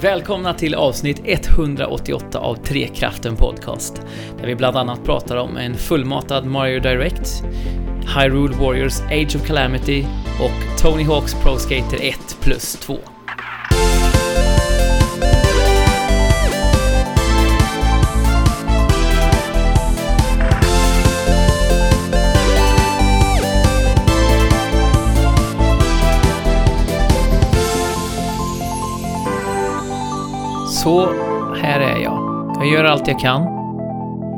Välkomna till avsnitt 188 av Trekraften Podcast. Där vi bland annat pratar om en fullmatad Mario Direct, Hyrule Warriors Age of Calamity och Tony Hawks Pro Skater 1 plus 2. Så här är jag. Jag gör allt jag kan.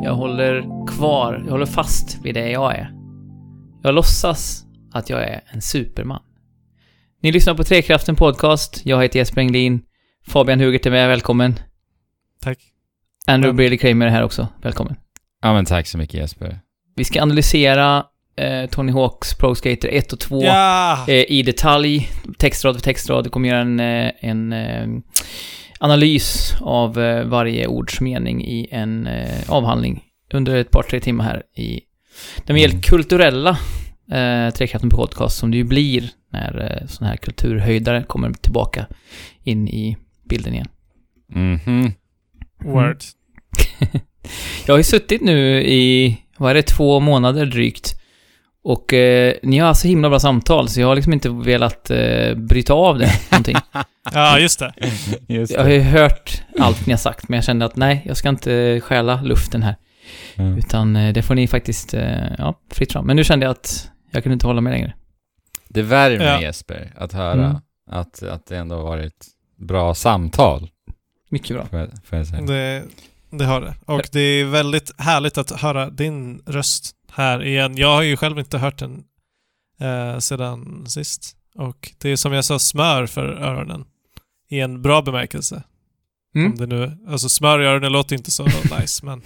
Jag håller kvar, jag håller fast vid det jag är. Jag låtsas att jag är en superman. Ni lyssnar på Trekraften Podcast. Jag heter Jesper Englin. Fabian Hugert är med, välkommen. Tack. Andrew Men- Brady Kramer är här också, välkommen. Ja men tack så mycket Jesper. Vi ska analysera eh, Tony Hawks Pro Skater 1 och 2 Ja! eh, i detalj, textrad för textrad. Vi kommer göra en, eh, en eh, analys av eh, varje ords mening i en eh, avhandling under ett par, tre timmar här i den mer Mm. kulturella eh, Trekraften podcast som det ju blir när eh, sådana här kulturhöjdare kommer tillbaka in i bilden igen. Mhm. Word. Jag har ju suttit nu i, vad är det, två månader drygt. Och eh, ni har så himla bra samtal, så jag har liksom inte velat eh, bryta av det någonting. Ja, just det. Just Jag har ju hört allt ni har sagt, men jag kände att nej, jag ska inte stjäla luften här. Mm. Utan eh, det får ni faktiskt, eh, ja, fritt fram. Men nu kände jag att jag kunde inte hålla mig längre. Det värmer Ja. Jesper att höra Mm. att, att det ändå har varit bra samtal, Mycket bra. får jag, får jag säga. det. Det har det. Och det är väldigt härligt att höra din röst här igen. Jag har ju själv inte hört den eh, sedan sist. Och det är som jag sa, smör för öronen. I en bra bemärkelse. Mm. Om det nu, alltså smör i öronen låter inte så nice, men,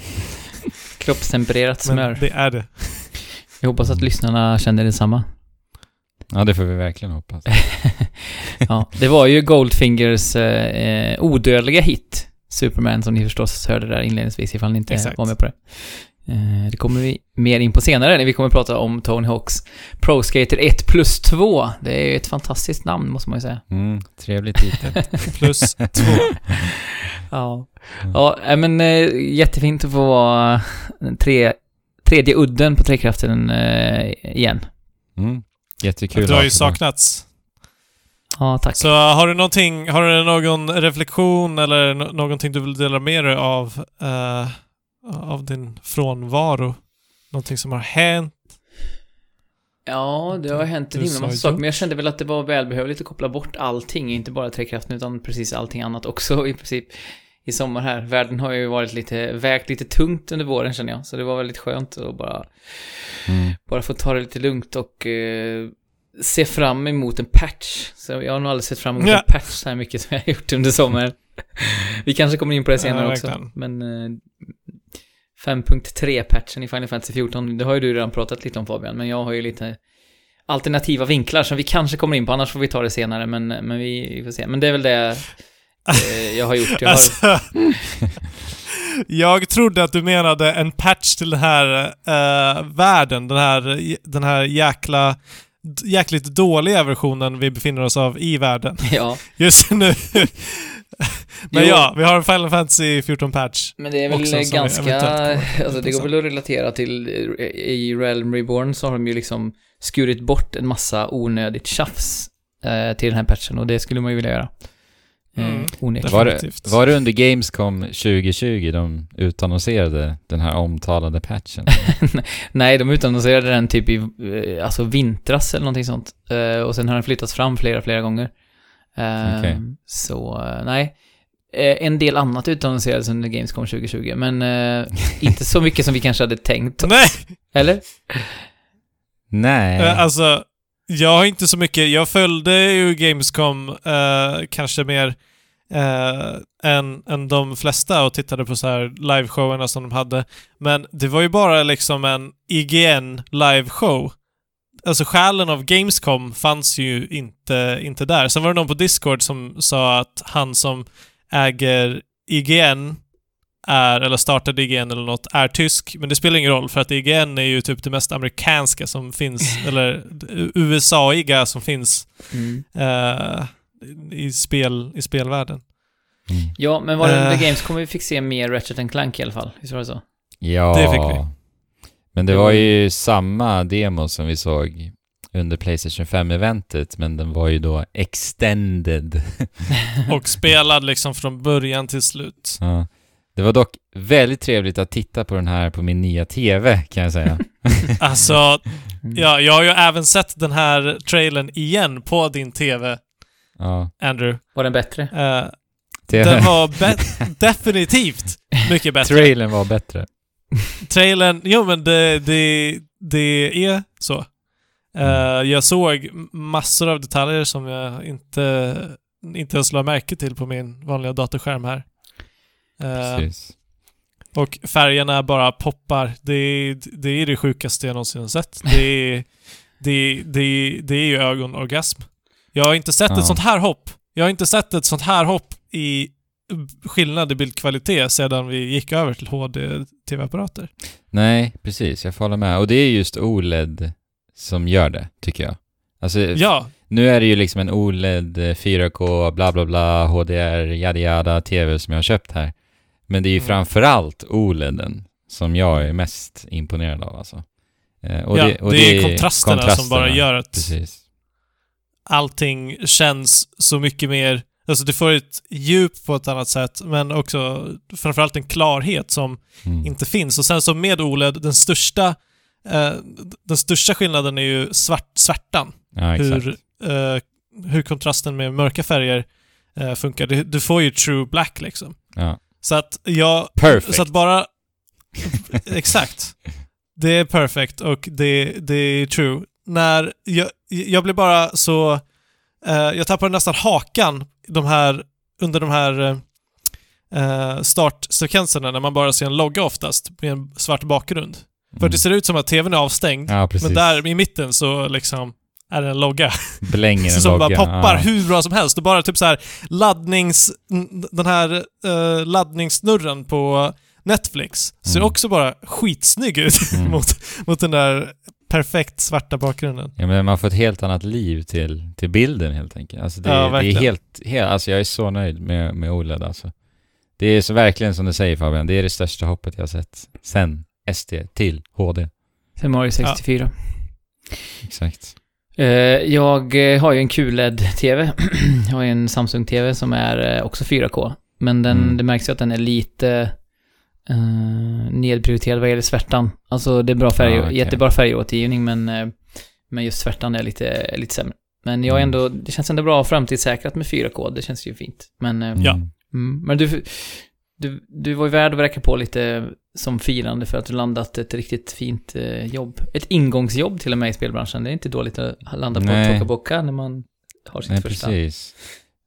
Kroppstempererat men smör. det är det. Jag hoppas att lyssnarna känner detsamma. Ja, det får vi verkligen hoppas. ja, det var ju Goldfingers eh, eh, odödliga hit, Superman, som ni förstås hörde där inledningsvis ifall ni inte Exakt. var med på det. Eh, det kommer vi mer in på senare när vi kommer prata om Tony Hawks Pro Skater 1 plus 2. Det är ju ett fantastiskt namn, måste man ju säga. Mm, trevlig titel. Plus två. Ja, ja äh, men eh, jättefint att få vara tre, tredje udden på Trekraften eh, igen. Mm. Jättekul. Du har ju saknats. Ja, tack. Så har du någonting, har du någon reflektion eller någonting du vill dela med dig av, eh, av din frånvaro? Någonting som har hänt? Ja, det har hänt en himla sa massa saker, men jag kände väl att det var välbehövligt att koppla bort allting, inte bara Trekraften utan precis allting annat också i princip i sommar här. Världen har ju varit lite, vägt lite tungt under våren känner jag, så det var väldigt skönt att bara, Mm. bara få ta det lite lugnt och eh, se fram emot en patch. Så jag har nog aldrig sett fram emot Ja. en patch så här mycket som jag har gjort under sommaren. Vi kanske kommer in på det senare Ja, också, men eh, 5.3-patchen i Final Fantasy 14, det har ju du redan pratat lite om Fabian, men jag har ju lite alternativa vinklar som vi kanske kommer in på, annars får vi ta det senare, men, men vi, vi får se. Men det är väl det eh, jag har gjort. Jag har, Alltså, jag trodde att du menade en patch till den här eh, världen, den här, den här jäkla, jäkligt dåliga versionen vi befinner oss av i världen ja, just nu. Men Jo. ja, vi har en Final Fantasy 14 patch. men det är väl Också ganska, alltså det går väl att relatera till, eh, i Realm Reborn så har de ju liksom skurit bort en massa onödigt tjafs eh, till den här patchen och det skulle man ju vilja göra. Eh, Mm, onekligen. Var, det, var det under Gamescom 2020 de utannonserade den här omtalade patchen? Nej, de utannonserade den typ i, eh, alltså vintras eller någonting sånt. Eh, och sen har den flyttats fram flera, flera gånger. Eh, Okej. Så, nej. Eh, en del annat utannonserades under Gamescom 2020, men eh, inte så mycket som vi kanske hade tänkt. Nej! Eller? Nej. Eh, Alltså, jag har inte så mycket. Jag följde ju Gamescom eh, kanske mer eh, än, än de flesta och tittade på så här liveshowerna som de hade. Men det var ju bara liksom en IGN liveshow. Alltså själen av Gamescom fanns ju inte, inte där. Sen var det någon på Discord som sa att han som äger IGN är, eller startade IGN eller något, är tysk. Men det spelar ingen roll för att IGN är ju typ det mest amerikanska som finns, eller USA-iga som finns Mm. eh, i, spel, i spelvärlden. Mm. Ja, men var det under Eh. Gamescom vi fick se mer Ratchet and Clank i alla fall? Visst var det så? Ja, Det fick vi. Men det var ju samma demo som vi såg under Playstation 5-eventet, men den var ju då extended. Och spelad liksom från början till slut. Ja. Det var dock väldigt trevligt att titta på den här på min nya TV, kan jag säga. Alltså, Mm. ja, jag har ju även sett den här trailern igen på din TV, Ja. Andrew. Var den bättre? TV. den var be- definitivt mycket bättre. Trailern var bättre. Trailern, jo men det, det, det är så. Eh, jag såg massor av detaljer som jag inte, inte ens la märke till på min vanliga datorskärm här. Eh, Precis. och färgerna bara poppar. Det, det är det sjukaste jag någonsin har sett. Det är, det, det, det är ju ögonorgasm. Jag har inte sett Ja. ett sånt här hopp. Jag har inte sett ett sånt här hopp i skillnad i bildkvalitet sedan vi gick över till HD-TV-apparater. Nej, precis. Jag hålla med. Och det är just OLED som gör det, tycker jag. Alltså, Ja, nu är det ju liksom en OLED eh, 4K, bla bla bla, HDR, yada yada, TV som jag har köpt här. Men det är ju Mm. framförallt OLEDen som jag är mest imponerad av alltså. Eh, och ja, det, och det, är kontrasterna, som bara gör att Precis. allting känns så mycket mer... Alltså du får ett djup på ett annat sätt, men också framförallt en klarhet som Mm. inte finns. Och sen så med OLED, den största, eh, den största skillnaden är ju svart, svärtan. Ja. Hur, eh, hur kontrasten med mörka färger eh, funkar. Du, du får ju true black liksom. Ja. Så att jag... Perfect. Så att bara... exakt. Det är perfect och det, det är true. När jag, jag blir bara så... Eh, jag tappar nästan hakan de här, under de här eh, startsekvenserna när man bara ser en logga oftast med en svart bakgrund. För det ser ut som att tvn är avstängd, Mm. Ja, men där i mitten så liksom är det en logga. Blänger en som bara logga. poppar ja. hur bra som helst. Och bara typ så här laddnings... Den här uh, laddningssnurren på Netflix ser Mm. också bara skitsnygg ut Mm. mot, mot den där perfekt svarta bakgrunden. Ja, men man får ett helt annat liv till, till bilden helt enkelt. Alltså det, Ja, det är helt, helt, alltså jag är så nöjd med, med OLED alltså. Det är så verkligen som du säger Fabian, det är det största hoppet jag har sett sen SD till HD. Sen Mario 64. Exakt. Eh, jag eh, har ju en QLED-TV. jag har ju en Samsung-TV som är eh, också 4K. Men den, Mm. det märks ju att den är lite uh, nedprioriterad vad gäller svärtan. Alltså det är bra färg, Ah, okej. jättebra färgåtergivning men, eh, men just svärtan är lite, lite sämre. Men jag är Mm. ändå, det känns ändå bra framtidssäkrat med 4K, det känns ju fint. Men, eh, Ja. Mm. men du, du, du var ju värd att räcka på lite som firande för att du landat ett riktigt fint eh, jobb. Ett ingångsjobb till och med i spelbranschen. Det är inte dåligt att landa på Nej. Toka Boca när man har sitt Nej, första. precis.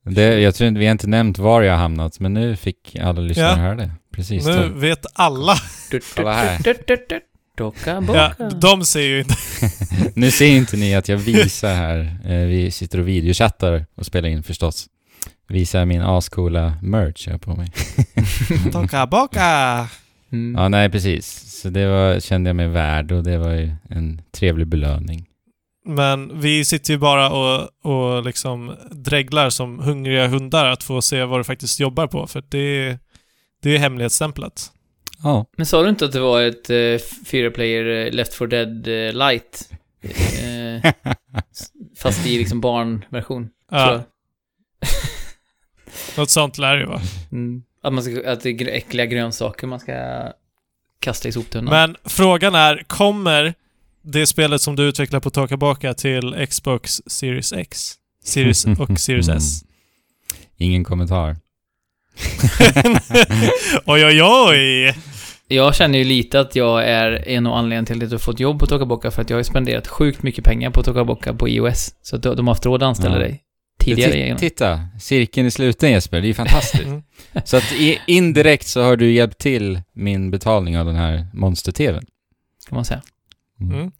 Det, jag tror inte, vi har inte nämnt var jag har hamnat, men nu fick alla lyssnare Ja. höra det. Precis. Nu de- vet alla. Kolla här. Ja, de ser ju inte. nu ser inte ni att jag visar här. Eh, vi sitter och videochattar och spelar in förstås. Visar min ascoola merch jag har på mig. Toka boka. Mm. Ja, nej precis. Så det var, kände jag mig värd och det var ju en trevlig belöning. Men vi sitter ju bara och, och liksom dreglar som hungriga hundar att få se vad du faktiskt jobbar på. För det, det är hemlighetsstämplat. Ja. Men sa du inte att det var ett uh, fyra player eh, Left 4 Dead eh, light? Eh, fast i liksom barnversion. Ja, något sånt lär det vara. Mm. Att, man ska, att det är äckliga grönsaker man ska kasta i soptunnan. Men frågan är, kommer det spelet som du utvecklar på Toka Boka till Xbox Series X? Series och Series S? Ingen kommentar. oj, oj, oj! Jag känner ju lite att jag är en av anledningarna till att jag har fått jobb på Toka Boca för att jag har spenderat sjukt mycket pengar på Toka Boca på iOS. Så att de har haft råd att anställa Ja. dig tidigare. Titta, cirkeln är sluten Jesper, det är ju fantastiskt. Mm. så att indirekt så har du hjälpt till min betalning av den här monster-tvn. Kan man säga. Mm.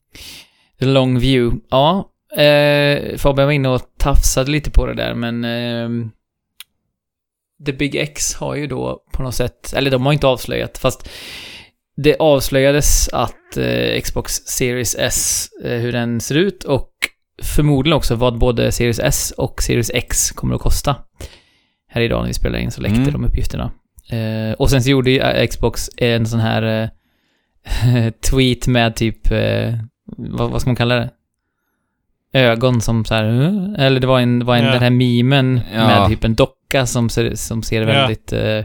The long view. Ja, eh, Fabian var inne och tafsade lite på det där, men eh, The Big X har ju då på något sätt, eller de har inte avslöjat, fast det avslöjades att eh, Xbox Series S, eh, hur den ser ut och förmodligen också vad både Series S och Series X kommer att kosta. här idag när vi spelade in så läckte Mm. de uppgifterna. Eh, och sen så gjorde ju eh, Xbox en sån här eh, tweet med typ, eh, vad, vad ska man kalla det? Ögon som så här, eller det var en, det var en Ja. den här memen Ja. med typ en docka som ser, som ser Ja. väldigt, eh,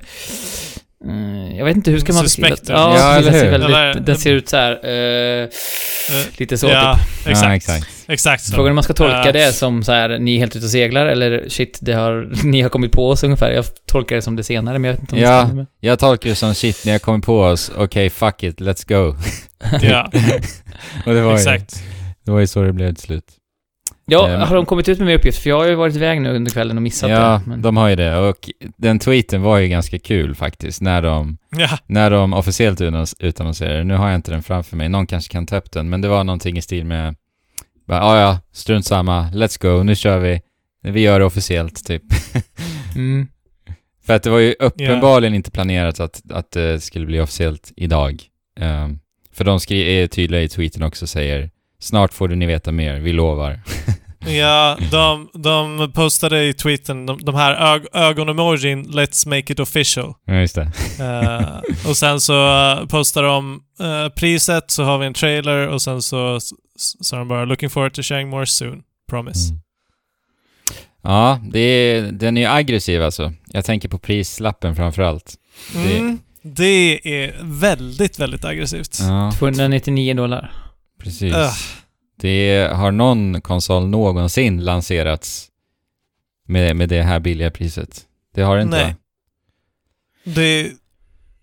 mm, jag vet inte, hur ska man beskriva det? ja. Ja, Ja, eller den ser hur? väldigt, Eller- den ser ut så här, eh, Eh, lite så ja, typ. exakt. Ja, exakt. Exakt så. Frågan är om man ska tolka Ja. det som så här, ni är helt ute och seglar, eller shit, det har, ni har kommit på oss ungefär. Jag tolkar det som det senare, men jag vet inte om det Ja. stämmer. Jag tolkar det som shit, när jag kommer på oss, okej fuck it, let's go. Ja, Och det var, ju, exakt. det var ju så det blev till slut. Ja, Eh, har de kommit ut med mer uppgifter? För jag har ju varit iväg nu under kvällen och missat Ja, det. Men... de har ju det. Och den tweeten var ju ganska kul faktiskt, när de, Ja, när de officiellt utannons- utannonserade. Nu har jag inte den framför mig, någon kanske kan ta upp den, men det var någonting i stil med bara, "Ah, ja, strunt samma, let's go, nu kör vi. Vi gör det officiellt, typ. Mm. För att det var ju uppenbarligen inte planerat att, att det skulle bli officiellt idag. Ehm, för de är tydliga i tweeten också, säger Snart får du ni veta mer, vi lovar. ja de, de postade i tweeten de, de här ög, ögon-emojin “Let's make it official”. Ja, just det. Eh, och sen så uh, postar de eh, priset, så har vi en trailer och sen så så är de bara “Looking forward to sharing more soon. Promise”. Mm. Ja, det är, den är ju aggressiv alltså. Jag tänker på prislappen framförallt. Det- Mm. Det är väldigt, väldigt aggressivt. Ja, 299 dollar. Precis. Ugh. Det har någon konsol någonsin lanserats med, med det här billiga priset? Det har det inte Nej. va? Det,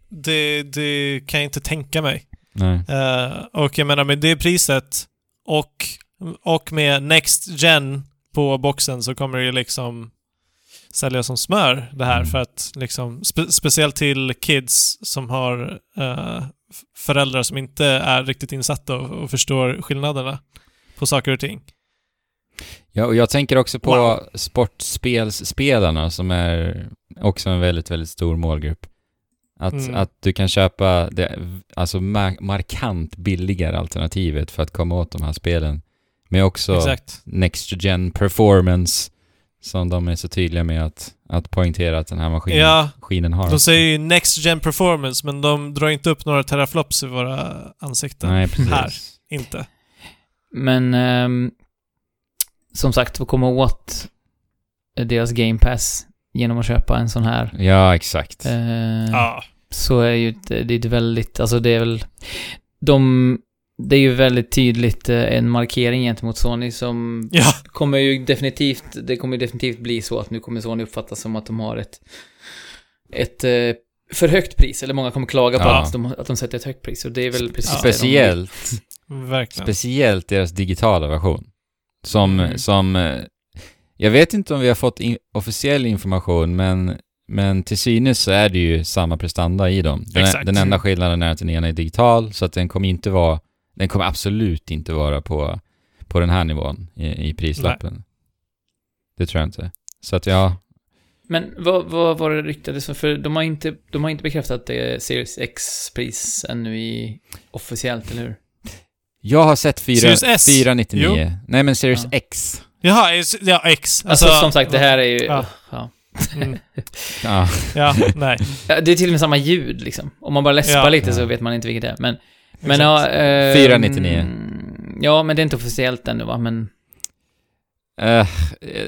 det, det kan jag inte tänka mig. Nej. Eh, och jag menar med det priset och, och med Next Gen på boxen så kommer det ju liksom sälja som smör det här Mm. för att liksom spe, speciellt till kids som har f- föräldrar som inte är riktigt insatta och, och förstår skillnaderna på saker och ting. Ja, och jag tänker också på Wow. sportspelsspelarna som är också en väldigt, väldigt stor målgrupp. Att, Mm. att du kan köpa det alltså mar- markant billigare alternativet för att komma åt de här spelen. Med också Exakt. Next Gen Performance som de är så tydliga med att, att poängtera att den här maskinen, Ja, maskinen har. de säger ju Next Gen Performance men de drar inte upp några teraflops i våra ansikten. Nej, precis. Här. Inte. Men ehm, som sagt, att komma åt deras Game Pass genom att köpa en sån här. Ja, exakt. eh, Ja. Så är ju det, det är väldigt, alltså det är väl, de, det är ju väldigt tydligt eh, en markering gentemot Sony som Ja. kommer ju definitivt, det kommer ju definitivt bli så att nu kommer Sony uppfattas som att de har ett, ett eh, för högt pris, eller många kommer klaga på Ja. att, de, att de sätter ett högt pris, och det är väl precis det de- Speciellt Verkligen. Speciellt deras digitala version. Som, Mm. som eh, jag vet inte om vi har fått in, officiell information, men, men till synes så är det ju samma prestanda i dem. Den, den enda skillnaden är att den ena är digital, så att den kommer inte vara, den kommer absolut inte vara på, på den här nivån i, i prislappen. Det tror jag inte. Så att ja, Men vad, vad var det ryktades om? För de har inte, de har inte bekräftat det är Series X-pris ännu i officiellt, eller hur? jag har sett 4, Series S? 499. Nej men Series Ja. X. Jaha, ja, X. Alltså, som sagt, det här är ju... Ja. Ja. Mm, Ja, ja, nej. Det är till och med samma ljud liksom. Om man bara läspar Ja. lite så vet man inte vilket det är. Men, men ja... Eh, 499. mm, Ja, men det är inte officiellt ännu va, men... Eh,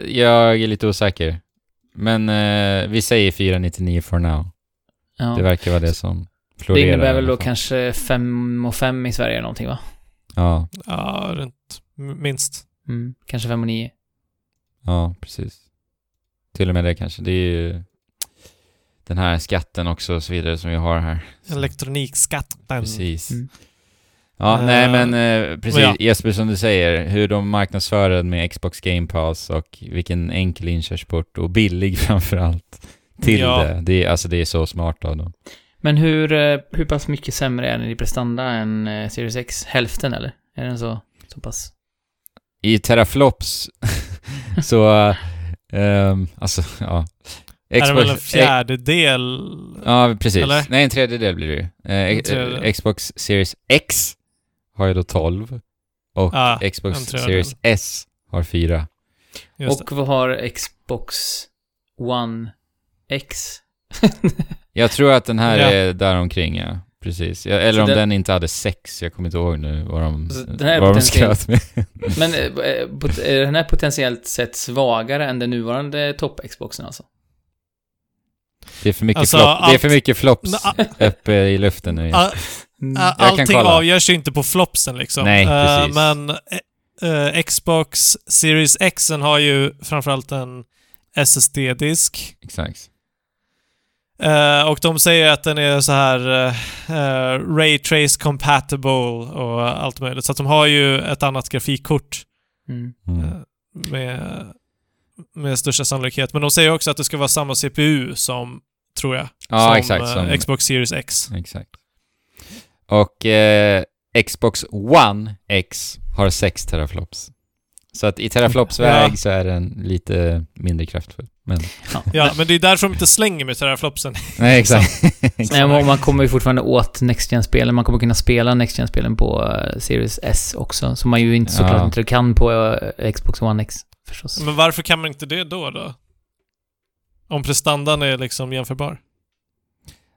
jag är lite osäker. Men eh, vi säger 499 for now. Ja. Det verkar vara det som Det florerar. innebär i väl då kanske 5 och 5 i Sverige eller någonting va? Ja, Ja, runt minst. Mm, kanske 5 och 9. ja, precis. Till och med det kanske. Det är ju den här skatten också och så vidare som vi har här. Elektronikskatten. Precis. Mm. Ja, Eh, nej men eh, precis. ja. Jesper som du säger, hur de marknadsför den med Xbox Game Pass och vilken enkel inkörsport och billig framförallt till Ja. det. det. är- Alltså det är så smart av dem. Men hur, eh, hur pass mycket sämre är den i prestanda än eh, Series X? Hälften eller? Är den så, så pass? I teraflops så, ehm, alltså ja. Är det väl en Xbox- fjärdedel? Ja, precis. Eller? Nej, en tredjedel blir det ju. Eh, ex- tredjedel. eh, Xbox Series X har ju då 12 och Ja, Xbox. Series S har 4. Just och vad har Xbox One X. Jag tror att den här Ja. är däromkring, ja. Precis. Ja, eller Så om den- den inte hade sex, jag kommer inte ihåg nu vad de, Så den här är vad de skröt med. Men eh, eh, är den här potentiellt sett svagare än den nuvarande topp-Xboxen alltså? Det är för mycket, Alltså, flop, det är allt- för mycket flops Men, uppe i luften nu. a- Mm. allting kolla. avgörs ju inte på flopsen liksom. Nej, Eh, precis. men eh, eh, Xbox Series X har ju framförallt en SSD-disk. Exakt. Och de säger att den är så här uh, Ray Trace compatible och allt möjligt. Så att de har ju ett annat grafikkort Mm. Mm. med, med största sannolikhet. Men de säger också att det ska vara samma CPU som, tror jag, Ja, som, exakt. eh, Som, Xbox Series X. exakt. Och eh, Xbox One X har 6 teraflops. Så att i teraflops väg Ja. så är den lite mindre kraftfull. Men, Ja, men det är därför de inte slänger med teraflopsen. nej, exakt. Nej, men man kommer ju fortfarande åt Next gen spelen Man kommer kunna spela Next gen spelen på eh, Series S också. Som man ju inte såklart Ja. inte kan på eh, Xbox One X förstås. Men varför kan man inte det då då? Om prestandan är liksom jämförbar.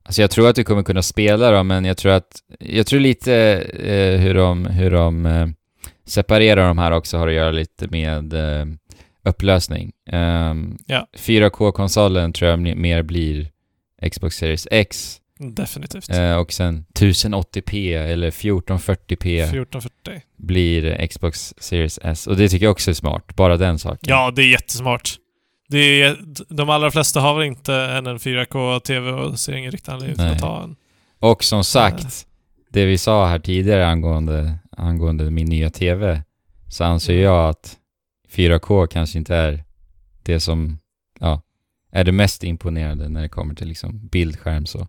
Alltså jag tror att du kommer kunna spela då, men jag tror att... Jag tror lite eh, hur de, hur de eh, separerar de här också har att göra lite med eh, upplösning. Ehm, Ja. 4K-konsolen tror jag mer blir Xbox Series X Definitivt. eh, och sen 1080p eller 1440p 1440. blir Xbox Series S. Och det tycker jag också är smart, bara den saken. Ja, det är jättesmart. Det är, de allra flesta har väl inte en, en 4K-TV och ser ingen riktig anledning att ta en. Och som sagt, det vi sa här tidigare angående, angående min nya TV, så anser Mm. jag att 4K kanske inte är det som, ja, är det mest imponerande när det kommer till liksom bildskärm så.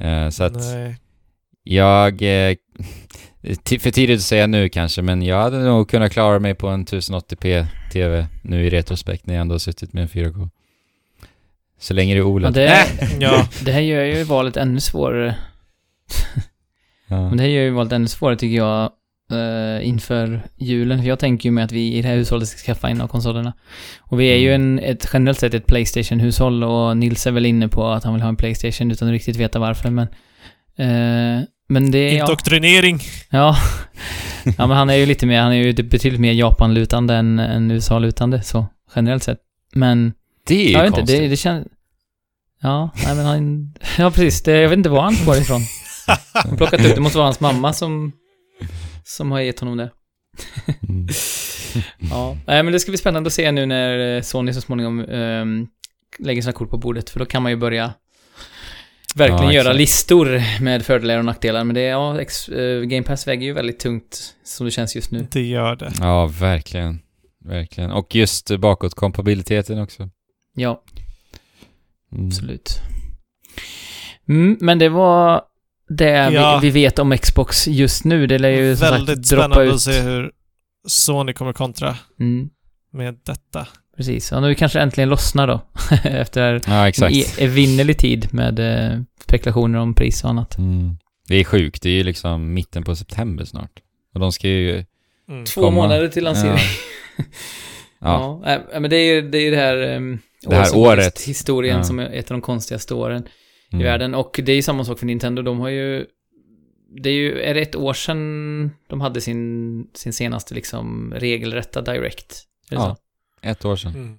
Eh, så att Nej. jag, eh, för tidigt att säga nu kanske, men jag hade nog kunnat klara mig på en 1080p TV nu i retrospekt när jag ändå har suttit med en 4K. Så länge det är Ja, OLED. det, Äh! Ja. det här gör ju valet ännu svårare. Ja. Men det här gör ju valet ännu svårare tycker jag eh, inför julen. För jag tänker ju med att vi i det här hushållet ska skaffa en av konsolerna. Och vi är ju Mm. en, ett, generellt sett ett Playstation-hushåll och Nils är väl inne på att han vill ha en Playstation utan att riktigt veta varför. Men, eh, men det är... Indoktrinering. ja. ja, men han är ju lite mer, han är ju betydligt mer Japan-lutande än, än USA-lutande så generellt sett. Men Det är ju jag vet konstigt. inte, det, det känns... Ja, nej men han... Ja, precis. Det, jag vet inte var han får det ifrån. Plockat ut det. måste vara hans mamma som... Som har gett honom det. Mm. Ja. Men det ska bli spännande att se nu när eh, Sony så småningom ehm, lägger sina kort på bordet. För då kan man ju börja verkligen Ja, göra listor med fördelar och nackdelar. Men det är, ja, ex, eh, Game Pass väger ju väldigt tungt som det känns just nu. Det gör det. Ja, verkligen. Verkligen. Och just bakåtkompatibiliteten också. Ja, Mm. absolut. Mm, men det var det Ja. vi, vi vet om Xbox just nu. Det lär ju som Väldigt sagt droppa spännande ut. att se hur Sony kommer kontra Mm, med detta. precis. Ja, nu kanske äntligen lossnar då. Efter Ja, exakt. en e- evinnerlig tid med eh, spekulationer om pris och annat. Mm. Det är sjukt. Det är ju liksom mitten på september snart. Och de ska ju... Mm. Två komma. månader till lansering. Ja. Ja. Ja, äh, men det är ju det, är det här, um, Det här året. Historien Ja. som är ett av de konstigaste åren Mm. i världen. Och det är ju samma sak för Nintendo. De har ju... Det är ju, är det ett år sedan de hade sin, sin senaste liksom regelrätta Direct? Ja. så? Ett år sedan. Mm.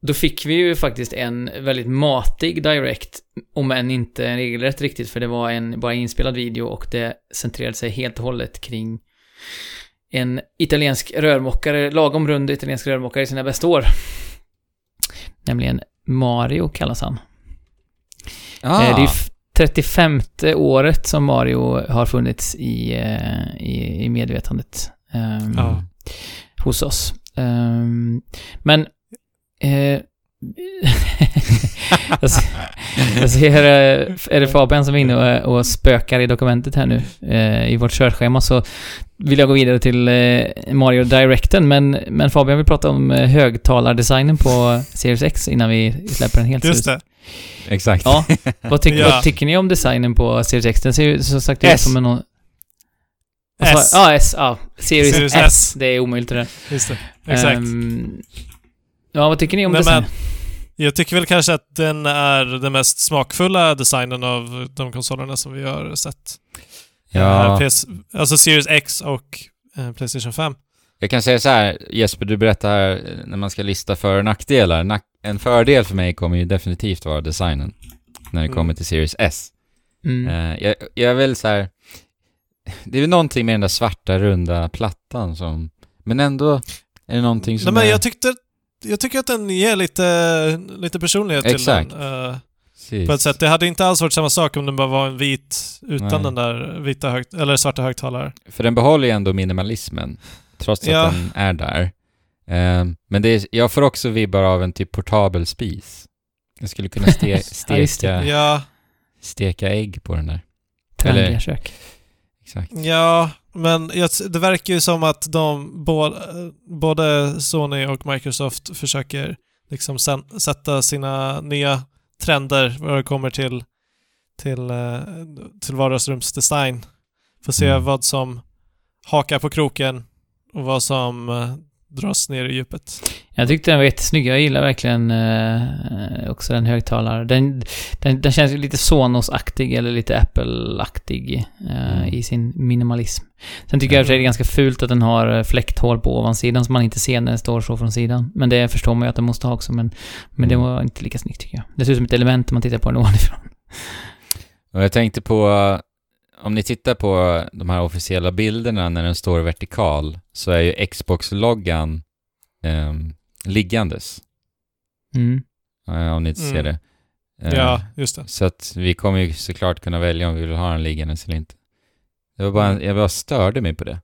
Då fick vi ju faktiskt en väldigt matig Direct, om än inte en regelrätt riktigt, för det var en bara inspelad video och det centrerade sig helt och hållet kring en italiensk rörmokare, lagom rund italiensk rörmokare i sina bästa år. Nämligen Mario kallas han. Ah, Eh, Det är f- 35 året som Mario har funnits i, eh, i, i medvetandet ehm, Ja. hos oss. Ehm, men... Eh, jag ser, jag ser eh, är det Fabian som är inne och, och spökar i dokumentet här nu, eh, i vårt körschema, så vill jag gå vidare till eh, Mario Directen, men, men Fabian vill prata om högtalardesignen på Series X innan vi släpper den helt Just det. Exakt. Ja, vad, tycker- Ja. vad tycker ni om designen på Series X? Den ser ju som sagt ut som en... S. Ja, S. Ja, Series, Series S. S. Det är omöjligt det där. Just det. Exakt. Ehm, ja, vad tycker ni om Nej, designen? Jag tycker väl kanske att den är den mest smakfulla designen av de konsolerna som vi har sett. Ja, Eh, PS, alltså Series X och eh, Playstation 5. Jag kan säga så här, Jesper, du berättar här eh, när man ska lista för och nackdelar. Nack en fördel för mig kommer ju definitivt vara designen. När det Mm. kommer till Series S. Mm. Eh, jag, jag är väl så här. Det är väl någonting med den där svarta runda plattan som... Men ändå är det någonting Nej, som men är... jag tyckte jag tycker att den ger lite, lite personlighet Exakt. till den. eh, Precis. på ett sätt. Det hade inte alls varit samma sak om den bara var en vit utan Nej. den där vita högt, eller svarta högtalare. För den behåller ju ändå minimalismen, trots Ja. att den är där. Eh, men det är, jag får också vibbar av en typ portabel spis. Jag skulle kunna ste, steka, Ja, steka ägg på den där. Trendiga eller- kök. Exakt. ja, men jag, det verkar ju som att de både, både Sony och Microsoft försöker liksom sen, sätta sina nya trender vad det kommer till, till, eh, till vardagsrumsdesign. Får se Mm. vad som hakar på kroken och vad som eh, dras ner i djupet. Jag tyckte den var jättesnygg. Jag gillar verkligen eh, också den högtalaren. Den, den, den känns ju lite Sonos-aktig eller lite Apple-aktig eh, Mm. i sin minimalism. Sen tycker jag och för sig det är ganska fult att den har eh, fläkthål på ovansidan som man inte ser när den står så från sidan. Men det förstår man ju att den måste ha också, men, men det Mm. var inte lika snyggt tycker jag. Det ser ut som ett element om man tittar på den ovanifrån. Och jag tänkte på, om ni tittar på de här officiella bilderna när den står vertikal, så är ju Xbox-loggan ehm, liggandes. Mm. eh, om ni inte ser Mm. det. Eh, Ja, just det. Så att vi kommer ju såklart kunna välja om vi vill ha den liggandes eller inte. Det var bara, jag bara störde mig på det.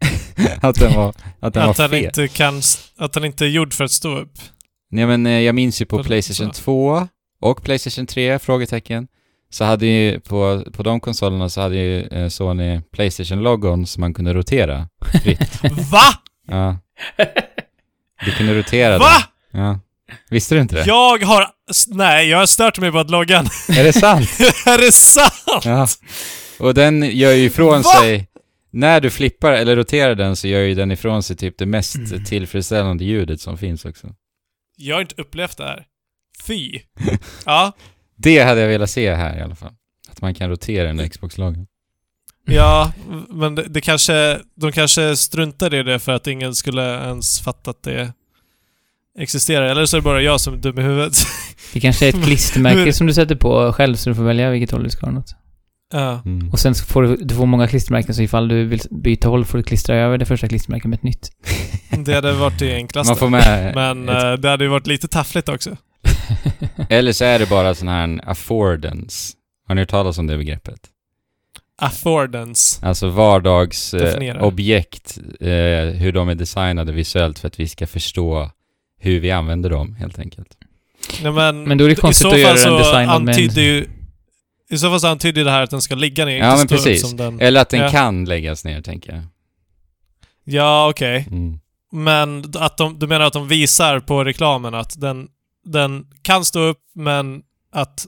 att den var, att den Att var fel. inte kan, att den inte är gjord för att stå upp. Nej men eh, jag minns ju på Playstation så? 2 och Playstation 3, frågetecken. Så hade ju, på, på de konsolerna så hade ju eh, Sony Playstation-logon som man kunde rotera. Va? Ja. Du kunde rotera Va? den. Ja. Visste du inte det? Jag har... Nej, jag har stört mig på att loggan. Är det sant? är det sant? Ja. Och den gör ju ifrån Va? sig... När du flippar eller roterar den så gör ju den ifrån sig typ det mest Mm. tillfredsställande ljudet som finns också. Jag har inte upplevt det här. Fy. Ja, Det hade jag velat se här i alla fall. Att man kan rotera en Xbox-logon. ja, men det, det kanske... De kanske struntade i det för att ingen skulle ens fatta att det existerar. Eller så är det bara jag som är dum i huvudet. Det kanske är ett klistermärke som du sätter på själv så du får välja vilket håll du ska ha något. ja. Mm. Och sen får du, du får många klistermärken så ifall du vill byta håll får du klistra över det första klistermärket med ett nytt. Det hade varit det enklaste. Man får med... Men ett, eh, det hade ju varit lite taffligt också. Eller så är det bara sån här affordance. Har ni hört talas om det begreppet? Affordance. Alltså vardagsobjekt, eh, hur de är designade visuellt för att vi ska förstå hur vi använder dem helt enkelt. Nej, men, Men då är det i konstigt så att fall göra den så designad med ju... I så fall så antyder det här att den ska ligga ner, Ja, inte men precis. som den... Eller att den Ja. kan läggas ner, tänker jag. Ja, okej. Mm. Men att de, du menar att de visar på reklamen att den, den kan stå upp, men att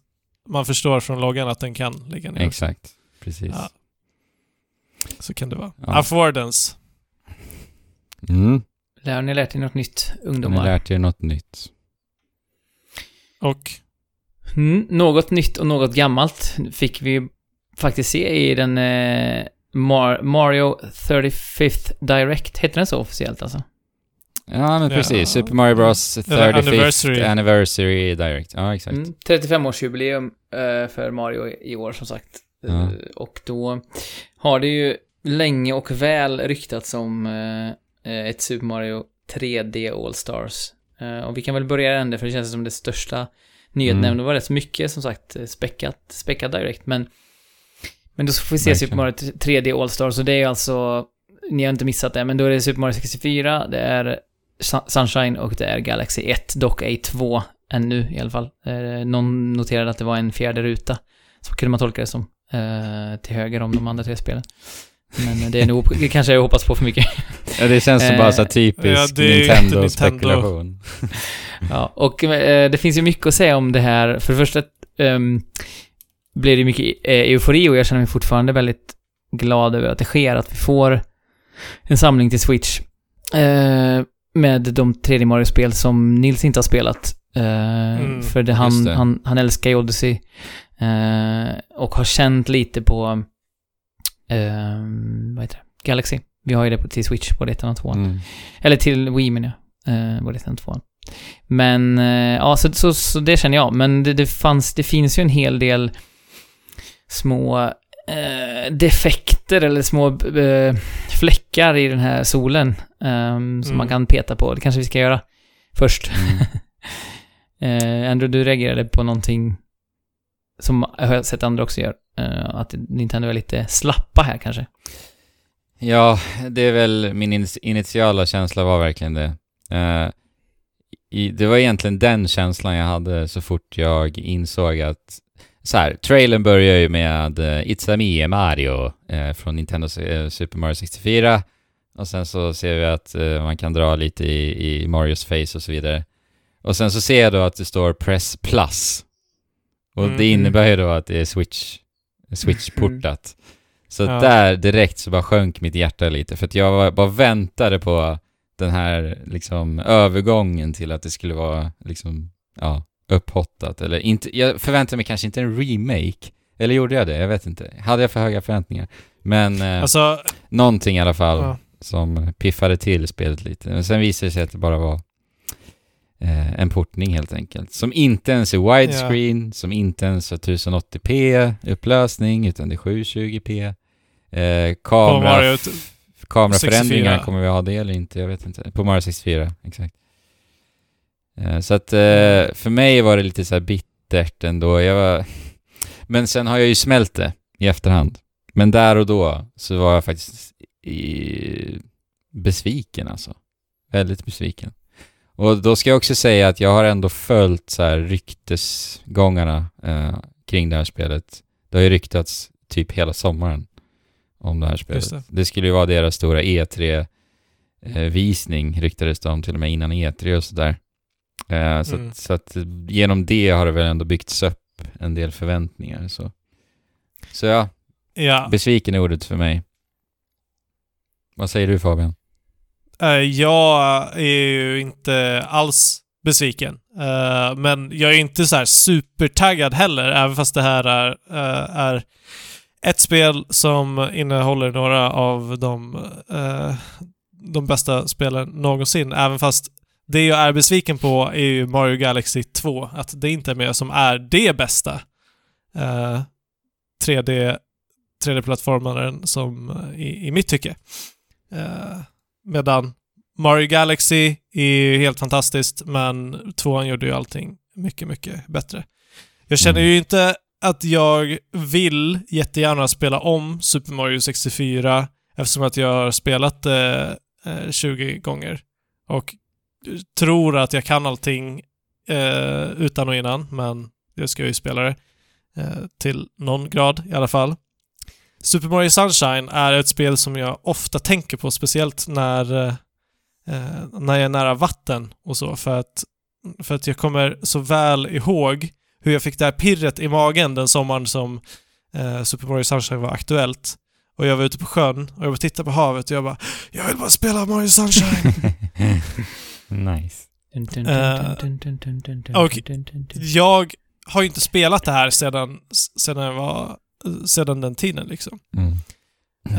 man förstår från loggan att den kan ligga ner. Exakt. Precis. Ja. Så kan det vara. Ja. Affordance. Mm. Där har ni lärt er något nytt, Har ni ungdomar. lärt er något nytt? Och... Mm, något nytt och något gammalt fick vi faktiskt se i den eh, Mar- Mario 35th Direct. Heter den så officiellt alltså? Ja, men Ja. precis. Super Mario Bros. 35th Eller anniversary. anniversary. Direct. Ja, exakt. Mm, 35-årsjubileum eh, för Mario i år som sagt. Ja. Eh, och då har det ju länge och väl ryktats om eh, ett Super Mario 3D All-Stars. Och vi kan väl börja ända för det känns som det största nyheten. Mm. även om Det var rätt så mycket som sagt späckat, späckat direkt. Men, men då får vi se Verkligen. Super Mario 3D All-Stars och det är alltså, ni har inte missat det, men då är det Super Mario 64, det är Sunshine och det är Galaxy 1, dock ej 2 ännu i alla fall. Eh, någon noterade att det var en fjärde ruta. Så kunde man tolka det som. Eh, till höger om de andra tre spelen. Men eh, det är nog, det kanske jag hoppas på för mycket. Ja, det känns som Eh, bara så här typisk ja, Nintendo-spekulation. Ja, och eh, det finns ju mycket att säga om det här. För det första um, blir det mycket eh, eufori och jag känner mig fortfarande väldigt glad över att det sker, att vi får en samling till Switch eh, med de 3D Mario-spel som Nils inte har spelat. Eh, Mm, för det, han, det. han, han älskar ju Odyssey. Eh, och har känt lite på, eh, vad heter det? Galaxy. Vi har ju det på, till Switch, både ettan och tvåan. Mm. Eller till Wii menar jag. Eh, både ettan och tvåan. Men, ja, så, så, så det känner jag. Men det, det fanns, det finns ju en hel del små eh, defekter eller små eh, fläckar i den här solen eh, som Mm. man kan peta på. Det kanske vi ska göra först. Mm. Eh, Andrew, du reagerade på någonting som jag har sett andra också gör. Eh, att Nintendo är lite slappa här kanske. Ja, det är väl min in- initiala känsla var verkligen det. I, det var egentligen den känslan jag hade så fort jag insåg att så här, trailern börjar ju med uh, It's a me, Mario eh, från Nintendo eh, Super Mario 64 och sen så ser vi att eh, man kan dra lite i, i Marios face och så vidare. Och sen så ser jag då att det står Press Plus. Och Mm. det innebär ju då att det är Switch, Switch-portat. Så Ja. där direkt så bara sjönk mitt hjärta lite för att jag var, bara väntade på den här liksom övergången till att det skulle vara liksom, ja, upphottat eller inte, jag förväntade mig kanske inte en remake. Eller gjorde jag det? Jag vet inte. Hade jag för höga förväntningar? Men eh, Alltså, någonting i alla fall ja. som piffade till spelet lite. Men sen visade det sig att det bara var eh, en portning helt enkelt. Som inte ens är widescreen, som inte ens har 1080p upplösning, utan det är 720p. Eh, kamera, kameraförändringar 64. kommer vi ha det eller inte, jag vet inte. På Mario 64, exakt. Eh, så att eh, för mig var det lite så här bittert ändå. Jag var... Men sen har jag ju smält det i efterhand. Men där och då så var jag faktiskt i... besviken alltså. Väldigt besviken. Och då ska jag också säga att jag har ändå följt så här ryktesgångarna eh, kring det här spelet. Det har ju ryktats typ hela sommaren om det här spelet. Det. det. skulle ju vara deras stora E3-visning, ryktades det om till och med innan E3 och sådär. Eh, så, Mm. att, så att genom det har det väl ändå byggts upp en del förväntningar. Så, så ja, Ja. besviken är ordet för mig. Vad säger du Fabian? Eh, Jag är ju inte alls besviken. Eh, Men jag är inte så här supertaggad heller, även fast det här är, eh, är ett spel som innehåller några av de, de bästa spelen någonsin. Även fast det jag är besviken på är ju Mario Galaxy 2. Att det inte är med som är det bästa eh, 3D 3D-plattformaren som eh, i, i mitt tycke. Eh, medan Mario Galaxy är ju helt fantastiskt, men tvåan gjorde ju allting mycket, mycket bättre. Jag känner ju inte att jag vill jättegärna spela om Super Mario 64 eftersom att jag har spelat det eh, 20 gånger och tror att jag kan allting eh, utan och innan, men jag ska ju spela det eh, till någon grad i alla fall. Super Mario Sunshine är ett spel som jag ofta tänker på, speciellt när, eh, eh, när jag är nära vatten och så, för att, för att jag kommer så väl ihåg hur jag fick det här pirret i magen den sommaren som eh, Super Mario Sunshine var aktuellt. Och jag var ute på sjön och jag tittade på havet och jag bara Jag vill bara spela Mario Sunshine! nice. Eh, och- jag har ju inte spelat det här sedan, sedan jag var sedan den tiden liksom. Mm.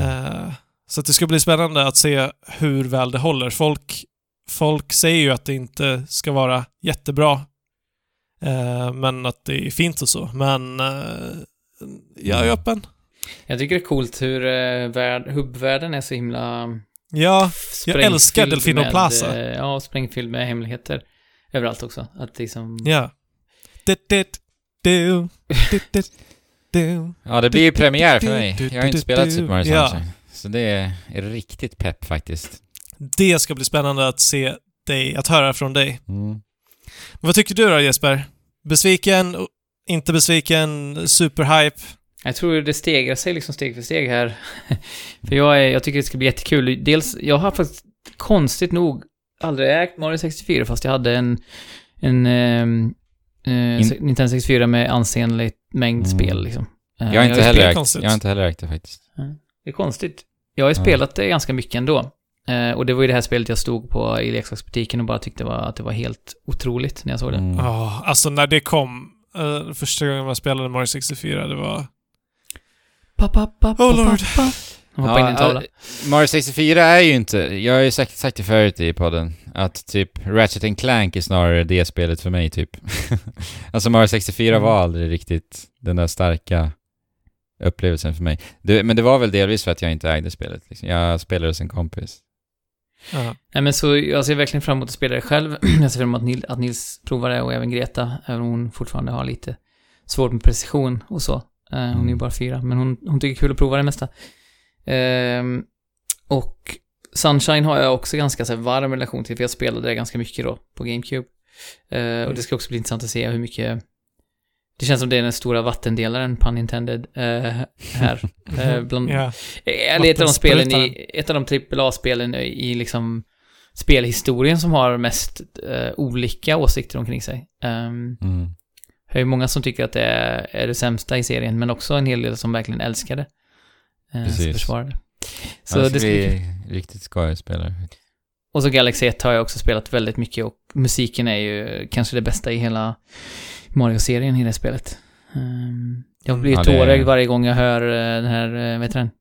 Eh, så att det ska bli spännande att se hur väl det håller. Folk, folk säger ju att det inte ska vara jättebra, eh, men att det är fint och så. Men eh, jag är Mm. öppen. Jag tycker det är coolt hur uh, värld, hubbvärlden är så himla Ja, jag älskar Delfino Plaza. eh, Ja, sprängfylld med hemligheter. Överallt också. Att liksom... ja. Ja, det blir ju premiär för mig. Jag har inte spelat Super Mario Sunshine. Så det är, är riktigt pepp faktiskt. Det ska bli spännande att se dig, att höra från dig. Mm. Vad tycker du då Jesper? Besviken? Inte besviken? Superhype? Jag tror det stegrar sig liksom steg för steg här. för jag, är, jag tycker det ska bli jättekul. Dels, jag har faktiskt konstigt nog aldrig ägt Mario 64 fast jag hade en, en ehm, eh, In- Nintendo 64 med ansenlig mängd Mm. spel liksom. Eh, Jag har inte är heller ägt, konstigt. jag har inte heller ägt det faktiskt. Det är konstigt. Jag har ju spelat det ganska mycket ändå. Eh, och det var ju det här spelet jag stod på i leksaksbutiken och bara tyckte var, att det var helt otroligt när jag såg det. Mm. Ja, alltså när det kom, eh, första gången man spelade Mario 64, det var... Oh, Lord. pa, pa. De hoppar in i en tavla. äh, Mario 64 är ju inte, jag har ju sagt, sagt det förut i podden, att typ Ratchet and Clank är snarare det spelet för mig typ. alltså Mario 64 Mm. var aldrig riktigt den där starka upplevelsen för mig. Det, men det var väl delvis för att jag inte ägde spelet. Liksom. Jag spelade hos en kompis. Ja. Nej men så jag ser verkligen fram emot att spela det själv. jag ser fram emot att Nils, att Nils provar det och även Greta, även om hon fortfarande har lite svårt med precision och så. Eh, hon är ju Mm. bara fyra, men hon, hon tycker kul att prova det mesta. Ehm, och Sunshine har jag också ganska så här, varm relation till, för jag spelade det ganska mycket då på GameCube. Eh, och det ska också bli intressant att se hur mycket det känns som det är den stora vattendelaren, pun intended, eh, här. Eh, bland, Ja. eller ett av de spelen i, ett av de AAA-spelen i liksom spelhistorien som har mest eh, olika åsikter omkring sig. Um, Mm. Det är ju många som tycker att det är, är det sämsta i serien, men också en hel del som verkligen älskar det. Eh, Precis. försvarar det. Så Så det ska bli blir riktigt skoj att spela. Och så Galaxy 1 har jag också spelat väldigt mycket och musiken är ju kanske det bästa i hela Mario-serien i det spelet. Um, jag blir Ja, det- tårögd varje gång jag hör eh, den här, eh, vad heter den?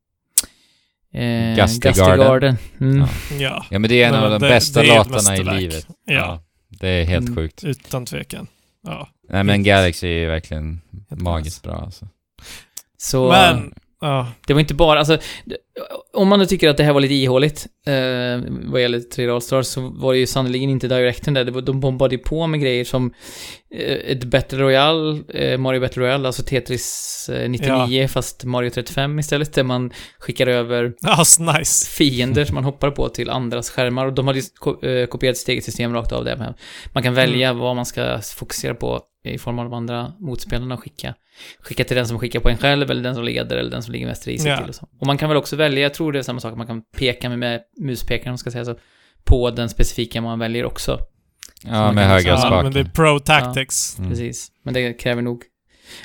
Eh, Gusty Gusty Garden. Garden. Mm. Ja. ja. Ja men det är en Men av de det- bästa det är låtarna i livet. Ja. Det är helt Mm. sjukt. Utan tvekan. Ja. Nej men Galaxy är verkligen magiskt bra alltså. Så Men, ja. det var inte bara, alltså, det- om man nu tycker att det här var lite ihåligt eh, vad gäller 3D All-Stars så var det ju sannerligen inte directen där. Var, de bombade ju på med grejer som eh, ett Battle Royale, eh, Mario Battle Royale, alltså Tetris eh, 99 fast Mario 35 istället, där man skickar över Ja, nice. fiender som man hoppar på till andras skärmar och de hade ju ko- eh, kopierat sitt eget system rakt av det. Men man kan välja vad man ska fokusera på i form av de andra motspelarna och skicka. Skicka till den som skickar på en själv eller den som leder eller den som ligger mest risigt Ja. till och så. Och man kan väl också välja, jag tror det är samma sak, man kan peka med, med muspekaren, om man ska säga så, på den specifika man väljer också. Ja, med högra Ja, Ja, men det är pro tactics. Mm. Precis. Men det kräver nog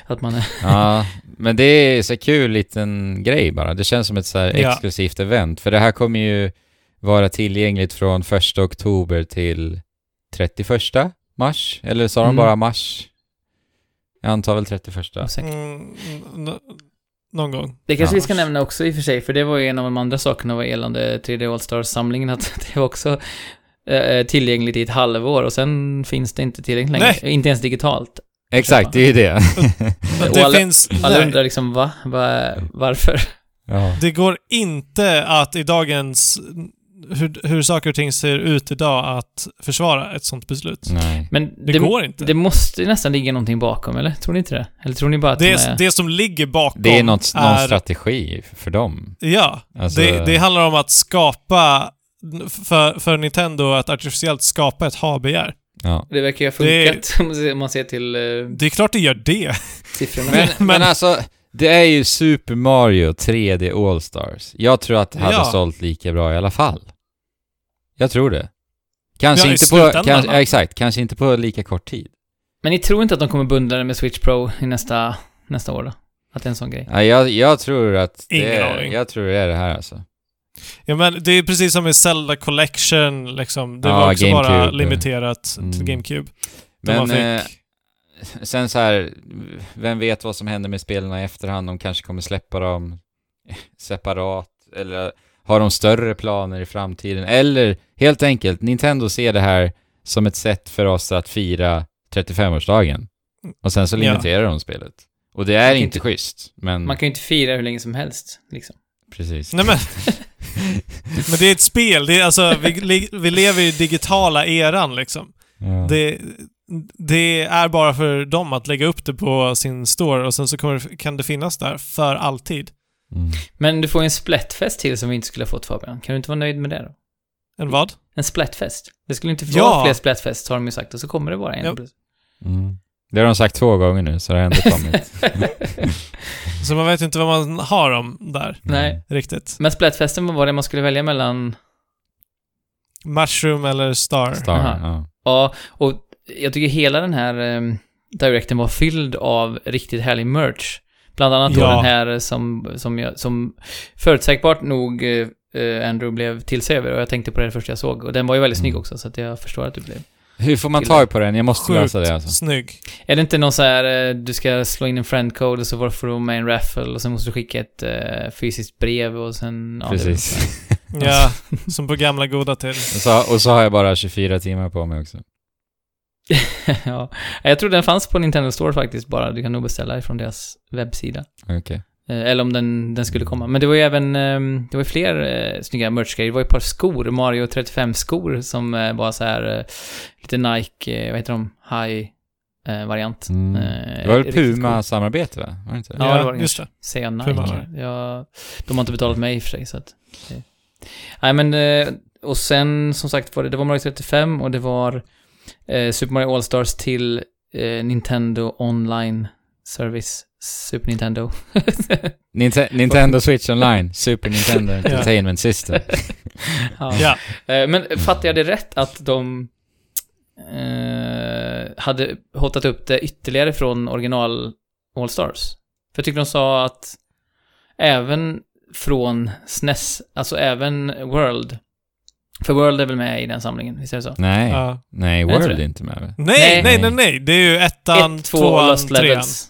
att man är... Ja, men det är så kul liten grej bara. Det känns som ett så här Ja. exklusivt event. För det här kommer ju vara tillgängligt från 1 oktober till 31 mars. Eller sa de Mm. bara mars? Jag antar väl 31. osäker. Mm, någon gång. Det kanske Ja. vi ska nämna också i och för sig, för det var ju en av de andra sakerna vad gällande 3D All-Stars-samlingen, att det var också eh, tillgängligt i ett halvår och sen finns det inte tillgängligt längre. Inte ens digitalt. Exakt, det är ju det. Det alla- finns... Alla undrar liksom, va? va? Varför? ja. det går inte att i dagens... Hur, hur saker och ting ser ut idag att försvara ett sånt beslut. Nej. Men Det, det, går inte. det måste nästan ligga någonting bakom, eller? Tror ni inte det? Eller tror ni bara att Det, de är... det som ligger bakom Det är något, någon är- strategi för dem. Ja, Alltså, det, det handlar om att skapa, för, för Nintendo att artificiellt skapa ett ha-begär. ja. Det verkar ju ha Det- funkat, ser- om man ser till uh, Det är klart det gör det. siffrorna. Men, men, Men- alltså, det är ju Super Mario 3D All-Stars. Jag tror att det hade Ja. sålt lika bra i alla fall. Jag tror det. Kanske Ja, inte på, kanske, ja, exakt, kanske inte på lika kort tid. Men ni tror inte att de kommer bundla det med Switch Pro i nästa, nästa år då? Att det är en sån grej? Ja, jag, jag tror att det Ingen är, aning. jag tror det är det här alltså. Ja, men det är precis som med Zelda Collection, liksom. Det Ja, var också bara GameCube. limiterat Mm. till GameCube. Där Men man fick... eh, sen så här, vem vet vad som händer med spelen i efterhand? De kanske kommer släppa dem separat, eller har de större planer i framtiden? Eller helt enkelt, Nintendo ser det här som ett sätt för oss att fira 35-årsdagen. Och sen så Ja. limiterar de spelet. Och det är inte inte- schysst, men Man kan ju inte fira hur länge som helst, liksom. precis. Nej men... men det är ett spel. Det är, alltså, vi, vi lever i digitala eran liksom. Ja. Det, det är bara för dem att lägga upp det på sin store och sen så kommer, kan det finnas där för alltid. Mm. Men du får ju en Splatfest till som vi inte skulle ha fått Fabian. Kan du inte vara nöjd med det då? En vad? En Splatfest. Det skulle inte Ja. vara fler Splatfest, har de ju sagt, och så kommer det vara en. Ja. Mm. Det har de sagt två gånger nu, så det har ändå kommit. Så man vet inte vad man har dem där Nej. riktigt. Men Splatfesten, vad var det man skulle välja mellan? Mushroom eller Star. Star, Aha. ja. Ja, och jag tycker hela den här um, directen var fylld av riktigt härlig merch. Bland annat då Ja. den här som, som, jag, som förutsägbart nog eh, eh, Andrew blev till sig över och jag tänkte på det första jag såg. Och den var ju väldigt snygg Mm. också, så att jag förstår att du blev... Hur får man tag på den? Jag måste Sjukt läsa det alltså. snygg. Är det inte någon så här, eh, du ska slå in en friend-code och så får du med en raffle och sen måste du skicka ett eh, fysiskt brev och sen... ja, Precis. Ja, som på gamla goda till. och, så, och så har jag bara 24 timmar på mig också. ja. Jag tror den fanns på Nintendo Store faktiskt bara. Du kan nog beställa ifrån deras webbsida. Okej. Eh, Eller om den, den skulle komma. Men det var ju även, ehm, det var ju fler eh, snygga merch-grejer. Det var ju ett par skor, Mario 35-skor, som eh, var så här lite Nike, vad heter de, High-variant. Mm. Eh, Det var väl. Puma-samarbete va? Var det inte? Ja, det var det just det. Säger jag Nike? Puma Ja, de har inte betalat mig i och för sig, så att... Nej, men... Och sen, som sagt, var det, det var Mario 35 och det var eh, Super Mario All-Stars till eh, Nintendo Online Service. Super Nintendo. Ninte- Nintendo Switch Online, Super Nintendo Entertainment System. ja. Ja, Eh, Men fattar jag det rätt att de eh, hade hotat upp det ytterligare från original All-Stars? För jag tycker de sa att även från SNES, alltså även World, för World är väl med i den samlingen, visst är det så? Nej, ja. nej, Jag World är inte med väl? Nej, Nej. nej, nej, nej. Det är ju ettan, Ett, två och tvåan, Lost trean. Levels.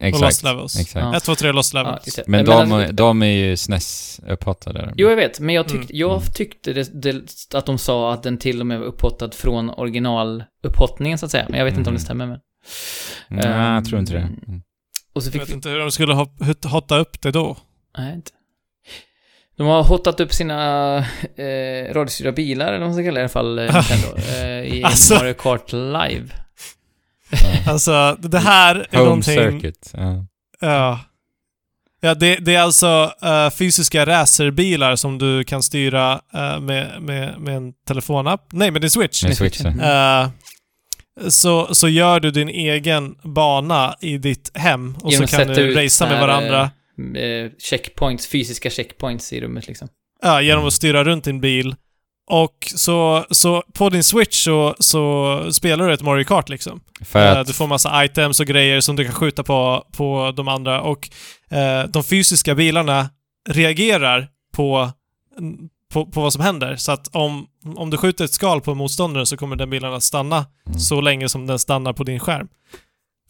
Och Exakt. Lost Levels. Exakt. Ja. Ett, två, tre Lost Ja, Levels. det. Men, Men de, alltså- de är ju SNES-upphottade. Jo, jag vet, men jag, tyck, Mm. jag tyckte det, det, att de sa att den till och med var upphottad från originalupphotningen, så att säga. Men jag vet inte om det Mm. stämmer, men... Nej, jag tror inte det. Ehm, Mm. Och så Jag fick vet vi... inte hur de skulle hot- hot- hotta upp det då. Nej, inte. De har hotat upp sina eh, radiostyrda bilar, eller vad man ska kalla det i alla fall, eh, Nintendo, eh, i Alltså. Mario Kart Live. Alltså, det här är Home någonting... Circuit. Ja. Ja. Ja, det, det är alltså eh, fysiska racerbilar som du kan styra eh, med, med, med en telefonapp. Nej, med din Switch. Med Switchen. Mm. Eh, så, så gör du din egen bana i ditt hem och Genom så kan du racea med här, varandra. Eh, checkpoints, fysiska checkpoints i rummet liksom. Ja, genom att styra runt din bil. Och så, så på din Switch så, så spelar du ett Mario Kart liksom. För Eh. Du får massa items och grejer som du kan skjuta på, på de andra och eh, de fysiska bilarna reagerar på, på, på vad som händer. Så att om, om du skjuter ett skal på motståndaren så kommer den bilen att stanna Mm. så länge som den stannar på din skärm.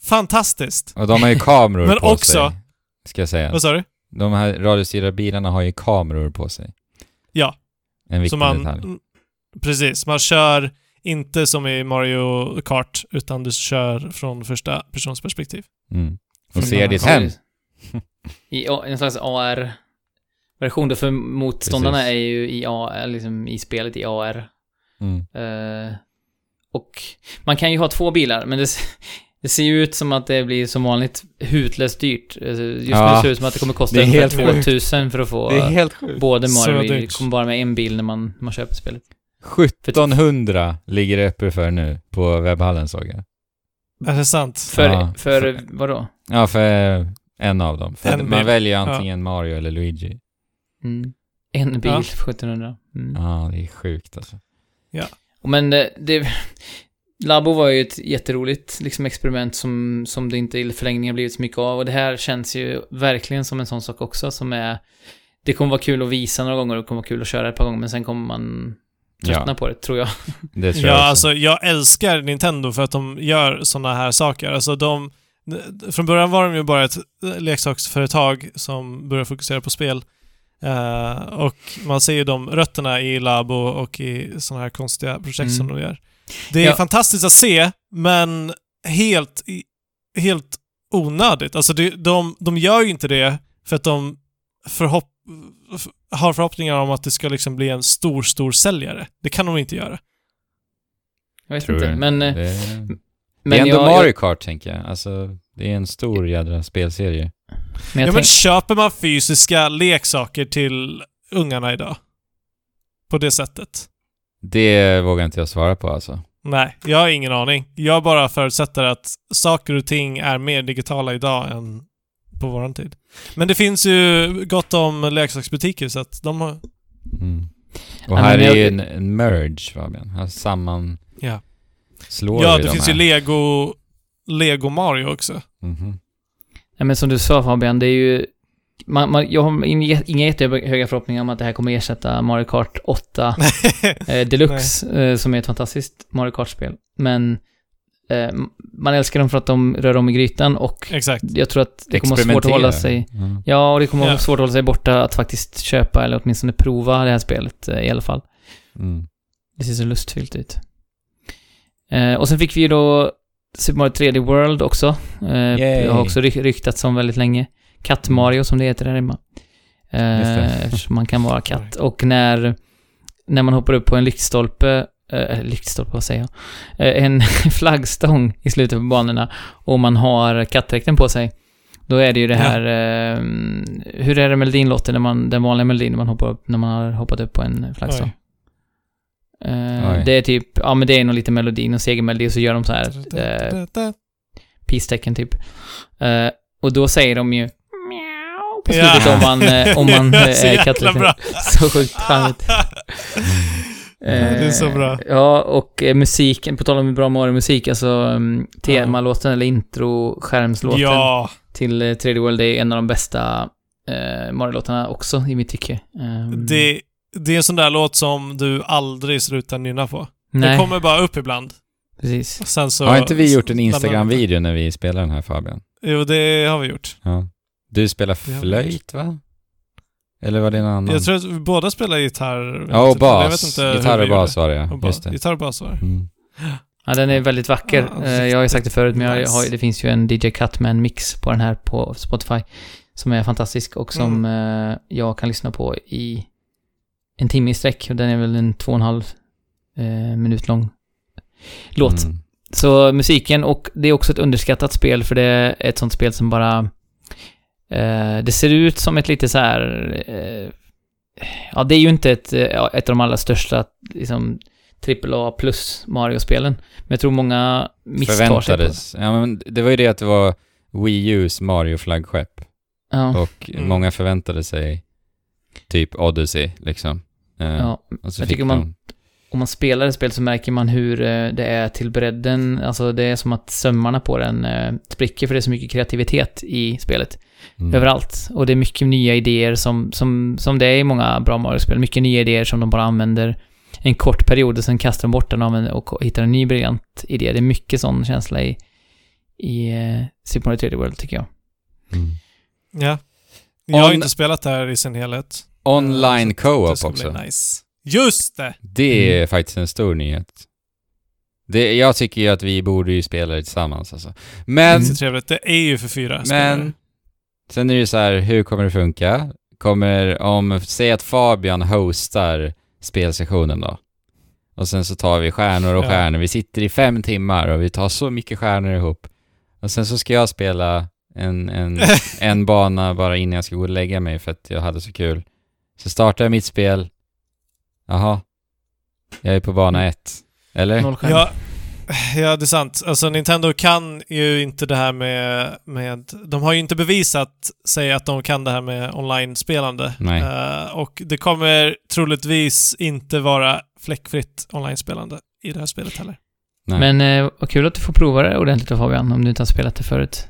Fantastiskt! Och de har ju kameror Men på också- sig. Ska jag säga. Vad sa du? De här radiostyrda bilarna har ju kameror på sig. Ja. En viktig Så man, detalj. precis, man kör inte som i Mario Kart utan du kör från första persons perspektiv. Mm. Och ser ditt hem. I en slags AR-version då, för motståndarna Precis. är ju i, A, liksom i spelet i AR. Mm. Eh, och man kan ju ha två bilar, men det, det ser ju ut som att det blir som vanligt hutlöst dyrt. Alltså, Just Ja. nu ser det ut som att det kommer kosta Det är ungefär helt 2000 för att få Det är helt sjukt. både Mario. Luigi. kommer bara med en bil när man, man köper spelet. 1700 ligger det uppe för nu på webbhallen såg jag. Är det sant? För, Ja, för, för- vadå? Ja, för en av dem. För En man bil. väljer antingen Mario eller Luigi. Mm. En bil Ja. för 1700. Mm. Ja, det är sjukt alltså. Men det, det... Labo var ju ett jätteroligt liksom, experiment som, som det inte i förlängningen blivit så mycket av. Och det här känns ju verkligen som en sån sak också som är... Det kommer vara kul att visa några gånger och det kommer vara kul att köra ett par gånger, men sen kommer man tröttna Ja, på det, tror jag. det tror Ja, jag alltså jag älskar Nintendo för att de gör såna här saker. Alltså de... Från början var de ju bara ett leksaksföretag som började fokusera på spel. Eh, och man ser ju de rötterna i Labo och i såna här konstiga projekt som Mm. de gör. Det är Ja. fantastiskt att se, men helt, helt onödigt. Alltså det, de, de gör ju inte det för att de förhopp, har förhoppningar om att det ska liksom bli en stor, stor säljare. Det kan de inte göra. Jag vet Tror inte, jag. men... eh, det, men det är ändå jag, Mario jag, Kart, tänker jag. Alltså, det är en stor jädra spelserie. men Ja, men köper man fysiska leksaker till ungarna idag? På det sättet? Det vågar inte jag svara på alltså. Nej, jag har ingen aning. Jag bara förutsätter att saker och ting är mer digitala idag än på våran tid. Men det finns ju gott om leksaksbutiker så att de har... Mm. Ja, Och här är ju en, en merge, Fabian. Här samman... Ja. Slår ja, det de finns här. ju Lego... Lego Mario också. Mhm. nej, men som du sa Fabian, det är ju... man, man, jag har inga, jättehöga förhoppningar om att det här kommer ersätta Mario Kart 8 eh, Deluxe, eh, som är ett fantastiskt Mario Kart-spel. Men eh, man älskar dem för att de rör om i grytan och Exakt. jag tror att det kommer vara svårt att hålla sig... Mm. Ja, och det kommer vara svårt att hålla sig borta att faktiskt köpa eller åtminstone prova det här spelet eh, i alla fall. Mm. Det ser så lustfyllt ut. Eh, och sen fick vi ju då Super Mario 3D World också. Eh, har också ry- ryktats om väldigt länge. Katt-Mario som det heter där hemma. Eh, eftersom man kan vara katt. Och när, när man hoppar upp på en lyktstolpe, eh, lyktstolpe, vad säger jag? Eh, en flaggstång i slutet på banorna och man har kattdräkten på sig. Då är det ju det Ja. här, eh, hur är det melodinlåten när man, den vanliga melodin när man hoppar upp, när man har hoppat upp på en flaggstång? Eh, Oj. det är typ, ja men det är nog lite melodin och segermelodi och så gör de så här eh, peace-tecken typ. Eh, och då säger de ju På Ja. slutet om man, eh, om man eh, är katt. bra. Så sjukt charmigt. det är så bra. Eh, Ja, och eh, musiken, på tal om bra Mario-musik, alltså um, temalåten eller intro-skärmslåten Ja. till eh, 3D World är en av de bästa eh, Mario-låtarna också i mitt tycke. Ehm, Det, det är en sån där låt som du aldrig slutar nynna på. nej, Den kommer bara upp ibland. precis. Sen så... Har inte vi gjort en. Instagram-video när vi spelar den här Fabian? Jo, det har vi gjort. Ja. Du spelar flöjt va? Eller var det en annan? Jag tror att vi båda spelar gitarr. Ja, och Jag vet bas. Gitarr och bas var det Och ja. Just det. Gitarr och bas var det. Mm. Ja, den är väldigt vacker. Ja, Eh, jag har ju sagt det förut, men jag nice. har, ju- det finns ju en DJ Cutman-mix på den här på Spotify som är fantastisk och som Mm. eh, jag kan lyssna på i en timme i sträck. Och den är väl en två och en halv eh, minut lång låt. Mm. Så musiken, och det är också ett underskattat spel för det är ett sånt spel som bara... Eh, det ser ut som ett lite så här... Eh, ja, det är ju inte ett, eh, ett av de allra största liksom, AAA plus Mario-spelen. Men jag tror många misstar sig på det. Ja, men det var ju det att det var Wii U's Mario-flaggskepp. Ja, Och Mm. många förväntade sig typ Odyssey, liksom. Eh, ja. och så jag fick tycker man- de- Om man spelar ett spel så märker man hur det är till bredden. Alltså det är som att sömmarna på den spricker för det är så mycket kreativitet i spelet. Mm. överallt. Och det är mycket nya idéer som, som, som det är i många bra Mario-spel. Mycket nya idéer som de bara använder en kort period och sen kastar de bort den och, hittar en ny briljant idé. Det är mycket sån känsla i, i uh, Super Mario 3D World, tycker jag. Mm. Ja. Jag har On- inte spelat det här i sin helhet. Online Det co-op också. nice. Just det! Det är Mm. faktiskt en stor nyhet. Det, jag tycker ju att vi borde ju spela det tillsammans alltså. Men, Det är så trevligt. Det är ju för fyra spelare. Sen är det ju så här, hur kommer det funka? Kommer, om, säg att Fabian hostar spelsessionen då. Och sen så tar vi stjärnor och stjärnor. Vi sitter i fem timmar och vi tar så mycket stjärnor ihop. Och sen så ska jag spela en, en, en bana bara innan jag ska gå och lägga mig för att jag hade så kul. Så startar jag mitt spel. Jaha. Jag är på bana ett. Eller? Noll skärm. Ja, ja, det är sant. Alltså Nintendo kan ju inte det här med, med... De har ju inte bevisat sig att de kan det här med online-spelande. Nej. Eh, och det kommer troligtvis inte vara fläckfritt online-spelande i det här spelet heller. Nej. Men eh, vad kul att du får prova det ordentligt då, Fabian, om du inte har spelat det förut.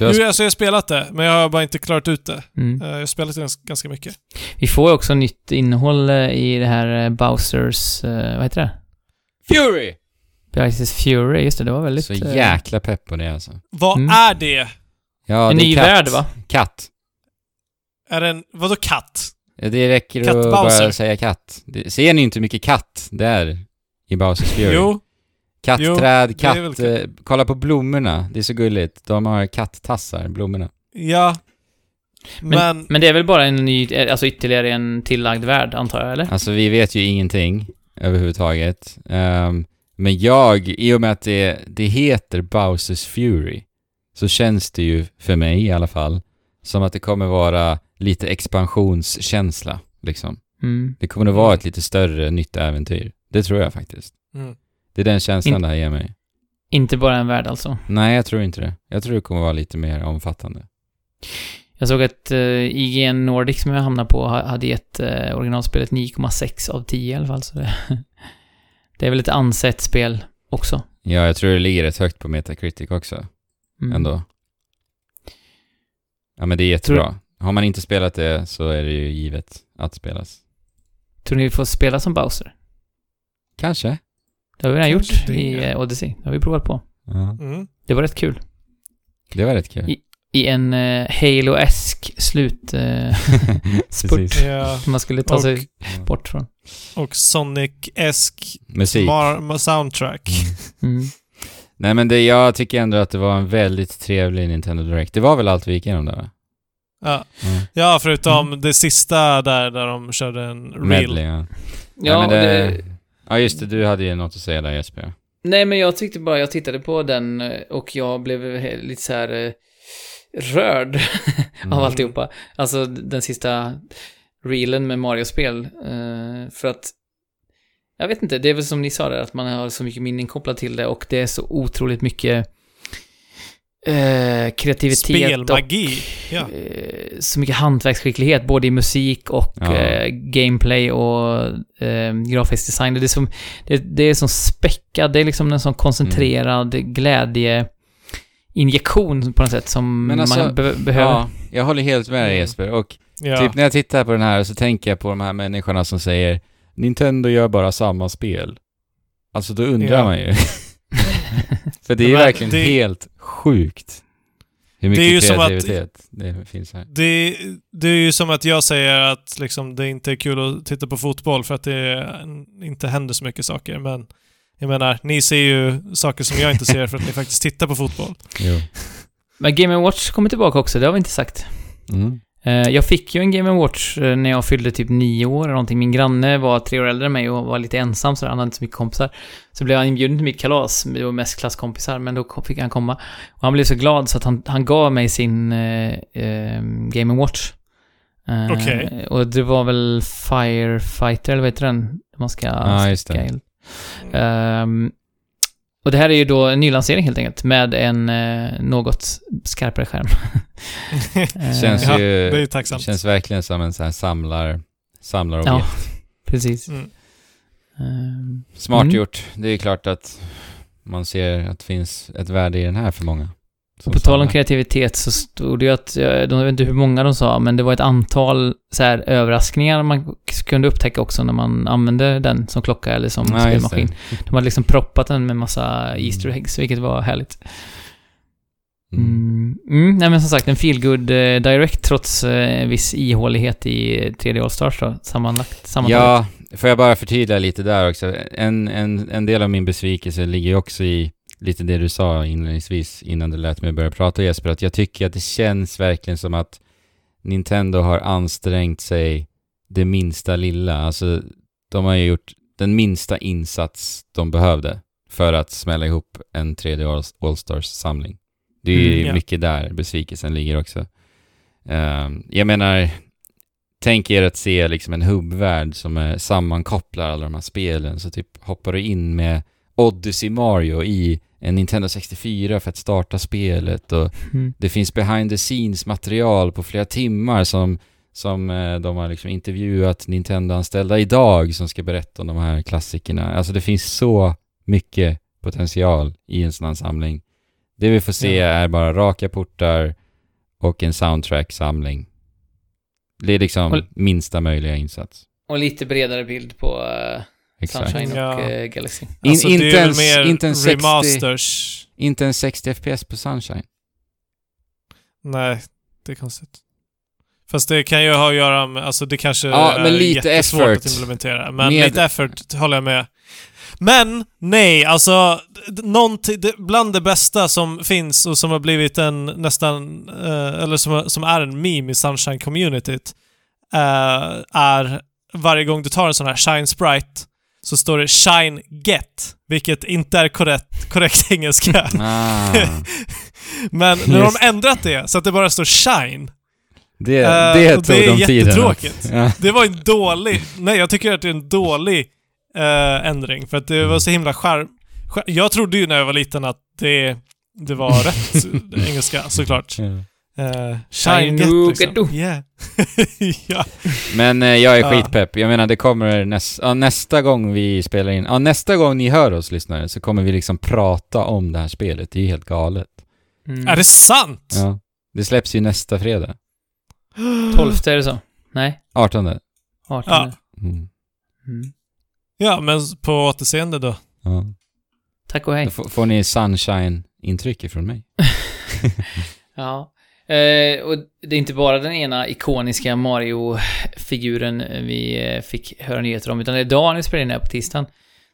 Har Jo, alltså jag har spelat det, men jag har bara inte klarat ut det. Mm. Eh, jag har spelat det gans- ganska mycket. Vi får också nytt innehåll eh, i det här Bowsers, vad heter det? Fury! Bowsers Fury, just det, det var väldigt... Så jäkla pepp på det alltså. Vad Mm. är det? Ja, en det är ny katt. värld, va? Katt. Är det en... Vadå katt? Ja, Det räcker Katt att Bowser. bara säga katt. Det, ser ni inte hur mycket katt det är i Bowsers Fury? Jo. Kattträd, Jo, är väl katt... Eh, kolla på blommorna. Det är så gulligt. De har katttassar, blommorna. Ja. Men... Men det är väl bara en ny, eh, alltså ytterligare en tillagd värld, antar jag, eller? Alltså vi vet ju ingenting överhuvudtaget. Ehm, men jag, i och med att det, det heter Bowsers Fury, så känns det ju, för mig i alla fall, som att det kommer vara lite expansionskänsla, liksom. Mm. Det kommer att vara ett lite större nytt äventyr. Det tror jag faktiskt. Mm. Det är den känslan In- det här ger mig. Inte bara en värld, alltså. Nej, jag tror inte det. Jag tror det kommer vara lite mer omfattande. Jag såg att uh, IGN Nordic som jag hamnade på ha- hade gett uh, originalspelet 9,6 av 10 i alla fall, så det, det är väl ett ansett spel också. Ja, jag tror det ligger rätt högt på Metacritic också, Mm. ändå. Ja, men det är jättebra. har man inte spelat det så är det ju givet att spelas. Tror ni vi får spela som Bowser? Kanske. Det har vi redan Kanske gjort det. i eh, Odyssey. Det har vi provat på. Ja, Mm. Det var rätt kul. det var rätt kul. I- I en uh, Halo-esk slut uh, spurt Precis. Ja. man skulle ta Och- sig bort från. Och Sonic-esk soundtrack. Mm. Nej men det, jag tycker ändå att det var en väldigt trevlig Nintendo Direct. Det var väl allt vi gick igenom där va? Ja. Mm. ja, förutom det sista där, där de körde en reel. Medley, ja. Ja, men och det, det, ja, just det. Du hade ju något att säga där Jesper. nej men jag tyckte bara, jag tittade på den eh, och jag blev lite så här eh, rörd Mm. av alltihopa. Alltså den sista reelen med Mario-spel. eh, för att, jag vet inte, det är väl som ni sa där, att man har så mycket minnen kopplat till det och det är så otroligt mycket eh, kreativitet Spelmagi. Ja. och eh, så mycket hantverksskicklighet, både i musik och Ja. gameplay och grafisk design. Det är, som, det, det är som späckat, det är liksom en sån koncentrerad Mm. Glädjeinjektion på något sätt som Men alltså, man be behöver. Ja, jag håller helt med dig Mm. Jesper. Och Ja. typ när jag tittar på den här så tänker jag på de här människorna som säger Nintendo gör bara samma spel. Alltså då undrar Ja. man ju. För det är ju Men verkligen det- helt sjukt. Hur Det mycket är ju som att- kreativitet det finns här. Det, det är ju som att jag säger att liksom, det inte är kul att titta på fotboll för att det inte händer så mycket saker. Men jag menar, ni ser ju saker som jag inte ser för att ni faktiskt tittar på fotboll. Jo. Men Game Watch kommer tillbaka också, det har vi inte sagt. Mm. Eh, Jag fick ju en Game Watch eh, när jag fyllde typ nio år eller någonting. Min granne var tre år äldre än mig och var lite ensam så han hade inte så mycket kompisar. Så blev han inbjuden till mitt kalas, det var mest klasskompisar, men då fick han komma. Och han blev så glad så att han, han gav mig sin eh, eh, Game Watch. Eh, Okej. Och det var väl Firefighter, eller vad heter den? Man ska... Ja, just det. Ehm, och det här är ju då en nylansering helt enkelt, med en eh, något skarpare skärm. Eh, Känns Ja, ju... det är ju tacksamt. Känns verkligen som en sån här samlar... Samlarobjekt. Ja. Precis. Mm. Ehm, Smart Mm. gjort. Det är ju klart att man ser att det finns ett värde i den här för många. Som på tal om kreativitet så stod det ju att, jag de- jag vet inte hur många de sa, men det var ett antal så här överraskningar man kunde upptäcka också när man använde den som klocka eller som Ja, spelmaskin. De hade liksom proppat den med massa Easter eggs, vilket var härligt. Mm. Mm. Mm, nej men som sagt, en feelgood eh, direct trots eh, viss ihålighet i 3D All-Stars då, sammanlagt. sammantaget. Ja, får jag bara förtydliga lite där också. En, en, en del av min besvikelse ligger ju också i lite det du sa inledningsvis innan du lät mig börja prata Jesper, att jag tycker att det känns verkligen som att Nintendo har ansträngt sig det minsta lilla. Alltså, de har ju gjort den minsta insats de behövde för att smälla ihop en 3D All- All-Stars-samling. Det är Mm, ja. mycket där besvikelsen ligger också. Ehm, jag menar, tänk er att se liksom en hubbvärld som är sammankopplar alla de här spelen, så typ hoppar du in med Odyssey Mario i en Nintendo 64 för att starta spelet och Mm. det finns behind the scenes material på flera timmar som, som eh, de har liksom intervjuat Nintendo-anställda idag som ska berätta om de här klassikerna. Alltså det finns så mycket potential i en sån här samling. Det vi får se Ja. är bara raka portar och en soundtrack-samling. Det är liksom Och- minsta möjliga insats. Och lite bredare bild på eh, Exakt. Sunshine och Ja. eh, Galaxy. In- Alltså, inte det är ens- mer inte ens 60 remasters. Inte en 60 FPS på Sunshine. Nej, det är konstigt. Fast det kan ju ha att göra med, alltså det kanske Ja, är men lite jättesvårt effort. att implementera. Men Med- lite effort håller jag med. Men, nej, alltså någonting, bland det bästa som finns och som har blivit en nästan, eh, eller som, som är en meme i Sunshine-communityt, eh, är varje gång du tar en sån här Shine Sprite så står det Shine Get, vilket inte är korrekt, korrekt engelska. Ah, Men nu har de ändrat det så att det bara står Shine. det, det och tog det är de jättetråkigt. Ja. Det var en dålig... Nej, jag tycker att det är en dålig eh, ändring. För att det var så himla charm... skär- Jag trodde ju när jag var liten att det, det var rätt engelska, såklart. Ja. Uh, Shine get, liksom. Yeah. ja. Men eh, jag är skitpepp. Jag menar, det kommer näs ja, nästa gång vi spelar in, ja, nästa gång ni hör oss lyssnare så kommer vi liksom prata om det här spelet. Det är ju helt galet. Mm. Är det sant? Ja. Det släpps ju nästa fredag. 12 är det så? Nej? 18. 18? Ja. Mm. Mm. Ja, men på återseende då. Ja. Tack och hej. Då får, får ni sunshine-intryck ifrån mig. Ja. Eh, och det är inte bara den ena ikoniska Mario-figuren vi eh, fick höra nyheter om, utan idag när vi spelade in det här på tisdagen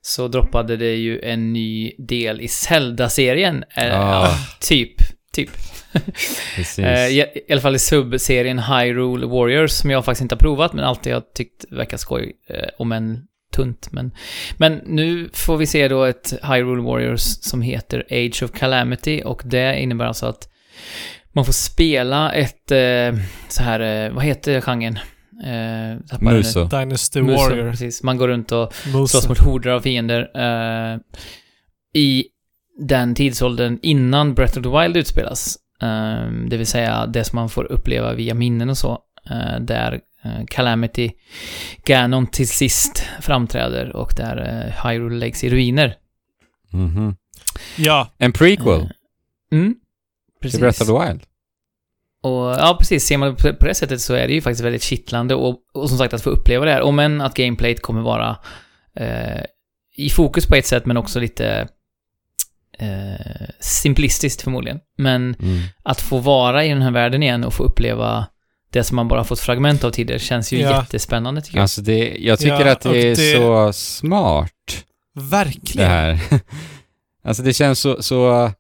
så droppade det ju en ny del i Zelda-serien. Eh, Ja. ja, typ. Typ. Eh, i, I alla fall i sub-serien Hyrule Warriors, som jag faktiskt inte har provat, men alltid har tyckt verkar skoj, eh, om en tunt. Men, men nu får vi se då ett Hyrule Warriors som heter Age of Calamity, och det innebär alltså att man får spela ett, eh, så här, eh, vad heter genren? Eh. Muso. Dynasty Muso, Warrior. precis. Man går runt och Muso. slåss mot horder av fiender eh, i den tidsåldern innan Breath of the Wild utspelas. Eh, det vill säga det som man får uppleva via minnen och så. Eh, där eh, Calamity Ganon till sist framträder och där eh, Hyrule läggs i ruiner. Mhm. Ja, En prequel Eh, Till precis. Breath of the Wild. Och ja, precis. Ser man det på det sättet så är det ju faktiskt väldigt kittlande och, och som sagt att få uppleva det här. Om än att gameplayet kommer vara eh, i fokus på ett sätt men också lite eh, simplistiskt förmodligen. Men Mm. att få vara i den här världen igen och få uppleva det som man bara fått fragment av tidigare känns ju Ja. jättespännande tycker jag. Alltså det, jag tycker Ja, att det är det- så smart, det verkligen. här. alltså det känns så, så,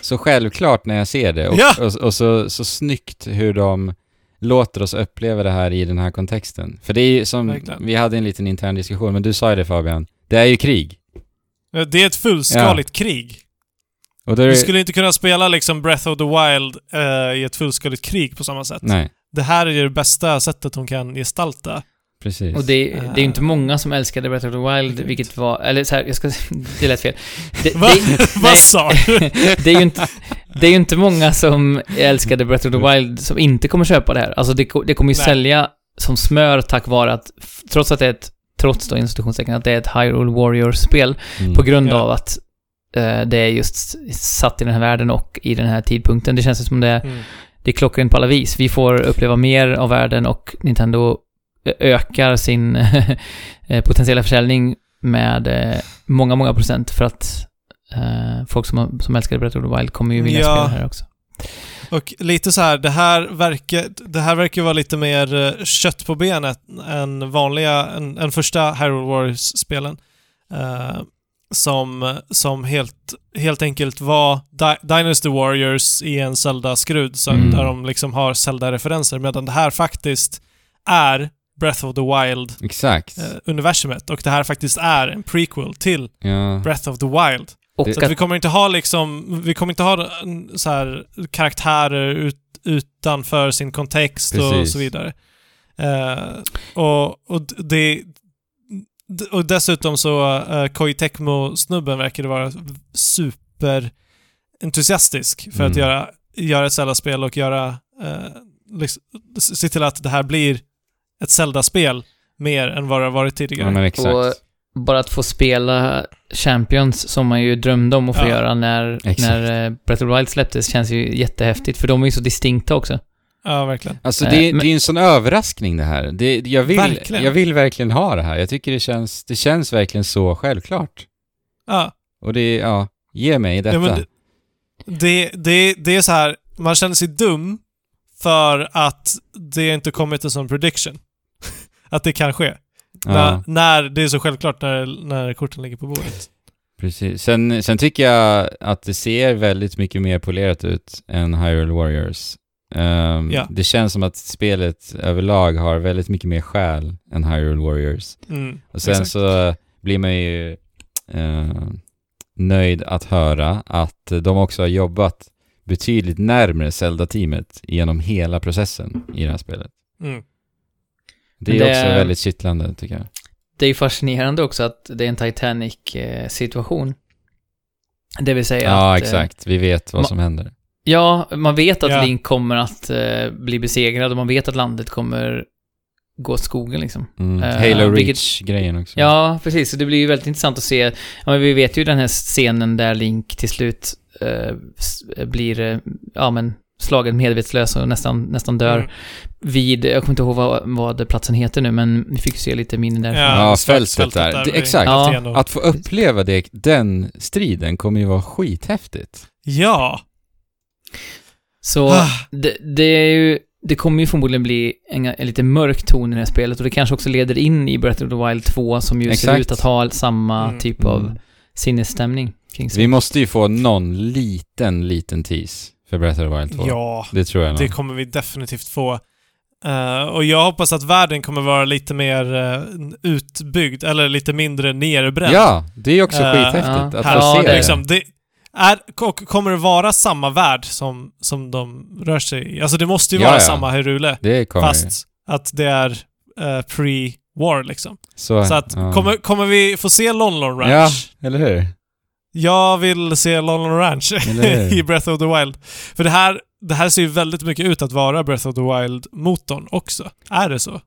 så självklart när jag ser det och, Ja. och, och så, så snyggt hur de låter oss uppleva det här i den här kontexten. För det är ju som, Verkligen. vi hade en liten intern diskussion, men du sa ju det Fabian, det är ju krig. Det är ett fullskaligt krig. Och är det, skulle inte kunna spela liksom Breath of the Wild eh, i ett fullskaligt krig på samma sätt. Nej, Det här är det bästa sättet de kan gestalta. Precis. Och det, det är ju inte många som älskade Breath of the Wild, Exakt. vilket var, eller så här, jag ska, det lät fel. Det, Va? det, Vad nej, sa du? det är ju inte, det är ju inte många som älskade Breath of the Wild som inte kommer köpa det här. Alltså det, det kommer ju Nej. sälja som smör tack vare att, trots att det är ett, trots då institutionstecken, att det är ett Hyrule Warriors-spel, Mm. på grund Ja. av att eh, det är just satt i den här världen och i den här tidpunkten. Det känns som det, Mm. det är klockrent på alla vis. Vi får uppleva mer av världen och Nintendo ökar sin eh, potentiella försäljning med eh, många, många procent för att eh, folk som, som älskar Breath of the Wild kommer ju vilja Ja. spela här också. Och lite så här, det här verkar, det här verkar vara lite mer kött på benet än vanliga, än, än första Hyrule Warriors-spelen. Eh, som, som helt, helt enkelt var Di Dynasty Warriors i en Zelda-skrud, Mm. där de liksom har Zelda-referenser, medan det här faktiskt är Breath of the. Wild-universumet, och det här faktiskt är en prequel till ja. Breath of the Wild. Och Så att att, vi kommer inte ha liksom, vi kommer inte ha en, så här karaktärer ut, utanför sin kontext och så vidare. Eh, och, och det och dessutom så uh, Koei Tecmo-snubben verkar vara super entusiastisk för att Mm. göra, göra ett Zelda-spel och göra, eh, liksom, se till att det här blir ett Zelda-spel mer än vad det har varit tidigare. ja, men exakt. Och- bara att få spela Champions som man ju drömde om att få Ja. göra när, Exakt. när eh, Breath of the Wild släpptes känns ju jättehäftigt, för de är ju så distinkta också. Ja, verkligen. Alltså Eh, det, men- det är ju en sån överraskning det här. Det, jag, vill, Verkligen. jag vill verkligen ha det här. Jag tycker det känns, det känns verkligen så självklart. Ja. Och det, ja, ge mig detta. Ja, men det, det, det, det är så här, man känner sig dum för att det inte kommit en sån prediction. Att det kan ske. ja, När, när det är så självklart när, när korten ligger på bordet. precis. Sen, sen tycker jag att det ser väldigt mycket mer polerat ut än Hyrule Warriors. Ehm, Ja. Det känns som att spelet överlag har väldigt mycket mer själ än Hyrule Warriors. Mm, Och sen exakt. så blir man ju eh, nöjd att höra att de också har jobbat betydligt närmare Zelda-teamet genom hela processen i det här spelet. Mm. Det är det- också väldigt kittlande tycker jag. Det är ju fascinerande också att det är en Titanic-situation. Det vill säga Ja, att... eh, exakt. Vi vet vad som händer. Ja, man vet att Ja. Link kommer att eh, bli besegrad och man vet att landet kommer gå åt skogen liksom. Mm. Eh, Halo Reach-grejen också. Ja, precis. Så det blir ju väldigt intressant att se. Ja, men vi vet ju den här scenen där Link till slut s- blir, ja men, slagen medvetslös och nästan, nästan dör Mm. vid, jag kommer inte ihåg vad, vad platsen heter nu, men vi fick se lite minnen därifrån. Ja, Ja, fältet där. Det- vid exakt. Ja. Att få uppleva det, den striden kommer ju vara skithäftigt. Ja. Så Ah. det, det är ju, det kommer ju förmodligen bli en, en lite mörk ton i det här spelet och det kanske också leder in i Breath of the Wild 2 som ju ser Exakt. ut att ha samma Mm. typ av Mm. sinnesstämning kring sig. Vi måste ju få någon liten, liten tease för Breath of the Wild 2. Ja, Det tror jag det nog. kommer vi definitivt få. Eh, och jag hoppas att världen kommer vara lite mer eh, utbyggd, eller lite mindre nerbränd. Ja, det är ju också Eh, skithäftigt att Här, få Ja, se det det. är liksom, det är, och kommer det vara samma värld som, som de rör sig i? Alltså det måste ju Ja, vara ja. samma Hyrule, Det kommer ju. fast att det är eh, pre-war liksom. Så, Så att, kommer, kommer vi få se Lon Lon Ranch? Ja, eller hur? Jag vill se Lon Lon Ranch i Breath of the Wild. För det här, det här ser ju väldigt mycket ut att vara Breath of the Wild-motorn också. Är det så?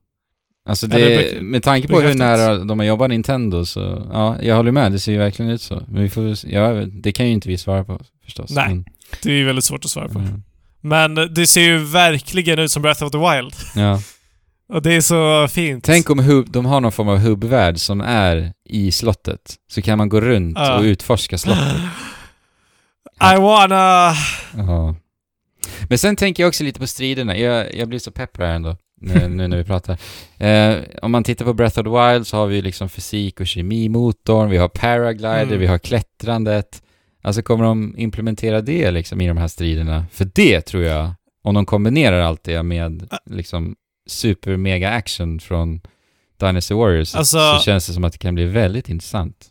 Alltså det, bekräftat. med tanke på hur nära de har jobbat Nintendo så, ja, jag håller med. Det ser ju verkligen ut så. Men vi får, ja, det kan ju inte vi svara på förstås. Nej, Men, Det är ju väldigt svårt att svara på. mm, Men det ser ju verkligen ut som Breath of the Wild. ja. Och det är så fint. Tänk om hub, de har någon form av hubbvärld som är i slottet. Så kan man gå runt Ja. och utforska slottet. I wanna... Ja. Men sen tänker jag också lite på striderna. Jag, jag blir så pepp här ändå, nu, nu när vi pratar. Eh, om man tittar på Breath of the Wild så har vi liksom fysik och kemimotorn, vi har paraglider, Mm. vi har klättrandet. Alltså kommer de implementera det liksom i de här striderna? För det tror jag, om de kombinerar allt det med liksom super mega action från Dynasty Warriors Alltså- så känns det som att det kan bli väldigt intressant.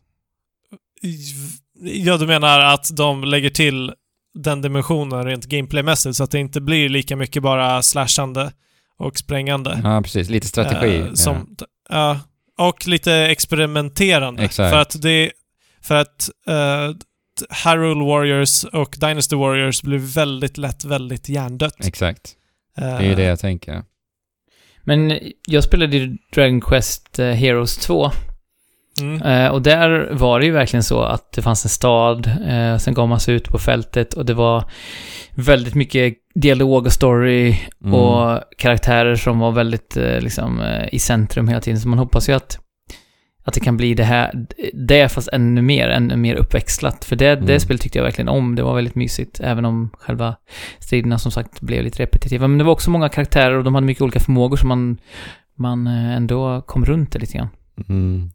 Ja, du menar att de lägger till den dimensionen rent gameplaymässigt så att det inte blir lika mycket bara slashande och sprängande. Ja, precis. Lite strategi. Eh, som, ja. och lite experimenterande. Exakt. För att det... För att uh, Hyrule Warriors och Dynasty Warriors blir väldigt lätt väldigt hjärndött. Exakt. Eh, Det är ju det jag tänker. Men jag spelade ju Dragon Quest eh, Heroes 2 Mm. eh, och där var det ju verkligen så att det fanns en stad, eh, sen gav man sig ut på fältet och det var väldigt mycket dialog och story Mm. och karaktärer som var väldigt liksom i centrum hela tiden. Så man hoppas ju att, att det kan bli det här, det fast ännu mer, ännu mer uppväxlat. För det, Mm. det spelet tyckte jag verkligen om. Det var väldigt mysigt, även om själva striderna som sagt blev lite repetitiva. Men det var också många karaktärer och de hade mycket olika förmågor som man, man eh, ändå kom runt det lite grann. Mm.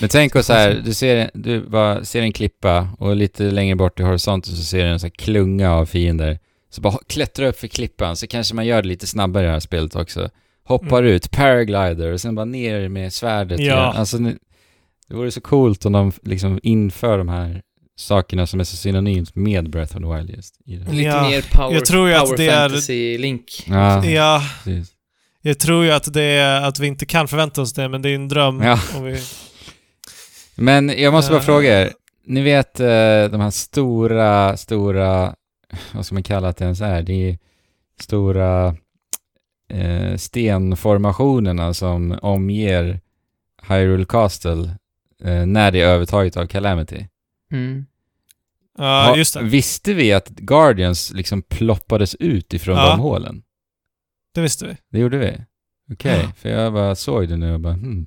Men tänk oss så här, du ser, du bara ser en klippa och lite längre bort i horisonten så ser du en sån klunga av fiender. Så bara klättra upp för klippan så kanske man gör det lite snabbare i det här spelet också. Hoppar Mm. ut, paraglider och sen bara ner med svärdet. Ja. igen. Alltså, det vore så coolt om de liksom inför de här sakerna som är så synonymt med Breath of the Wild just i det. Lite Ja, mer power, jag tror ju att det är- fantasy-link. Ja, Ja, precis. jag tror ju att det är att vi inte kan förvänta oss det, men det är en dröm. Ja. Om vi, Men jag måste bara Eh. fråga er. Ni vet eh, de här stora, stora, vad ska man kalla att det ens är? Det är stora eh, stenformationerna som omger Hyrule Castle eh, när det är övertaget av Calamity. Mm. ja, Ha- just det. Visste vi att Guardians liksom ploppades ut ifrån Ja. de hålen? Det visste vi. Det gjorde vi? Okej, Ja. för jag bara såg det nu och bara hmm.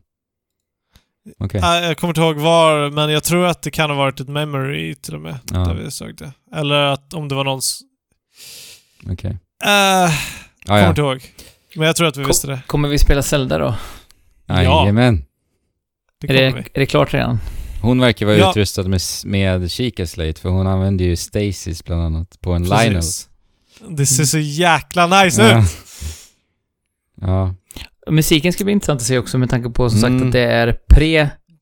Okej. Ja, Jag kommer inte ihåg var, men jag tror att det kan ha varit ett memory till och med, Ja. där vi såg det. Eller att om det var någons... Okej. Uh, Ah, kommer ja. inte ihåg. Men jag tror att vi Kom- visste det. Kommer vi spela Zelda då? Ja. Jajamän. Det Är det, vi. är det klart redan? Hon verkar vara Ja. utrustad med, med kikaslate för hon använder ju Stasis bland annat på en Lionel. Precis. Det ser så jäkla nice Ja. ut! ja. Musiken ska bli intressant att se också med tanke på som Mm. sagt att det är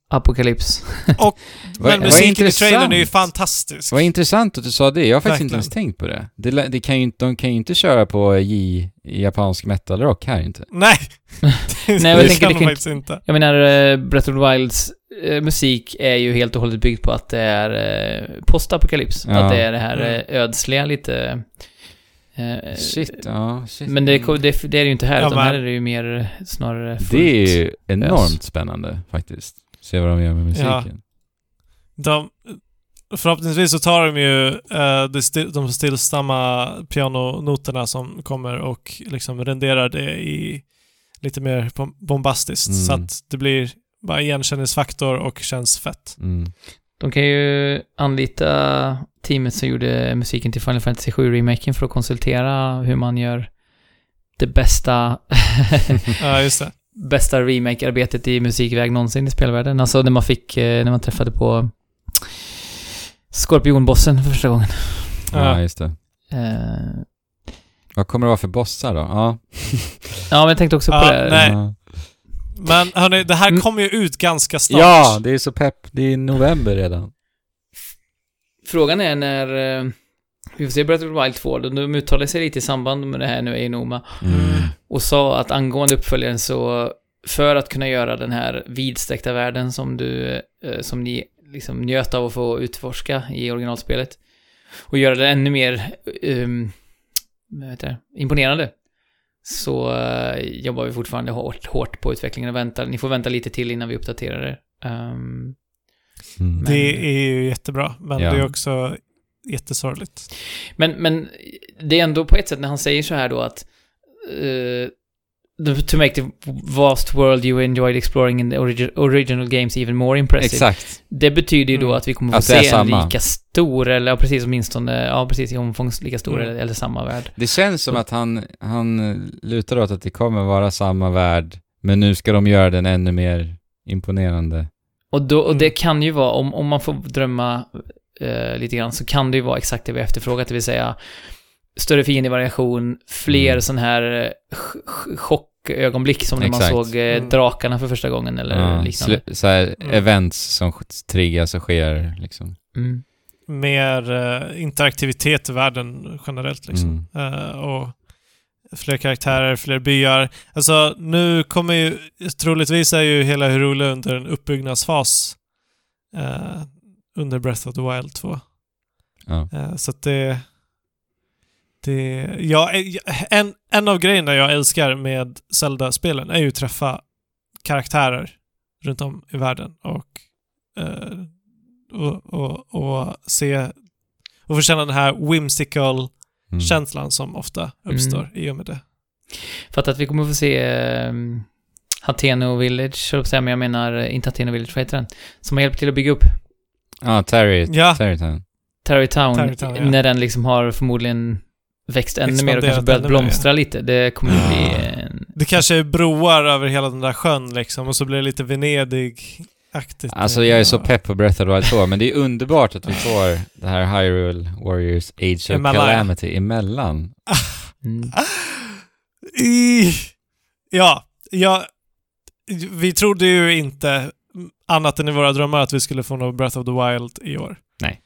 pre-apokalyps. Vad- Men musiken i trailern är ju fantastisk. Vad intressant att du sa det. Jag har faktiskt inte Verkligen. ens tänkt på det. det, det kan ju, inte- de kan ju inte köra på J, japansk metalrock här inte. Nej! Nej, jag tänker det de kan faktiskt inte. Jag menar, eh, Breath of the Wilds eh, musik är ju helt och hållet byggd på att det är eh, postapokalyps. Ja. Att det är det här Mm. eh, ödsliga lite... eh, Shit, ja, shit. Men det, det, det är det ju inte här, Ja, utan men- här är det ju mer snarare fullt. Det är ju enormt Ös. spännande faktiskt. Se vad de gör med musiken. De, förhoppningsvis så tar de ju eh, det sti- de stillsamma pianonoterna som kommer och liksom renderar det i lite mer bom- bombastiskt. Mm. Så att det blir bara igenkänningsfaktor och känns fett. Mm. De kan ju anlita teamet som gjorde musiken till Final Fantasy 7-remaken för att konsultera hur man gör det bästa, Ja, just det. Bästa remake-arbetet i musikväg någonsin i spelvärlden. Alltså när man fick, eh, när man träffade på Skorpionbossen för första gången. Ja, Ja. just det. Eh, Vad kommer det vara för bossar då? Ja. ja, men jag tänkte också på Ja, det. nej. Ja. Men hörni, det här Mm. kommer ju ut ganska snart. ja, det är så pepp. Det är november redan. Frågan är när... Vi får se Breath of the Wild 2, de, de uttalade sig lite i samband med det här nu i Noma Mm. och sa att angående uppföljaren så för att kunna göra den här vidsträckta världen som du, eh, som ni liksom njöt av att få utforska i originalspelet och göra det ännu mer um, vad heter det, imponerande så eh, jobbar vi fortfarande hårt, hårt på utvecklingen och väntar. Ni får vänta lite till innan vi uppdaterar det. Ehm, Mm. Det är ju jättebra, men Ja. det är också jättesorgligt. Men, men det är ändå på ett sätt när han säger så här då att eh, to make the vast world you enjoyed exploring in the origi- original games even more impressive. Exakt. Det betyder ju då Mm. att vi kommer få Att är se en lika stor, eller ja, precis åtminstone, ja precis i omfång lika stor Mm. eller, eller samma värld. Det känns som att han, han lutar åt att det kommer vara samma värld, men nu ska de göra den ännu mer imponerande. Och, då, och Mm. det kan ju vara, om, om man får drömma eh, lite grann, så kan det ju vara exakt det vi har efterfrågat, det vill säga större fiendevariation, fler Mm. sån här eh, ch- ch- chockögonblick som när man Exakt. såg eh, Mm. drakarna för första gången eller Ja, liknande. så här, Mm. events som triggas och sker liksom. Mm. Mer eh, interaktivitet i världen generellt liksom. Mm. Eh, och fler karaktärer, fler byar. Alltså nu kommer ju, troligtvis är ju hela Hyrule under en uppbyggnadsfas eh, under Breath of the Wild 2. Ja. Eh, så att det... det ja, en, en av grejerna jag älskar med Zelda-spelen är ju att träffa karaktärer runt om i världen och, eh, och, och, och se och få känna den här whimsical Mm. känslan som ofta uppstår i och med det. För att, vi kommer få se eh, Hateno Village, höll jag men jag menar eh, inte Hateno Village, vad heter den? Som har hjälpt till att bygga upp Ja, Terry, Ja. Terrytown. Terrytown, Terrytown, ja. när den liksom har förmodligen växt ännu mer och kanske börjat ännu mer, blomstra lite. Det kommer att bli Ja. en... Det kanske är broar över hela den där sjön liksom och så blir det lite Venedig-aktigt. Alltså jag är så pepp på Breath of the Wild 2, men det är underbart att vi får det här Hyrule Warriors Age of Emellan. Calamity emellan. Mm. I, ja, ja, vi trodde ju inte annat än i våra drömmar att vi skulle få något Breath of the Wild i år. Nej.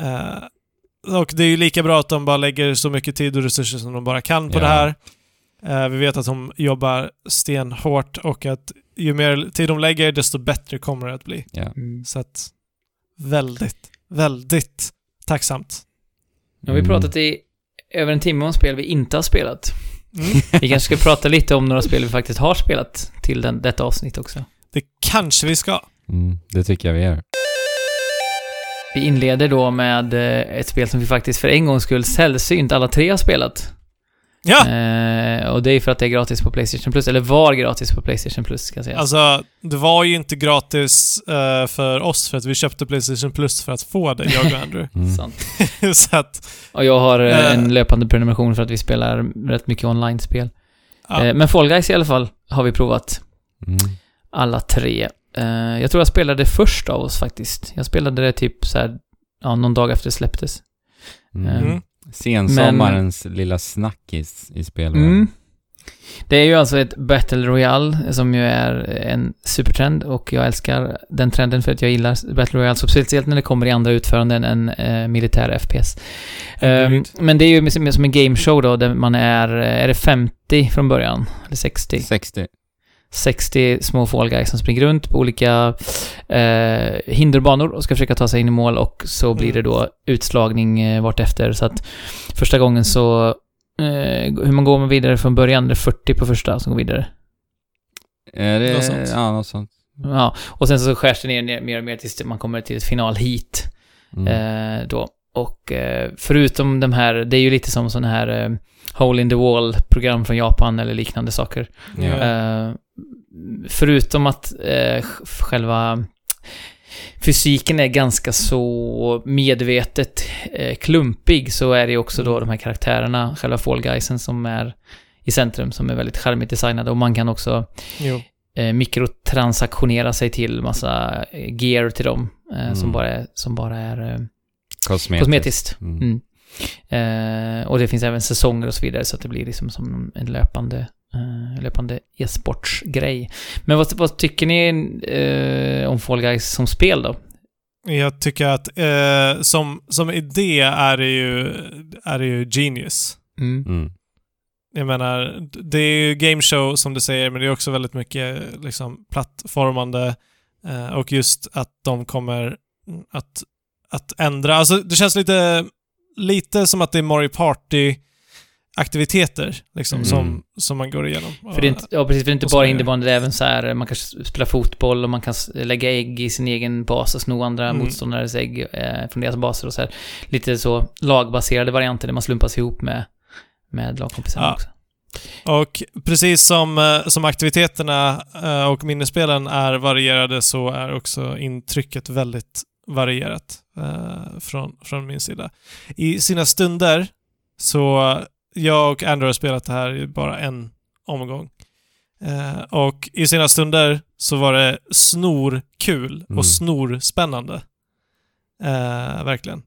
Eh, och det är ju lika bra att de bara lägger så mycket tid och resurser som de bara kan på Ja. det här. Eh, vi vet att de jobbar stenhårt och att ju mer tid de lägger, desto bättre kommer det att bli. Ja. Mm. Så att väldigt, väldigt tacksamt. Nu har vi pratat i över en timme om spel vi inte har spelat. Mm. Vi kanske ska prata lite om några spel vi faktiskt har spelat till den, detta avsnitt också. Det kanske vi ska. Mm, det tycker jag vi gör. Vi inleder då med eh, ett spel som vi faktiskt för en gångs skull sällsynt alla tre har spelat. Ja! Eh, och det är för att det är gratis på Playstation Plus, eller var gratis på Playstation Plus ska sägas. Alltså, det var ju inte gratis eh, för oss för att vi köpte Playstation Plus för att få det, jag och Andrew. Mm. Sant. så att, Och jag har eh, Eh. en löpande prenumeration för att vi spelar rätt mycket online-spel. ja. Eh, men Fall Guys i alla fall har vi provat. Mm. Alla tre. Eh, jag tror jag spelade först av oss faktiskt. Jag spelade det typ så här, ja, någon dag efter det släpptes. Mm. Eh, mm. Sensommarens lilla snackis i spelvärlden. Mm. Det är ju alltså ett Battle Royale som ju är en supertrend och jag älskar den trenden för att jag gillar Battle Royale, så speciellt när det kommer i andra utföranden än eh, militär FPS. Eh, Agreed. men det är ju som, som en gameshow då, där man är, är det 50 från början? Eller 60? 60. 60 små Fall Guys som springer runt på olika eh, hinderbanor och ska försöka ta sig in i mål och så blir det Mm. då utslagning eh, vartefter. Så att första gången så, eh, hur man går man vidare från början, det är 40 på första som går vidare. Är det... Något sånt. Ja, något sånt. Ja, och sen så skärs det ner, ner mer och mer tills man kommer till ett finalheat. Mm. Eh, då. Och eh, förutom de här, det är ju lite som sådana här eh, Hole in the Wall-program från Japan eller liknande saker. Eh, förutom att eh, sj- själva fysiken är ganska så medvetet klumpig så är det ju också då de här karaktärerna, själva Fall Guysen som är i centrum, som är väldigt charmigt designade och man kan också Jo. eh, mikrotransaktionera sig till massa gear till dem eh, Mm. som bara är, som bara är Kosmetiskt. kosmetiskt. Mm. Mm. Eh, och det finns även säsonger och så vidare, så att det blir liksom som en löpande, eh, löpande e-sportsgrej. Men vad, vad tycker ni eh, om Fall Guys som spel då? Jag tycker att eh, som, som idé är det ju, är det ju genius. Mm. Mm. Jag menar, det är ju game show som du säger, men det är också väldigt mycket liksom plattformande eh, och just att de kommer att, att ändra. Alltså det känns lite, lite som att det är Mario Party aktiviteter liksom, Mm. som, som man går igenom. För det är inte, ja, precis, för det är inte bara innebandy, det är även så här, man kan s- spela fotboll och man kan lägga ägg i sin egen bas och sno andra Mm. motståndares ägg eh, från deras baser och så här. Lite så lagbaserade varianter där man slumpas ihop med, med lagkompisarna Ja. också. Och precis som, eh, som aktiviteterna eh, och minnespelen är varierade så är också intrycket väldigt varierat eh, från, från min sida. I sina stunder så jag och Andrew har spelat det här i bara en omgång. Eh, och i sina stunder så var det snorkul Mm. och snorspännande. Eh, verkligen.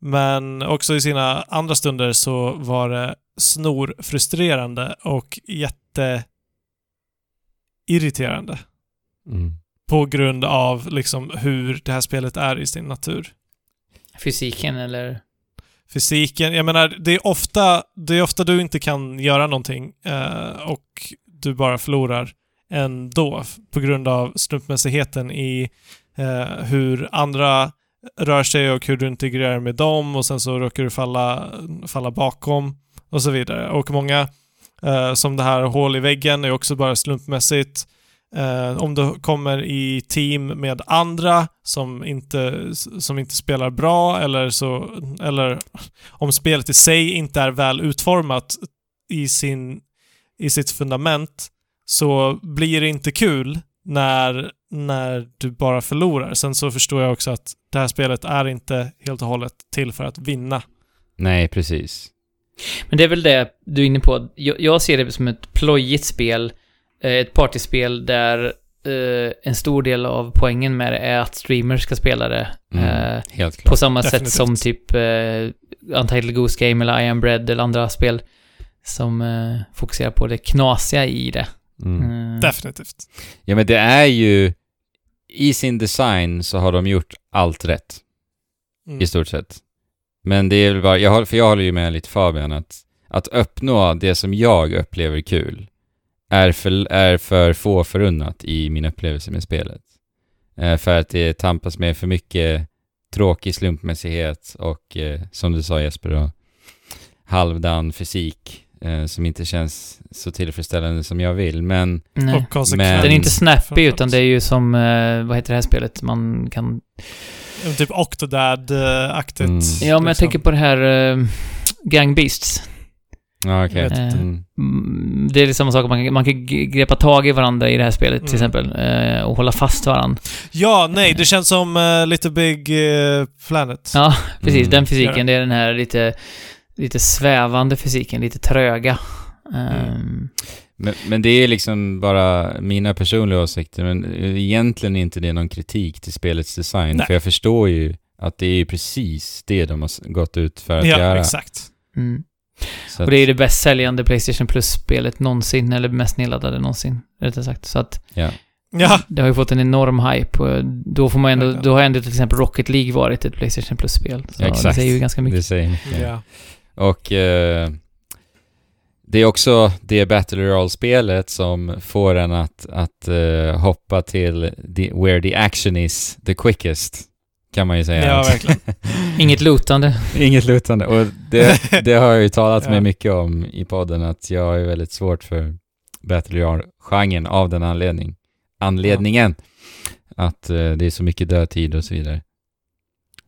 Men också i sina andra stunder så var det snorfrustrerande och jätteirriterande. Mm. På grund av liksom hur det här spelet är i sin natur. Fysiken eller? Fysiken, jag menar, det är ofta, det är ofta du inte kan göra någonting eh, och du bara förlorar ändå på grund av slumpmässigheten i eh, hur andra rör sig och hur du integrerar med dem och sen så råkar du falla, falla bakom och så vidare. Och många, eh, som det här hål i väggen, är också bara slumpmässigt. Eh, om du kommer i team med andra som inte, som inte spelar bra eller så, eller om spelet i sig inte är väl utformat i, sin, i sitt fundament så blir det inte kul när, när du bara förlorar. Sen så förstår jag också att det här spelet är inte helt och hållet till för att vinna. Nej, precis. Men det är väl det du är inne på. Jag, jag ser det som ett plojigt spel, eh, ett partyspel där eh, en stor del av poängen med det är att streamers ska spela det. Mm. Eh, Helt klart. på samma Definitivt. sätt som typ eh, Untitled Goose Game eller I am Bread eller andra spel som eh, fokuserar på det knasiga i det. Mm. Eh, Definitivt. Ja, men det är ju... I sin design så har de gjort allt rätt, Mm. i stort sett. Men det är väl bara... Jag håller, för jag håller ju med lite Fabian att, att uppnå det som jag upplever kul är för, är för få förunnat i min upplevelse med spelet. Eh, för att det tampas med för mycket tråkig slumpmässighet och, eh, som du sa Jesper då, halvdan fysik eh, som inte känns så tillfredsställande som jag vill. Men nej. Men- Den är inte snappy utan det är ju som, eh, vad heter det här spelet? Man kan... Typ Octodad-aktigt. Mm. Ja, men jag liksom. tänker på det här uh, Gang Beasts. Ja, vet inte. Mm. Mm, Det är samma sak, man kan, man kan greppa tag i varandra i det här spelet till Mm. exempel. eh, och hålla fast varandra. Ja, nej, det känns som uh, Little Big eh, Planet. Ja, precis. Mm. Den fysiken, det. är den här lite, lite svävande fysiken, lite tröga. Mm. Ehm, Men, men det är liksom bara mina personliga åsikter, men egentligen är inte det någon kritik till spelets design, Nej. för jag förstår ju att det är precis det de har gått ut för att ja, göra. exakt. mm. Så Och det är ju det bäst säljande Playstation Plus-spelet någonsin, eller mest nedladdade någonsin, rättare sagt. Så att ja. Ja, det har ju fått en enorm hype. Och då får man ändå, då har ändå till exempel Rocket League varit ett Playstation Plus-spel. Ja, exakt. det säger ju ganska mycket. det säger mycket. ja. Och eh, det är också det Battle Royale-spelet som får en att, att eh, hoppa till the, where the action is the quickest, kan man ju säga. Ja, verkligen. Inget lootande. Inget lutande. Och det, det har jag ju talat Ja. med mycket om i podden, att jag är väldigt svårt för Battle Royale-genren av den anledning. anledningen. Att eh, det är så mycket dödtid och så vidare.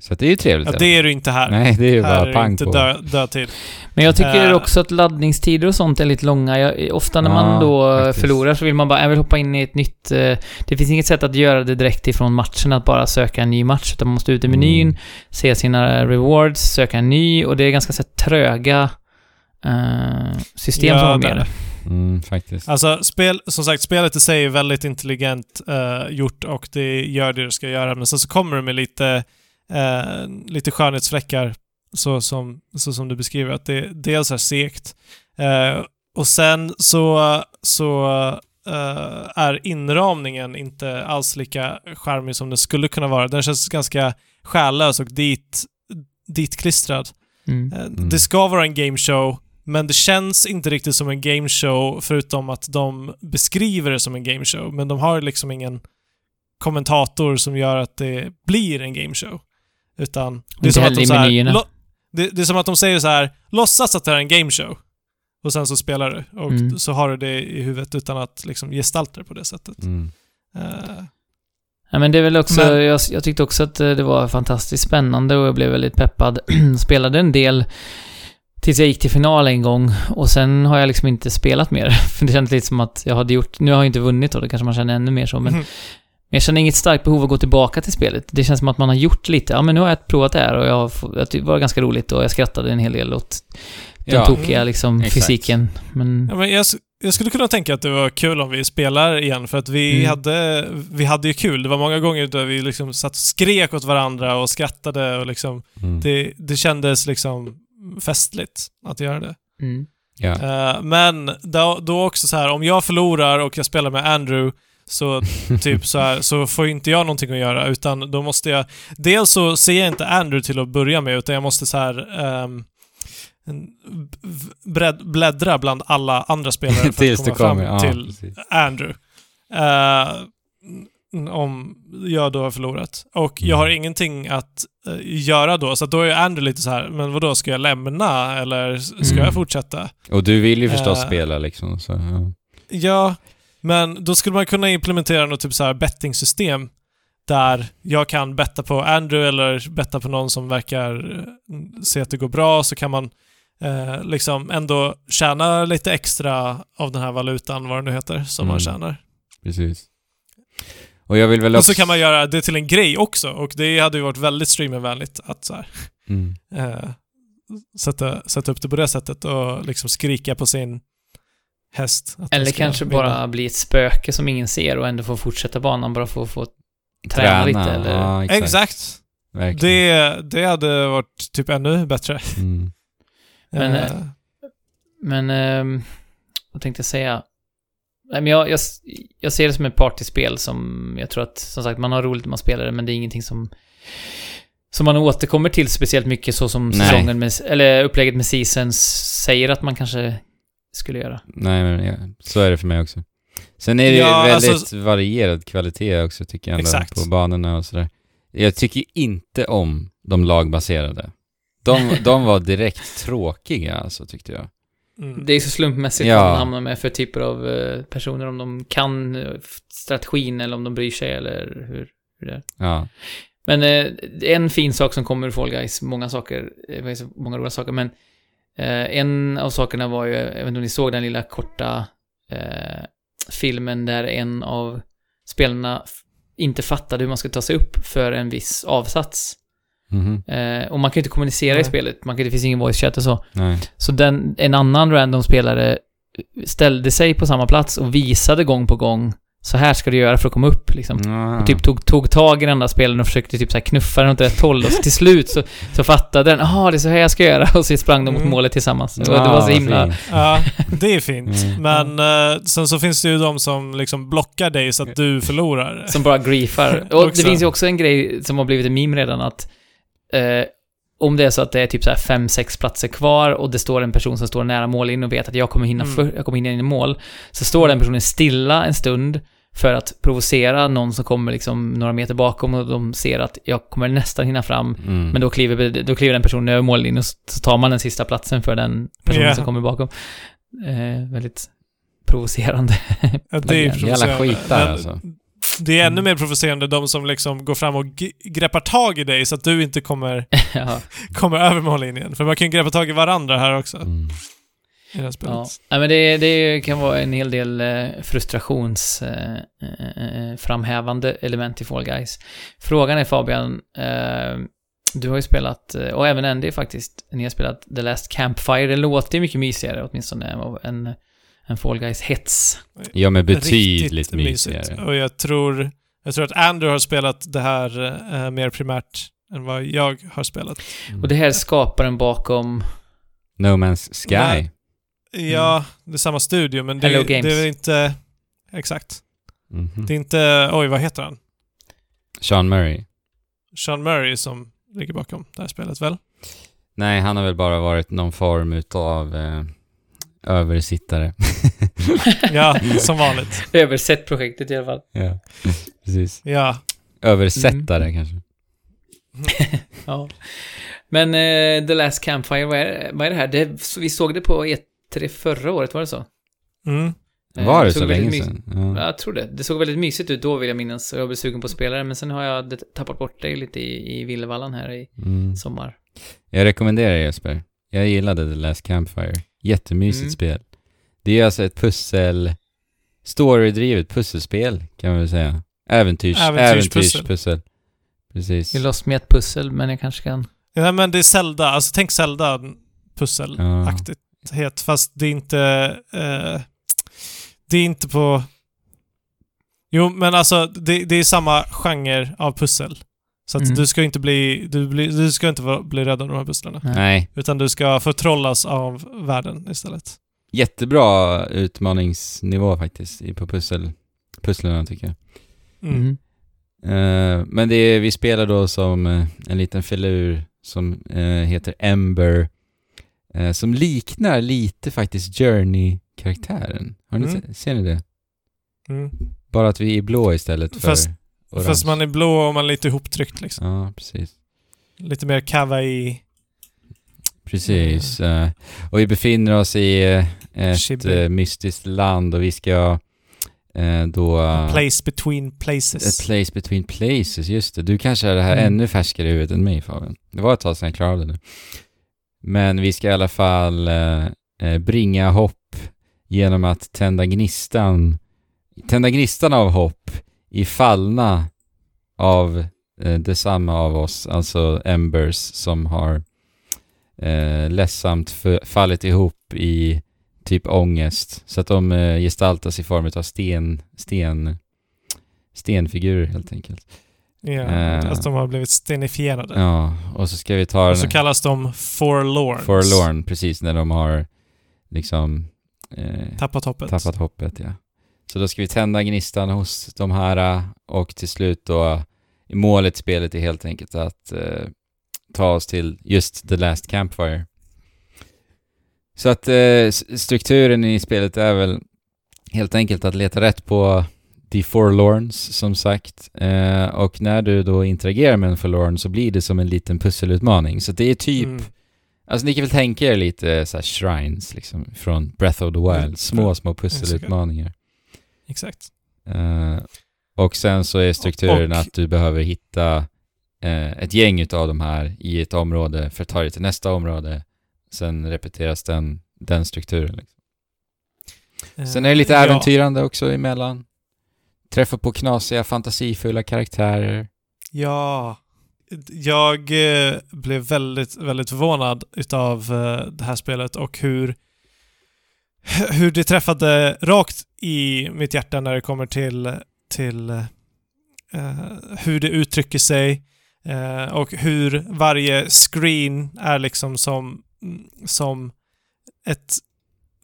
Så det är ju trevligt. Ja, det är du inte här. Nej, det är ju här bara är pang inte på. dö, dödtid. Men jag tycker Eh. också att laddningstider och sånt är lite långa. Jag, ofta när man då faktiskt. förlorar så vill man bara, jag vill hoppa in i ett nytt... eh, det finns inget sätt att göra det direkt ifrån matchen, att bara söka en ny match. Utan man måste ut i menyn, Mm. se sina rewards, söka en ny och det är ganska så här, tröga eh, system Ja, som är med det. Mm, faktiskt. Alltså, spel, som sagt, spelet i sig är väldigt intelligent gjort och det gör det det ska göra. Men sen så kommer det med lite, eh, lite skönhetsfläckar, så som, så som du beskriver. Att det dels är segt eh, och sen så, så eh, är inramningen inte alls lika charmig som den skulle kunna vara. Den känns ganska själlös och dit, ditklistrad. Mm. Eh, Mm. Det ska vara en gameshow, men det känns inte riktigt som en gameshow förutom att de beskriver det som en gameshow. Men de har liksom ingen kommentator som gör att det blir en gameshow. Utan det är, som att de så här, lo- det, det är som att de säger så här, låtsas att det här är en gameshow. Och sen så spelar du. Och Mm. så har du det i huvudet utan att liksom gestalta det på det sättet. Mm. Eh, Ja, men det är väl också, Men- jag, jag tyckte också att eh, det var fantastiskt spännande och jag blev väldigt peppad. Spelade en del tills jag gick till final en gång och sen har jag liksom inte spelat mer. För det kändes lite som att jag hade gjort, nu har jag inte vunnit då, det kanske man känner ännu mer så, men Mhm. men jag känner inget starkt behov att gå tillbaka till spelet. Det känns som att man har gjort lite, ja men nu har jag provat det här och jag det var ganska roligt och jag skrattade en hel del åt den Ja, tokiga liksom exakt. fysiken. Men, Ja, men jag, jag skulle kunna tänka att det var kul om vi spelar igen för att vi, Mm. hade, vi hade ju kul. Det var många gånger där vi liksom satt och skrek åt varandra och skrattade och liksom Mm. det, det kändes liksom festligt att göra det. mm. Ja. Eh, men då, då också så här, om jag förlorar och jag spelar med Andrew så typ så här, så får inte jag någonting att göra utan då måste jag... Dels så ser jag inte Andrew till att börja med utan jag måste så här bred, bläddra bland alla andra spelare för att komma fram Ja, till precis. Andrew. N- om jag då har förlorat. Och jag har Mm. ingenting att eh, göra då, så då är Andrew lite så här, men vad då ska jag lämna eller ska Mm. jag fortsätta? Och du vill ju förstås Eh. spela liksom, så... Ja. Ja, men då skulle man kunna implementera något typ så här bettingsystem där jag kan betta på Andrew eller betta på någon som verkar eh, se att det går bra så kan man eh, liksom ändå tjäna lite extra av den här valutan, vad det nu heter, som man Mm. tjänar. Precis. Och jag vill väl Och så kan man göra det till en grej också och det hade ju varit väldigt streamervänligt att så här, Mm. eh, sätta, sätta upp det på det sättet och liksom skrika på sin häst. Eller ska kanske bara bli ett spöke som ingen ser och ändå få fortsätta banan bara för att få träna, lite eller... Ja, exakt. Exakt. Det, det hade varit typ ännu bättre. Mm. Men, Eh, Men, ehm, vad tänkte jag säga? Nej, men jag, jag, jag ser det som ett partyspel som jag tror att, som sagt, man har roligt när man spelar det, men det är ingenting som som man återkommer till speciellt mycket så som säsongen med, eller upplägget med seasons säger att man kanske skulle göra. Nej, men ja, så är det för mig också. Sen är det ju Ja, väldigt alltså- varierad kvalitet också, tycker jag, Exakt. på banorna och sådär. Jag tycker inte om de lagbaserade. De, de var direkt tråkiga, alltså, tyckte jag. mm. Det är så slumpmässigt Ja. vad man hamnar med för typer av eh, personer, om de kan eh, strategin eller om de bryr sig eller hur, hur det är. Ja. Men eh, en fin sak som kommer ur Fall Guys, många saker, eh, många roliga saker, men eh, en av sakerna var ju, jag vet inte om ni såg den lilla korta eh, filmen där en av spelarna inte fattade hur man skulle ta sig upp för en viss avsats. Mhm. Eh, och man kan ju inte kommunicera i Nej. spelet, man kan, det finns ingen voice chat och så. Nej. Så den, en annan random spelare ställde sig på samma plats och visade gång på gång så här ska du göra för att komma upp liksom. Ja. Och typ tog, tog tag i den där spelaren och försökte typ så här knuffa den åt rätt håll och så till slut så, så fattade den, jaha det är så här jag ska göra och så sprang de mot Mm. målet tillsammans. Ja, det var så himla... fint. Ja, det är fint. Mm. Men eh, sen så finns det ju de som liksom blockar dig så att du förlorar. Som bara griefar. Och det finns ju också en grej som har blivit en meme redan att eh, om det är så att det är typ så här fem, sex platser kvar och det står en person som står nära mållinjen och vet att jag kommer hinna, Mm. för, jag kommer hinna in i mål, så står den personen stilla en stund för att provocera någon som kommer liksom några meter bakom och de ser att jag kommer nästan hinna fram, Mm. men då kliver, då kliver den personen över mållinjen och så tar man den sista platsen för den personen Ja. som kommer bakom. Eh, väldigt provocerande. Ja, det är ju Jävla provocerande. skitar, Men alltså. Det är ännu Mm. mer provocerande de som liksom går fram och greppar tag i dig så att du inte kommer, ja. kommer över mållinjen. För man kan ju greppa tag i varandra här också Mm. I det här spelet. Ja, men det, det kan vara en hel del eh, frustrations eh, eh, element i Fall Guys. Frågan är Fabian, du har ju spelat, och även Andy faktiskt, ni har spelat The Last Campfire. Det låter ju mycket mysigare åtminstone än, än, Fall Guys-hets. Ja, men betydligt Riktigt mysigare. mysigt. Och jag tror, jag tror att Andrew har spelat det här eh, mer primärt än vad jag har spelat. Mm. Och det här skapar en bakom... No Man's Sky. Nej. Ja, det är samma studio men det, Hello Games. det är väl inte... Exakt. Mhm. Det är inte... Oj, vad heter han? Sean Murray. Sean Murray som ligger bakom det här spelet väl? Nej, han har väl bara varit någon form utav eh, översittare. Ja, som vanligt. Översett projektet i alla fall. ja, precis. Ja. Översättare kanske. Ja. Men eh, The Last Campfire, vad är, vad är det här? Det, vi såg det på E3 förra året, var det så? Mm. Eh, Var det såg så länge sedan? Ja, Ja. jag tror det. Det såg väldigt mysigt ut då vill jag minnas jag blev sugen på att spela det, men sen har jag det- tappat bort det lite i, i Villevallan här i Mm. sommar. Jag rekommenderar Jesper. Jag gillade The Last Campfire. Jättemysigt Mm. spel. Det är alltså ett pussel... Storydrivet pusselspel, kan man väl säga. Äventyrs, Äventyrspussel. äventyrspussel. Precis. Vi loss med ett pussel, men jag kanske kan... Ja, men det är Zelda. Alltså tänk Zelda pusselaktigt. Fast det är inte... Eh, det är inte på... Jo, men alltså det, det är samma genre av pussel. Så att Mm. du ska inte bli... Du, blir, du ska inte vara- bli rädd av de här pusslarna. Nej. Utan du ska förtrollas av världen istället. Jättebra utmaningsnivå faktiskt i- på pussel, pusslen tycker jag. Mm. Mm. Eh, men det är, vi spelar då som eh, en liten filur som eh, heter Ember. Eh, som liknar lite faktiskt Journey-karaktären. Har ni Mm. se, ser ni det? Mm. Bara att vi är blå istället för Fast- orange. Fast man är blå och man är lite ihoptryckt liksom. Ja, precis. Lite mer kawaii. Precis. eh, och vi befinner oss i eh, ett Chibi. eh, mystiskt land och vi ska då... A place between places. A place between places, just det. Du kanske är det här Mm. ännu färskare i huvudet än mig Fabian. Det var ett tag sedan jag klarade det nu. Men vi ska i alla fall eh, eh, bringa hopp genom att tända gnistan, tända gnistan av hopp i fallna av eh, detsamma av oss, alltså Embers som har eh, ledsamt fallit ihop i typ ångest. Så att de eh, gestaltas i form av sten, sten, stenfigurer helt enkelt. Ja, Eh. att de har blivit stenifierade. Ja, och så ska vi ta Och så kallas de forlorns. forlorn, precis när de har liksom eh, Tappat hoppet. tappat hoppet, ja. Så då ska vi tända gnistan hos de här eh, och till slut då målet i spelet är helt enkelt att eh, ta oss till just the last campfire. Så att eh, strukturen i spelet är väl helt enkelt att leta rätt på the forlorns som sagt. Eh, och när du då interagerar med en forlorn så blir det som en liten pusselutmaning. Så det är typ Mm. Alltså ni kan väl tänka er lite så här shrines liksom från Breath of the Wild. Mm. Små, små pusselutmaningar. Exakt. Eh, och sen så är strukturen Och- att du behöver hitta eh, ett gäng utav de här i ett område för att ta dig till nästa område. Sen repeteras den, den strukturen. Liksom. Sen är det lite Eh, äventyrande också emellan. Träffa på knasiga, fantasifulla karaktärer. Ja. Jag eh, blev väldigt, väldigt förvånad utav eh, det här spelet och hur hur det träffade rakt i mitt hjärta när det kommer till, till eh, hur det uttrycker sig eh, och hur varje screen är liksom som, mm, som ett,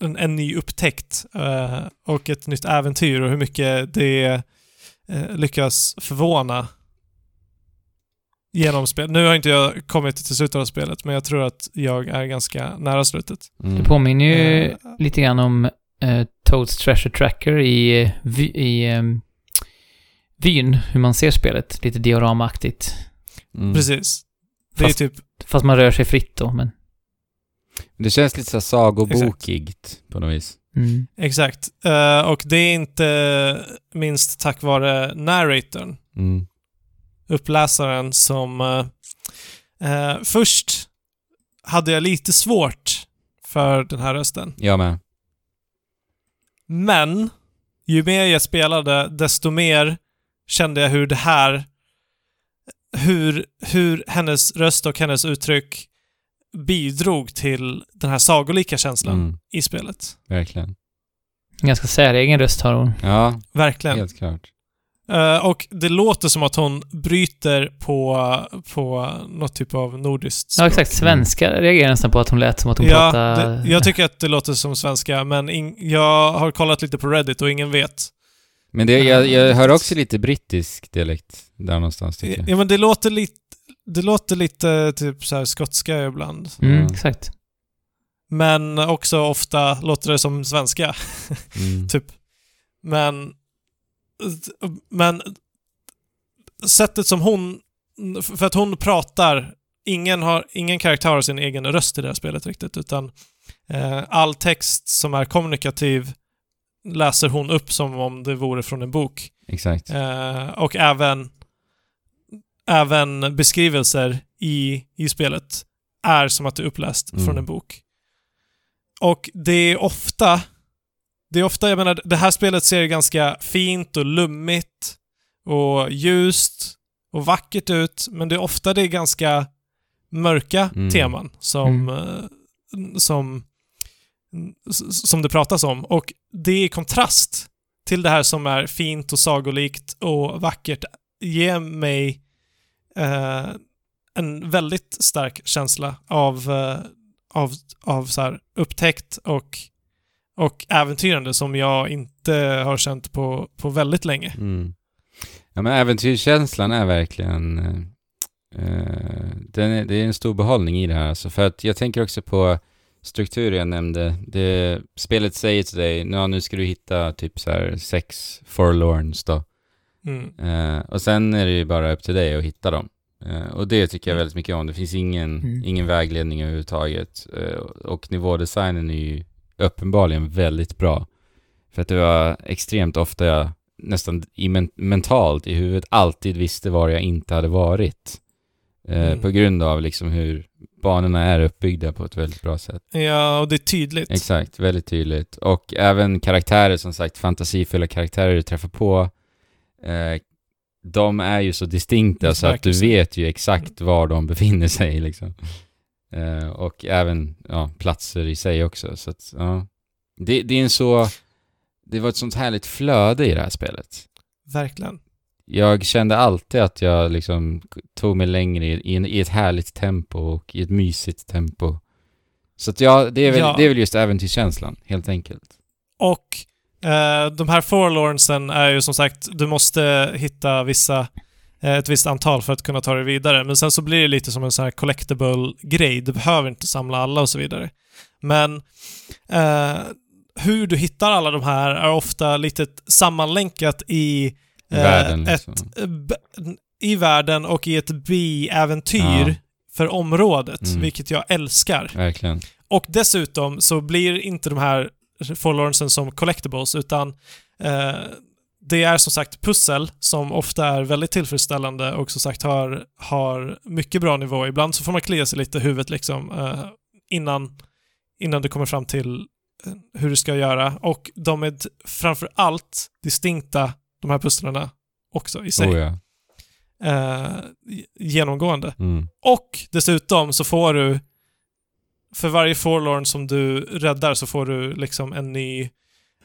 en, en ny upptäckt eh, och ett nytt äventyr och hur mycket det eh, lyckas förvåna genom spel. Nu har inte jag kommit till slutet av spelet, men jag tror att jag är ganska nära slutet. Mm. Det påminner ju Eh, lite grann om eh, Toads Treasure Tracker i, eh, i um, vyn, hur man ser spelet. Lite dioramaktigt. Mm. Precis. Det Fast- är typ, Fast man rör sig fritt då, men... Det känns lite så sagobokigt på något vis. Mm. Exakt. Eh, och det är inte minst tack vare narratorn, Mm. uppläsaren, som... eh, eh, först hade jag lite svårt för den här rösten. Jag med. Men ju mer jag spelade, desto mer kände jag hur det här... Hur, hur hennes röst och hennes uttryck bidrog till den här sagolika känslan Mm. i spelet. Verkligen. Ganska säregen röst har hon. Ja, Verkligen. helt klart. Eh, och det låter som att hon bryter på, på något typ av nordiskt Ja, exakt. Svenska reagerar nästan på att hon lät som att hon Ja, pratade... det, jag tycker att det låter som svenska, men in, jag har kollat lite på Reddit och ingen vet. Men det, jag, jag hör också lite brittisk dialekt där någonstans tycker jag. Ja, men det låter lite, det låter lite typ så här skotska ibland. Mm, Ja. exakt. Men också ofta låter det som svenska, Mm. typ. Men, men sättet som hon, för att hon pratar, ingen, har, ingen karaktär har sin egen röst i det här spelet riktigt, utan eh, all text som är kommunikativ läser hon upp som om det vore från en bok. Exakt. Eh, och även, även beskrivelser i, i spelet är som att det är uppläst Mm. från en bok. Och det är ofta, det är ofta, jag menar, det här spelet ser ganska fint och lummigt och ljust och vackert ut, men det är ofta det är ganska mörka Mm. teman som, Mm. eh, som, som det pratas om. Och det är i kontrast till det här som är fint och sagolikt och vackert ger mig eh, en väldigt stark känsla av, eh, av, av så här upptäckt och, och äventyrande som jag inte har känt på, på väldigt länge. Mm. Ja men äventyrskänslan är verkligen... eh, den är, det är en stor behållning i det här alltså. För att jag tänker också på strukturen jag nämnde. Det, spelet säger till dig, nu ska du hitta typ så här sex forlorns då. Mm. Eh, och sen är det ju bara upp till dig att hitta dem. Eh, och det tycker jag väldigt mycket om. Det finns ingen, Mm. ingen vägledning överhuvudtaget. Eh, och nivådesignen är ju uppenbarligen väldigt bra. För att det var extremt ofta jag nästan i men- mentalt i huvudet alltid visste var jag inte hade varit. Eh, Mm. På grund av liksom hur banorna är uppbyggda på ett väldigt bra sätt. Ja, och det är tydligt. Exakt, väldigt tydligt. Och även karaktärer, som sagt, fantasifulla karaktärer du träffar på. Eh, de är ju så distinkta så att du vet ju exakt var de befinner sig liksom. Eh, och även ja, platser i sig också. Så att, ja. det, det är en så... Det var ett sånt härligt flöde i det här spelet. Verkligen. Jag kände alltid att jag liksom tog mig längre i, i, ett härligt tempo och i ett mysigt tempo. Så att ja, det är väl, Ja. det är väl just äventyrskänslan, helt enkelt. Och de här forlornsen är ju som sagt, du måste hitta vissa, eh, ett visst antal för att kunna ta dig vidare. Men sen så blir det lite som en sån här collectible-grej. Du behöver inte samla alla och så vidare. Men eh, hur du hittar alla de här är ofta lite sammanlänkat i eh, Världen ett, liksom. eh, b- i världen och i ett bi-äventyr Ja. för området, Mm. vilket jag älskar. Verkligen. Och dessutom så blir inte de här forlornsen som collectibles, utan eh, det är som sagt pussel som ofta är väldigt tillfredsställande och som sagt har, har mycket bra nivå. Ibland så får man klia sig lite i huvudet liksom eh, innan, innan du kommer fram till eh, hur du ska göra. Och de är framför allt distinkta, de här pusslerna också i sig. Oh ja. eh, genomgående. Mm. Och dessutom så får du för varje forlorn som du räddar så får du liksom en ny,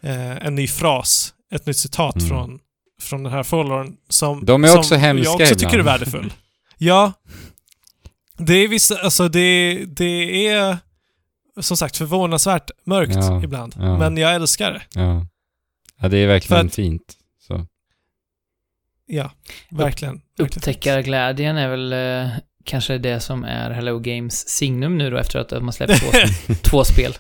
eh, en ny fras, ett nytt citat Mm. från, från den här forlorn som, De är som också hemska jag också tycker är ibland. värdefull. Ja. Det är vissa, alltså det, det är som sagt förvånansvärt mörkt Ja, ibland. ja. Men jag älskar det. Ja. ja, det är verkligen att- fint. Så. Ja, verkligen. verkligen. Upptäckarglädjen är väl eh, kanske det som är Hello Games signum nu då efter att de har släppt två, två spel.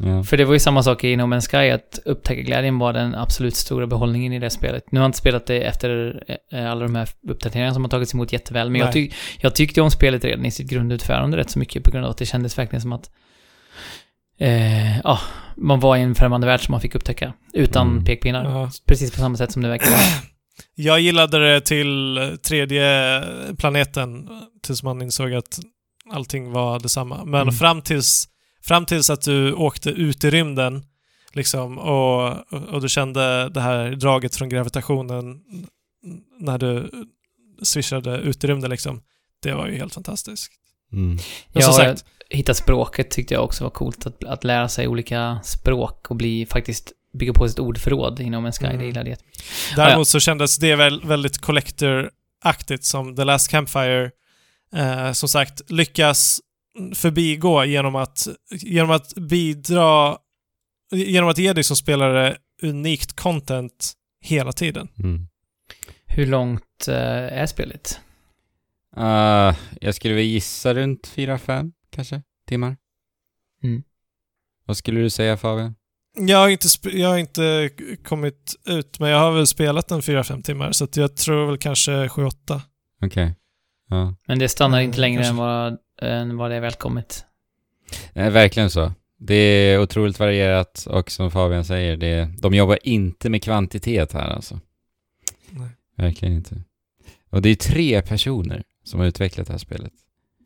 Ja. För det var ju samma sak i No Man's Sky, att upptäckarglädjen var den absolut stora behållningen i det spelet. Nu har jag inte spelat det efter eh, alla de här uppdateringarna som har tagits emot jätteväl, men jag, tyck, jag tyckte om spelet redan i sitt grundutförande rätt så mycket på grund av att det kändes verkligen som att eh, ja, man var i en främmande värld som man fick upptäcka utan Mm. pekpinnar. Ja. Precis på samma sätt som det verkar vara. Jag gillade det till tredje planeten tills man insåg att allting var detsamma. Men Mm. fram, tills, fram tills att du åkte ut i rymden liksom, och, och du kände det här draget från gravitationen när du swishade ut i rymden liksom. Det var ju helt fantastiskt. Mm. Ja, som sagt, Hitta språket tyckte jag också var coolt. Att, att lära sig olika språk och bli faktiskt bygga på sitt ordförråd inom en Sky. Mm. Det gillade jag. däremot så kändes det väl, väldigt collector-aktigt som The Last Campfire eh, som sagt lyckas förbigå genom att, genom att bidra, genom att ge dig som spelare unikt content hela tiden. Mm. Hur långt eh, är spelet? Uh, jag skulle väl gissa runt 4-5 kanske, timmar. Mm. Vad skulle du säga Fabian? Jag har, inte, jag har inte kommit ut, men jag har väl spelat en 4-5 timmar, så att jag tror väl kanske 7-8. Okej. Ja. Men det stannar Mm, inte längre kanske. än vad, än vad det är välkommet. Nej, verkligen så. Det är otroligt varierat och som Fabian säger, det, de jobbar inte med kvantitet här alltså. Nej. Verkligen inte. Och det är tre personer som har utvecklat det här spelet.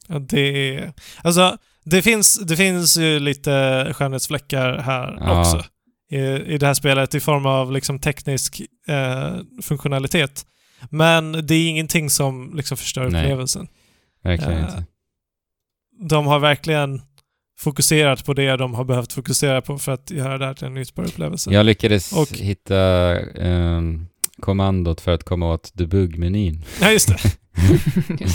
Ja, det är... Alltså, det finns, det finns ju lite skönhetsfläckar här Ja. också. I, I det här spelet i form av liksom teknisk eh, funktionalitet. Men det är ingenting som liksom förstör Nej. upplevelsen. Verkligen Eh, inte. De har verkligen fokuserat på det de har behövt fokusera på för att göra det här till en njutbar upplevelse. Jag lyckades Och- hitta ehm, kommandot för att komma åt debug-menyn. Ja, just det.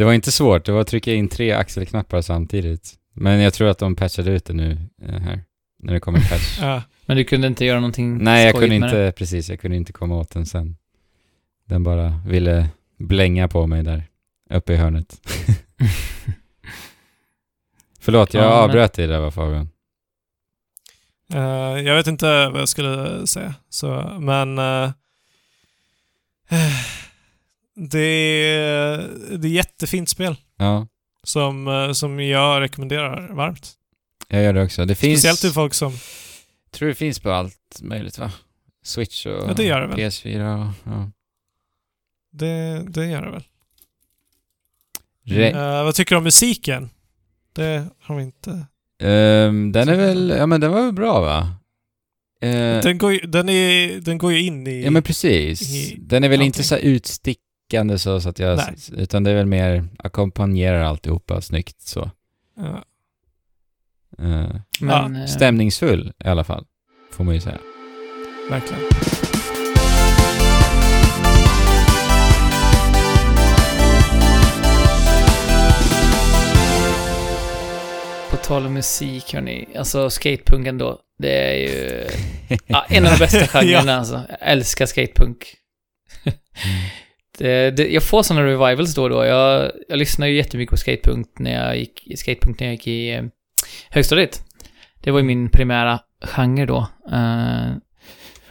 Det var inte svårt, det var att trycka in tre axelknappar samtidigt. Men jag tror att de patchade ut det nu eh, här, när det kommer patch. Ja. Men du kunde inte göra någonting Nej, jag kunde det? inte, precis, jag kunde inte komma åt den sen. Den bara ville blänga på mig där, uppe i hörnet. Förlåt, jag avbröt dig där va Fabian? Eh, jag vet inte vad jag skulle säga. Så, men... eh, det, är, det är jättefint spel Ja, som, eh, som jag rekommenderar varmt. jag gör det också. Det finns, Speciellt till folk som... tror det finns på allt möjligt va? Switch och Ja, det gör det väl. PS4 och... Ja. Det, det gör det väl. Re- Eh, vad tycker du om musiken? Det har vi inte... Ehm, den är väl, ja men den var väl bra va? Eh, Den går, ju, den, är, den går ju in i... ja men precis. i Den är väl allting. inte så här utstickande så, så att jag... Nej. Utan det är väl mer ackompanjerar alltihopa snyggt så. Ja, Men, Eh, Ja, stämningsfull i alla fall, får man ju säga. verkligen. På tal om musik hörni, alltså skatepunken då. Det är ju ja, en av de bästa genrerna alltså. Jag älskar skatepunk det, det, jag får sådana revivals då och då. Jag, jag lyssnade ju jättemycket på skatepunk när jag gick, skatepunk när jag gick i eh, högstadiet. Det var ju min primära genre då. Uh,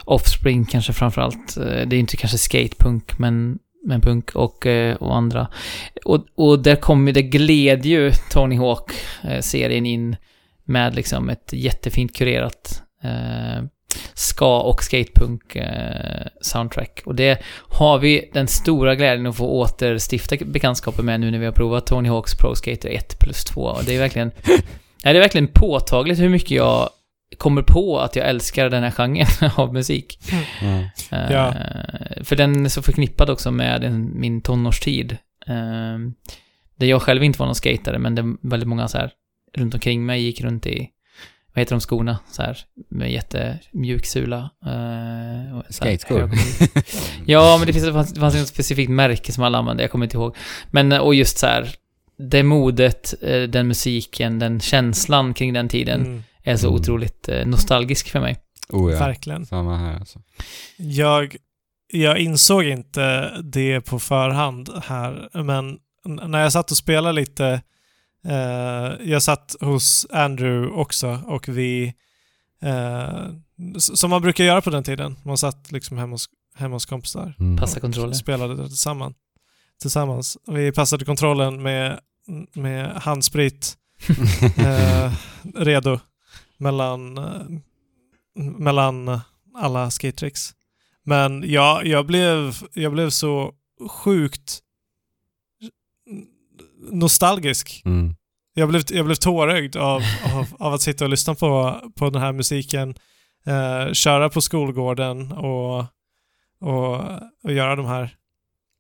Offspring kanske framförallt. Uh, det är inte kanske skatepunk, men, men punk och, uh, och andra. Och, och där kom ju, det gled ju Tony Hawk-serien in med liksom ett jättefint kurerat ska och skatepunk eh, soundtrack. Och det har vi den stora glädjen att få återstifta bekantskapen med nu när vi har provat Tony Hawks Pro Skater 1 plus 2. Och det är verkligen, ja, det är verkligen påtagligt hur mycket jag kommer på att jag älskar den här genren av musik. Ja. Eh, Ja. För den är så förknippad också med en, min tonårstid. Eh, där jag själv inte var någon skatare, men det väldigt många så här runt omkring mig gick runt i, vad heter de skorna? Så här, med jättemjuk sula. Eh, Skateskor. Ja, men det finns, det fanns, det fanns ett specifikt märke som alla använde, jag kommer inte ihåg. Men, eh, och just så här, det modet, eh, den musiken, den känslan kring den tiden Mm, är så Mm. otroligt eh, nostalgisk för mig. oh ja, Verkligen. samma här alltså. Jag, jag insåg inte det på förhand här, men när jag satt och spelade lite, jag satt hos Andrew också och vi, eh, som man brukar göra på den tiden, man satt liksom hemma hos, hemma hos kompisar Mm. Passa och kontroller. spelade det tillsammans. tillsammans. Vi passade kontrollen med, med handsprit eh, redo mellan, eh, mellan alla skate-tricks. Men jag, jag, blev, jag blev så sjukt nostalgisk. Mm. Jag blev, jag blev tårögd av, av, av att sitta och lyssna på, på den här musiken, eh, köra på skolgården och, och, och göra de här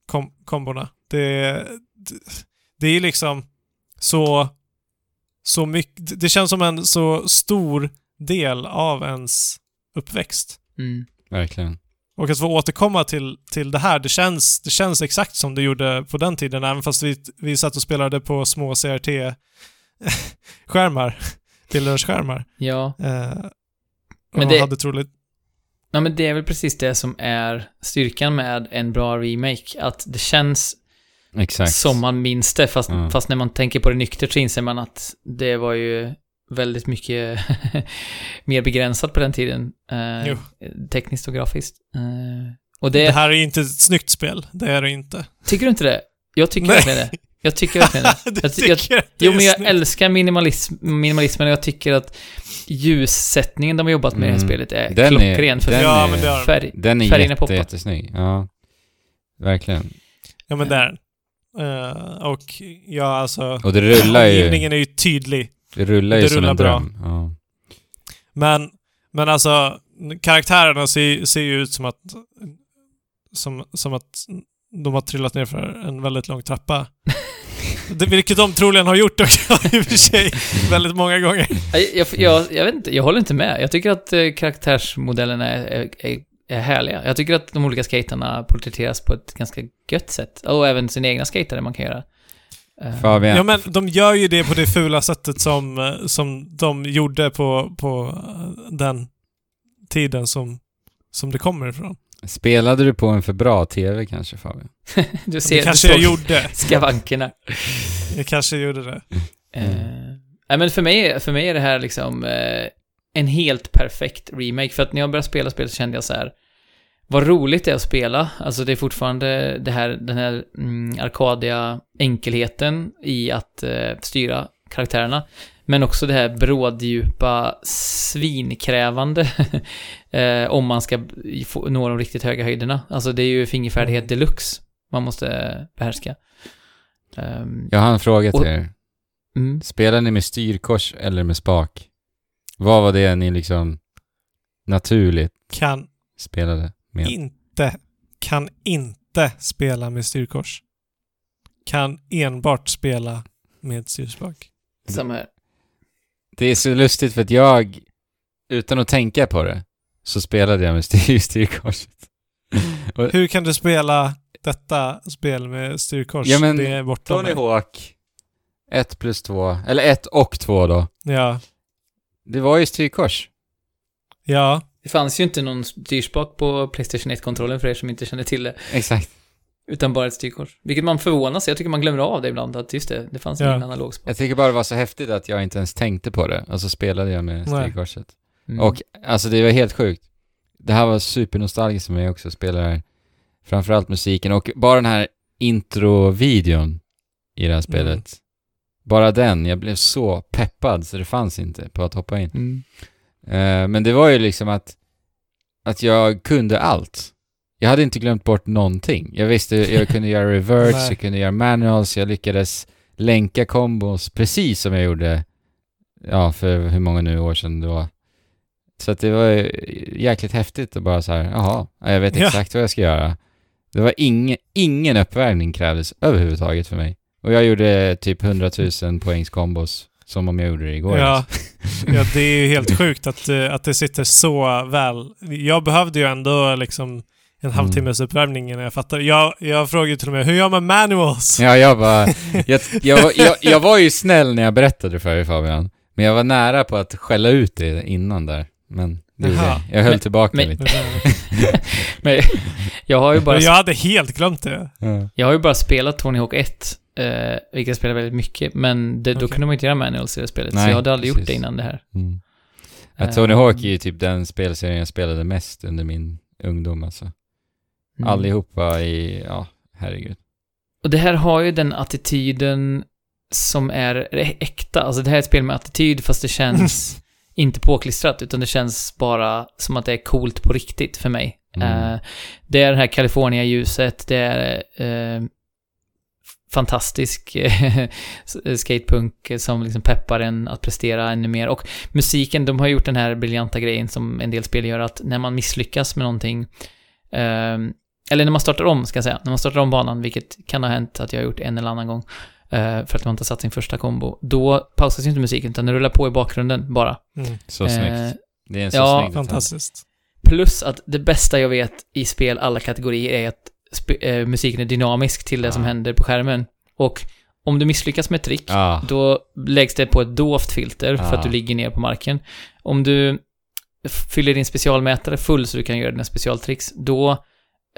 kom, kombona. Det, det, det är liksom så, så mycket, det känns som en så stor del av ens uppväxt. Mm. Verkligen. Och att få återkomma till, till det här, det känns, det känns exakt som det gjorde på den tiden, även fast vi, vi satt och spelade på små CRT-skärmar, bildskärmar. Ja. Eh, Men och det- hade troligt... ja, men det är väl precis det som är styrkan med en bra remake. Att det känns Exakt. som man minns det, fast, Ja. fast när man tänker på det nyktert så inser man att det var ju väldigt mycket mer begränsat på den tiden. Eh, tekniskt och grafiskt. Eh, och Det... det, här är ju inte ett snyggt spel, det är det inte. tycker du inte det? Jag tycker verkligen det. Jag tycker verkligen det. Jag- tycker jag- det Jo, är men jag snyggt. älskar minimalism, minimalismen och jag tycker att ljussättningen de har jobbat med i det här Mm. spelet är Den är- klockren för den Ja, är- men det de. färg. Den är Färgerna jätte, jättesnygg. Ja. Verkligen. Ja, men det är den. Eh, och ja, alltså... Och det rullar ju, är ju tydlig. Det rullar ju det som rullar en bra. dröm. Ja. Men, men alltså, karaktärerna ser, ser ju ut som att, som, som att de har trillat ner för en väldigt lång trappa. det, vilket de troligen har gjort också i och för sig, väldigt många gånger. Jag, jag, jag, vet inte, jag håller inte med. Jag tycker att eh, karaktärsmodellerna är, är, är, är härliga. Jag tycker att de olika skaterna porträtteras på ett ganska gött sätt. Och även sina egna skatare man kan göra. Eh, Fabian. Ja, men de gör ju det på det fula sättet som, eh, som de gjorde på, på eh, den tiden som, som det kommer ifrån. Spelade du på en för bra TV kanske Fabian? du ser, Det kanske du jag gjorde. skavankerna. Jag kanske gjorde det. Eh, nej, men för mig, för mig är det här liksom eh, en helt perfekt remake. För att när jag började spela spelet så kände jag så här. Vad roligt det är att spela. Alltså det är fortfarande det här, den här mm, arkadiga enkelheten i att eh, styra karaktärerna. Men också det här bråddjupa, svinkrävande eh, om man ska få, nå de riktigt höga höjderna. Alltså det är ju fingerfärdighet Mm. deluxe man måste behärska. Ehm, Jag har en fråga till Och- er. mm. Spelar ni med styrkors eller med spak? Vad var det ni liksom naturligt Kan spelade med? inte, kan inte spela med styrkors. Kan enbart spela med styrspak. Samma här. Det är så lustigt för att jag, utan att tänka på det, så spelade jag med styr, styrkorset. Och Hur kan du spela detta spel med styrkors? Ja, men det är bortom Tony. Hawk, 1 plus 2, eller 1 och 2 då. Ja. Det var ju styrkors. Ja. Det fanns ju inte någon styrspak på Playstation 1-kontrollen för er som inte känner till det. Exakt. Utan bara ett styrkors. Vilket man förvånas Jag tycker man glömmer av det ibland. Att just det, det fanns Ja. ingen analogspak. Jag tycker bara det var så häftigt att jag inte ens tänkte på det. Och så spelade jag med styrkorset. Mm. Och alltså det var helt sjukt. Det här var supernostalgiskt för mig också, att spela det här. Framförallt musiken och bara den här introvideon i det här spelet. Mm. Bara den, jag blev så peppad så det fanns inte på att hoppa in. Mm. Eh, men det var ju liksom att, att jag kunde allt. Jag hade inte glömt bort någonting. Jag visste, jag kunde göra reverts, jag kunde göra manuals, jag lyckades länka kombos precis som jag gjorde, ja, för hur många nu år sedan det var. Så att det var jäkligt häftigt att bara så här, jaha, ja, jag vet Ja. exakt vad jag ska göra. Det var ingen, ingen uppvärmning krävdes överhuvudtaget för mig. Och jag gjorde typ 100 000 poängs kombos, som om jag gjorde det igår. Ja. ja, det är ju helt sjukt att, eh, att det sitter så väl. Jag behövde ju ändå liksom en Mm. halvtimmes uppvärmning innan jag fattade. Jag, jag frågade till och med, hur gör man manuals? Ja, jag bara... Jag, jag, var- jag, jag var ju snäll när jag berättade det för dig Fabian. Men jag var nära på att skälla ut det innan där. Men det jag. Höll Men- tillbaka men- lite. Men jag har ju bara, jag hade helt glömt det. Ja. jag har ju bara spelat Tony Hawk 1. Eh, vilket jag spelar väldigt mycket. Men det, då Okej. kunde man inte göra manuals i det spelet. så Nej, jag hade aldrig gjort precis. det innan det här. Mm. Ja, Tony Eh, Hawk är ju typ den spelserien jag spelade mest under min ungdom alltså. mm. Allihopa i, ja, herregud. Och det här har ju den attityden som är äkta. Alltså det här är ett spel med attityd fast det känns inte påklistrat utan det känns bara som att det är coolt på riktigt för mig. Mm. Eh, det är det här California-ljuset, det är eh, fantastisk eh, skatepunk som liksom peppar en att prestera ännu mer. Och musiken, de har gjort den här briljanta grejen som en del spel gör att när man misslyckas med någonting eh, eller när man startar om, ska jag säga. När man startar om banan, vilket kan ha hänt att jag har gjort en eller annan gång. eh, för att man inte har satt sin första kombo. Då pausas ju inte musiken, utan den rullar på i bakgrunden bara. Mm. Så Eh, snyggt. Det är en så ja, snygg. Fantastiskt. Plus att det bästa jag vet i spel alla kategorier är att eh, musiken är dynamisk till det som Ja. händer på skärmen. Och om du misslyckas med ett trick, Ja, då läggs det på ett dovt filter för att du ligger ner på marken. Om du fyller din specialmätare full så du kan göra dina specialtricks, då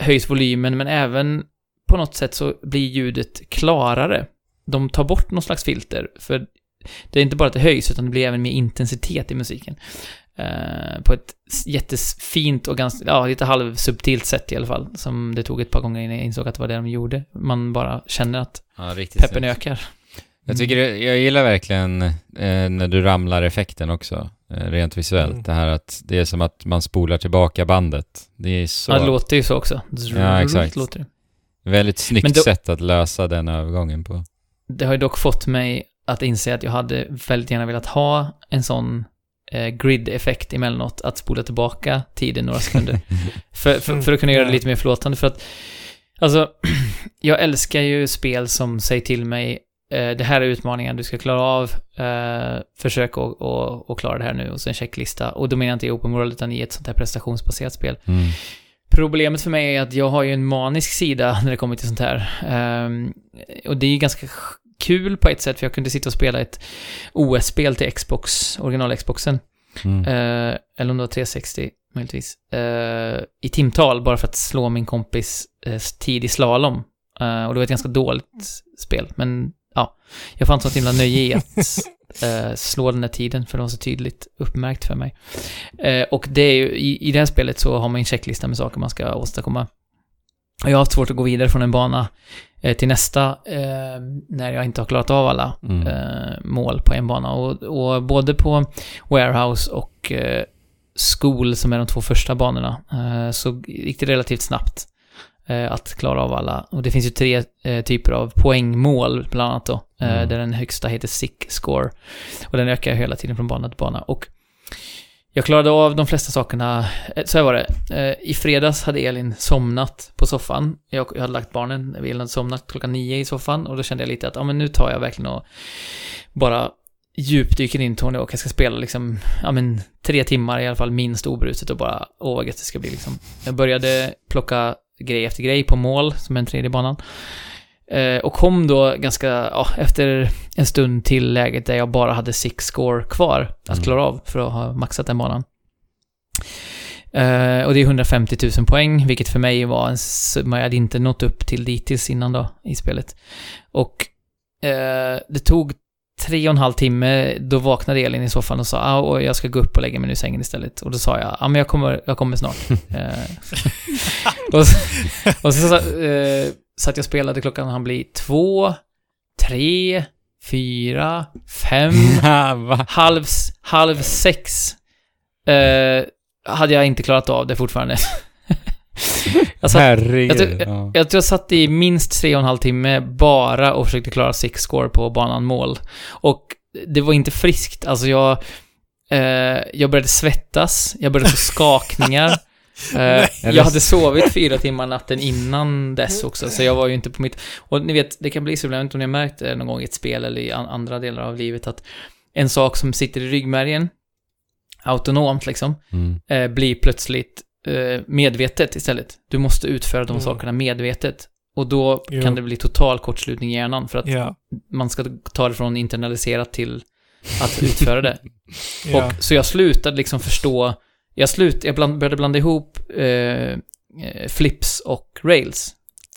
höjs volymen, men även på något sätt så blir ljudet klarare. De tar bort någon slags filter, för det är inte bara att det höjs, utan det blir även mer intensitet i musiken. Eh, på ett jättefint och ganska, ja, lite halvsubtilt sätt i alla fall, som det tog ett par gånger innan jag insåg att det var det de gjorde. Man bara känner att ja peppen ökar. Jag tycker det, jag gillar verkligen eh, när du ramlar effekten också, eh, rent visuellt. Mm. Det här att det är som att man spolar tillbaka bandet. Det är så Ja, det låter ju så också. Ja, exakt. Låter det. väldigt snyggt då- sätt att lösa den övergången på. det har ju dock fått mig att inse att jag hade väldigt gärna velat ha en sån eh, grid-effekt emellanåt, att spola tillbaka tiden några sekunder. för, för, för att kunna göra det lite mer förlåtande, för att alltså, jag älskar ju spel som säger till mig eh, det här är utmaningen du ska klara av, eh, försök att att- att klara det här nu, och så en checklista. Och då menar jag inte i open world, utan i ett sånt här prestationsbaserat spel. Mm. Problemet för mig är att jag har ju en manisk sida när det kommer till sånt här. Ehm, och det är ju ganska kul på ett sätt, för jag kunde sitta och spela ett OS-spel till Xbox, original-Xboxen. Mm. Eh, eller om det var 360, möjligtvis. Eh, I timtal, bara för att slå min kompis eh, tid i slalom. Och det var ett ganska dåligt spel, men ja. Jag fann sånt himla nöje i att eh, slå den där tiden, för det var så tydligt uppmärkt för mig. Eh, och det är ju, i, i det här spelet så har man en checklista med saker man ska åstadkomma. Jag har haft svårt att gå vidare från en bana eh, till nästa eh, när jag inte har klarat av alla Mm. eh, mål på en bana. Och, och både på Warehouse och School, som är de två första banorna, så gick det relativt snabbt att klara av alla. Och det finns ju tre typer av poängmål, bland annat då, Mm. där den högsta heter Sick Score. Och den ökar hela tiden från bana till bana. Och jag klarade av de flesta sakerna, eh, så här var det. Eh, I fredags hade Elin somnat på soffan. Jag, jag hade lagt barnen, Elin hade somnat klockan nio i soffan och då kände jag lite att, ja men nu tar jag verkligen och bara djupdyker in Tony och jag ska spela liksom, ja men tre timmar i alla fall minst obrutet och bara, åh vad gött det ska bli liksom. Jag började plocka grej efter grej på mål, som är den tredje banan. Eh, och kom då ganska, ja, efter en stund till läget där jag bara hade six score kvar att Mm. klara av för att ha maxat den banan. Eh, och det är 150 000 poäng, vilket för mig var en summa jag hade inte nått upp till dittills innan då, i spelet. Och eh, det tog tre och en halv timme, då vaknade Elin i soffan och sa ah, jag ska gå upp och lägga mig nu i sängen istället. Och då sa jag, ja ah, men jag kommer, jag kommer snart. eh, och så, och så eh, satt jag spelade, klockan han bli två, tre, fyra, fem, halv, halv sex. Eh, hade jag inte klarat av det fortfarande. jag, satt, Herregud. jag tror- ja. jag tror jag satt i minst tre och en halv timme bara och försökte klara six score på banan mål. Och det var inte friskt. Alltså jag... Eh, jag började svettas, jag började få skakningar. Eh, jag hade sovit fyra timmar natten innan dess också, så jag var ju inte på mitt... Och ni vet, det kan bli så jag vet inte om ni har märkt det någon gång i ett spel eller i an- andra delar av livet, att en sak som sitter i ryggmärgen, autonomt liksom, Mm. eh, blir plötsligt eh, medvetet istället. Du måste utföra de Mm. sakerna medvetet. Och då Jo. kan det bli total kortslutning i hjärnan, för att Ja. man ska ta det från internaliserat till att utföra det. ja. Och, så jag slutade liksom förstå, jag, slut, jag bland, började blanda ihop eh, eh, flips och rails,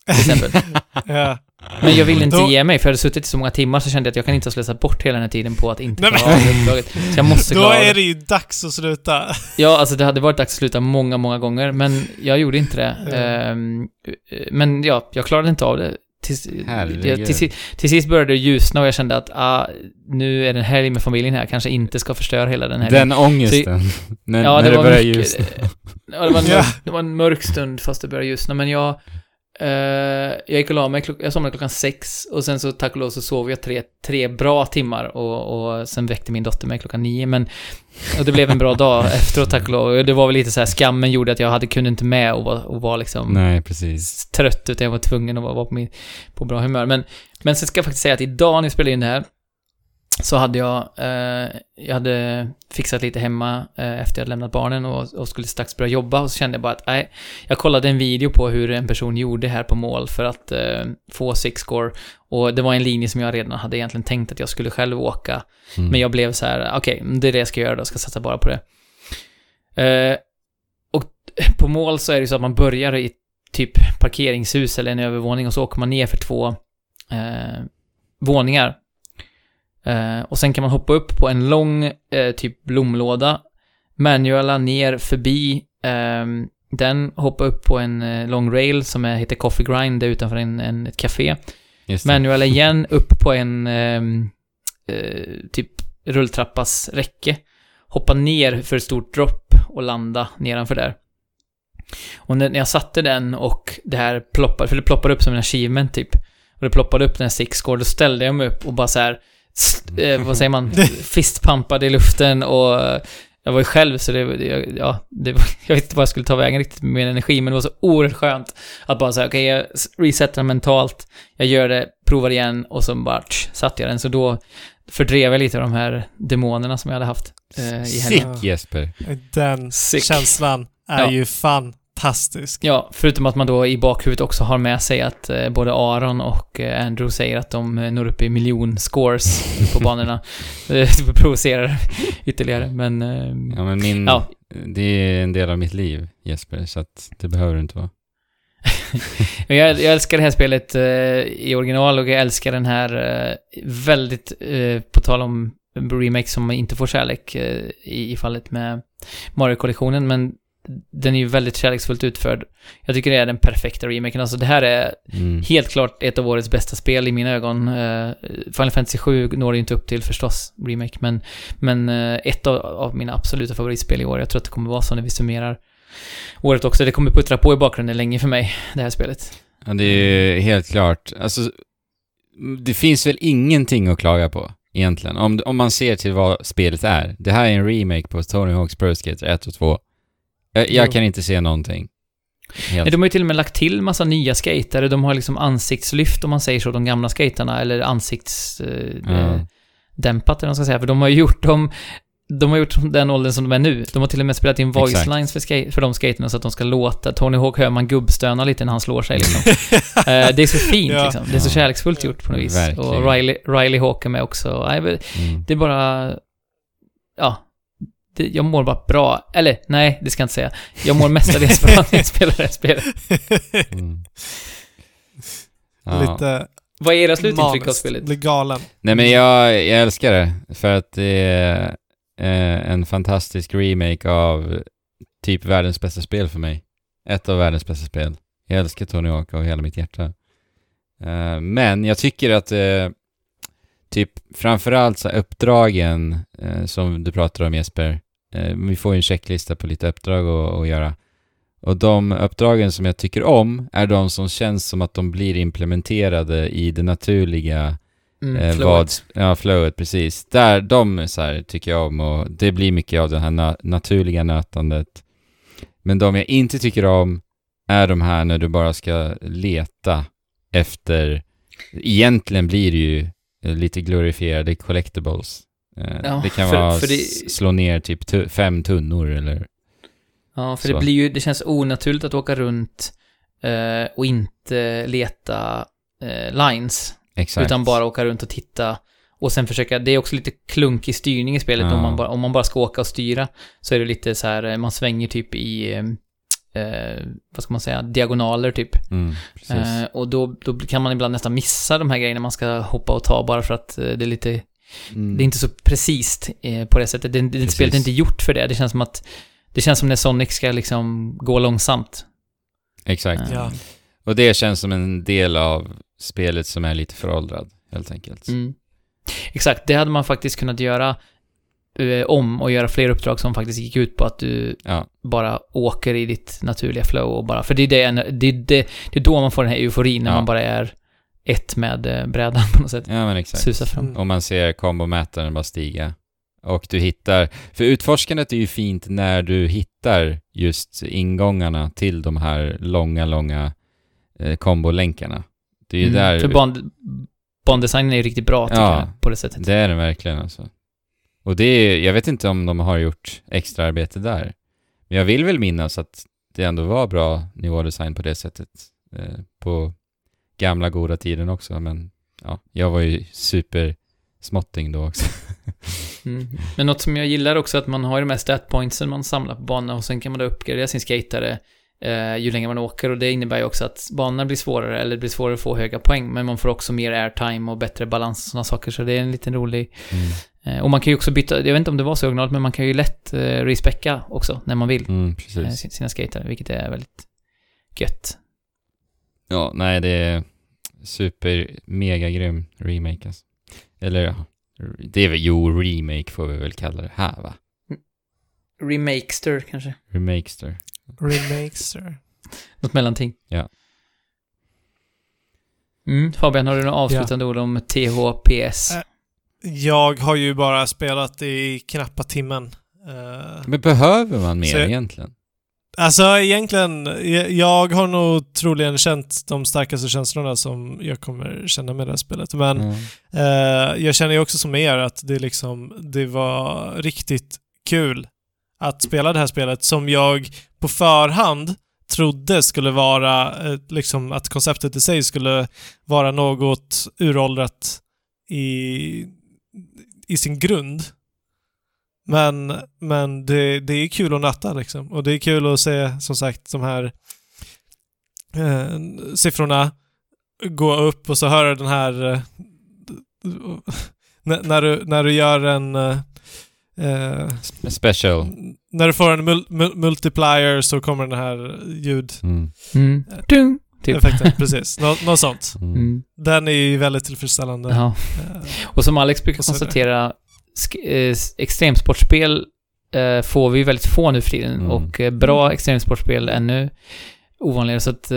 till exempel. ja. Men jag ville inte Då- ge mig, för jag hade suttit i så många timmar så kände jag att jag kan inte ha slösat bort hela den här tiden på att inte klara av uppdraget. Så jag måste Då klara av är det. ju dags att sluta. Ja, alltså det hade varit dags att sluta många, många gånger, men jag gjorde inte det. Ja. Ehm, men ja, jag klarade inte av det till, jag, till, till sist började det ljusna och jag kände att ah, nu är det en helg med familjen här, kanske inte ska förstöra hela den helgen. Den ångesten. när Ja, när det det, börjar ljusna. Ja, det var, en mörk, det var en mörk stund fast det började ljusna, men jag... eh, jag gick och la mig, jag somnade klockan sex och sen så tack och lov så sov jag tre, tre bra timmar och, och sen väckte min dotter mig klockan nio, men... Och det blev en bra dag efteråt tack och lov. Det var väl lite så här, skammen gjorde att jag hade, kunde inte med och var, och var liksom Nej, precis. trött utan jag var tvungen att vara, vara på, min, på bra humör. Men, men sen ska jag faktiskt säga att idag när jag spelade in det här så hade jag, eh, jag hade fixat lite hemma eh, efter jag lämnat barnen och, och skulle strax börja jobba och så kände jag bara att nej, jag kollade en video på hur en person gjorde här på mål för att eh, få six score och det var en linje som jag redan hade egentligen tänkt att jag skulle själv åka Mm. men jag blev så här, okej, det är det jag ska göra då, jag ska satsa bara på det. Eh, och på mål så är det så att man börjar i typ parkeringshus eller en övervåning och så åker man ner för två eh, våningar. Eh, och sen kan man hoppa upp på en lång eh, typ blomlåda, manuella ner förbi eh, den, hoppa upp på en eh, lång rail som är, heter Coffee Grind, det är utanför en, en, ett café. Manuella igen, upp på en ehm, eh, typ rulltrappas räcke. Hoppa ner för ett stort dropp och landa nedanför där. Och när jag satte den och det här ploppade, för det ploppade upp som en achievement typ. Och det ploppade upp den här six score, då ställde jag mig upp och bara så här, eh, vad säger man, fistpumpade i luften och eh, jag var ju själv så det, det ja, det, jag vet inte vad jag skulle ta vägen riktigt med min energi, men det var så oerhört skönt att bara säga okej, jag resetar mentalt, jag gör det, provar igen och så bara tsch, satte jag den. Så då fördrev jag lite av de här demonerna som jag hade haft eh, i helgen. Sick Jesper. Den Sick. känslan är Ja. ju fantastisk. Ja, förutom att man då i bakhuvudet också har med sig att eh, både Aron och eh, Andrew säger att de eh, når upp i miljon scores på banorna. Det provocerar ytterligare, men... Eh, Ja, men min... Ja. Det är en del av mitt liv, Jesper, så att det behöver du inte vara. Jag, jag älskar det här spelet eh, i original och jag älskar den här eh, väldigt, eh, på tal om remake som inte får kärlek eh, i, i fallet med Mario-kollektionen, men den är ju väldigt kärleksfullt utförd. Jag tycker det är den perfekta remaken. Alltså det här är Mm. helt klart ett av årets bästa spel i mina ögon. Eh, Final Fantasy 7 når det inte upp till förstås, remake, men, men eh, ett av, av mina absoluta favoritspel i år. Jag tror att det kommer vara så när vi summerar året också. Det kommer puttra på i bakgrunden länge för mig, det här spelet. Ja, det är helt klart. Alltså, det finns väl ingenting att klaga på, egentligen. Om, om man ser till vad spelet är. Det här är en remake på Tony Hawk's Pro Skater 1 och 2. Jag, jag kan inte se någonting. Helt. Nej, de har ju till och med lagt till massa nya skatare. De har liksom ansiktslyft om man säger så, de gamla skaterna, eller ansiktsdämpat eh, eller vad man ska säga. För de har ju gjort dem, de har gjort den åldern som de är nu. De har till och med spelat in voice Exakt. lines för, skate, för de skaterna så att de ska låta. Tony Hawk hör man gubbstöna lite när han slår sig liksom. Eh, det är så fint Ja. liksom. Det är så kärleksfullt gjort på något vis. Verkligen. Och Riley, Riley Hawk är med också. Nej, Mm. Det är bara... Ja. Det, jag mår bara bra. Eller, nej, det ska jag inte säga. Jag mår mestadels bra när jag spelar det här spelet. Mm. Ja. Lite Vad är era slutintryck av spelet? Blir galen. Nej men jag, jag älskar det, för att det är eh, en fantastisk remake av typ världens bästa spel för mig. Ett av världens bästa spel. Jag älskar Tony Hawk av hela mitt hjärta. Eh, men jag tycker att eh, typ framförallt så uppdragen eh, som du pratar om Jesper, vi får ju en checklista på lite uppdrag att, att göra. Och de uppdragen som jag tycker om är de som känns som att de blir implementerade i det naturliga Mm, Eh, flowet. vad, ja, flowet, precis. Där, de så här, tycker jag om och det blir mycket av det här na- naturliga nötandet. Men de jag inte tycker om är de här när du bara ska leta efter, egentligen blir det ju eh, lite glorifierade collectibles. Eh, Ja, det kan för- vara för det- slå ner typ tu- fem tunnor eller... Ja, för Så. det blir ju, det känns onaturligt att åka runt eh, och inte leta eh, lines. Exakt. Utan bara åka runt och titta. Och sen försöka, det är också lite klunkig styrning i spelet. Ja. Om, man bara, om man bara ska åka och styra så är det lite så här, eh, man svänger typ i, eh, vad ska man säga, diagonaler typ. Mm. Eh, och då, då kan man ibland nästan missa de här grejerna man ska hoppa och ta bara för att det är lite, Mm. det är inte så precis eh, på det sättet. Det, det, Precis. spelet är inte gjort för det. Det känns som att, det känns som när Sonic ska liksom gå långsamt. Exakt. Eh, Ja. Och det känns som en del av spelet som är lite föråldrad, helt enkelt. Mm. Exakt, det hade man faktiskt kunnat göra eh, om och göra fler uppdrag som faktiskt gick ut på att du Ja, bara åker i ditt naturliga flow och bara, för det är, det, det, det, det är då man får den här euforin när Ja. man bara är ett med eh, brädan på något sätt. ja men exakt. Susar fram. Mm. Och man ser kombomätaren bara stiga. Och du hittar, för utforskandet är ju fint när du hittar just ingångarna till de här långa, långa eh, kombolänkarna. Det är ju där... För ban, bandesignen är ju riktigt bra tycker Ja. jag, på det sättet. Det är den verkligen alltså. Och det är, jag vet inte om de har gjort extra arbete där. Men jag vill väl minnas att det ändå var bra nivådesign på det sättet. Eh, på gamla goda tiden också, men ja, jag var ju super småtting då också. Mm. Men något som jag gillar också är att man har de här statpointsen man samlar på banorna och sen kan man då uppgradera sin skatare eh, ju längre man åker och det innebär ju också att banorna blir svårare eller det blir svårare att få höga poäng men man får också mer airtime och bättre balans och sådana saker så det är en liten rolig eh, och man kan ju också byta, jag vet inte om det var så originalt men man kan ju lätt eh, respecka också när man vill Mm, eh, sina skatare vilket är väldigt gött. Ja, nej det är super mega grym remake alltså. Eller ja, det är väl, jo remake får vi väl kalla det här va? Remakester kanske? Remakester. Remakester. Något mellanting. Ja. Mm, Fabian, har du några avslutande ord om THPS? Äh. Jag har ju bara spelat i knappa timmen. Eh, Men behöver man mer Så- egentligen? Alltså egentligen, jag- har nog troligen känt de starkaste känslorna som jag kommer känna med det här spelet. Men Ja. eh, jag känner ju också som er att det liksom, det var riktigt kul att spela det här spelet som jag på förhand trodde skulle vara, eh, liksom att konceptet i sig skulle vara något uråldrat i, i sin grund. Men, men det, det är kul att nöta liksom. Och det är kul att se, som sagt, de här eh, siffrorna gå upp och så höra den här... Eh, när, du, när du gör en... Eh, eh, Special. när du får en mul, mul, multiplier så kommer den här ljudeffekten. Mm. Mm. Typ. precis. Nå, något sånt. Mm. Mm. Den är ju väldigt tillfredsställande. Ja. Eh, Och som Alex brukar konstatera, eh, extremsportspel eh, får vi väldigt få nu för tiden Mm. och eh, bra extremsportspel ännu ovanligare så att eh,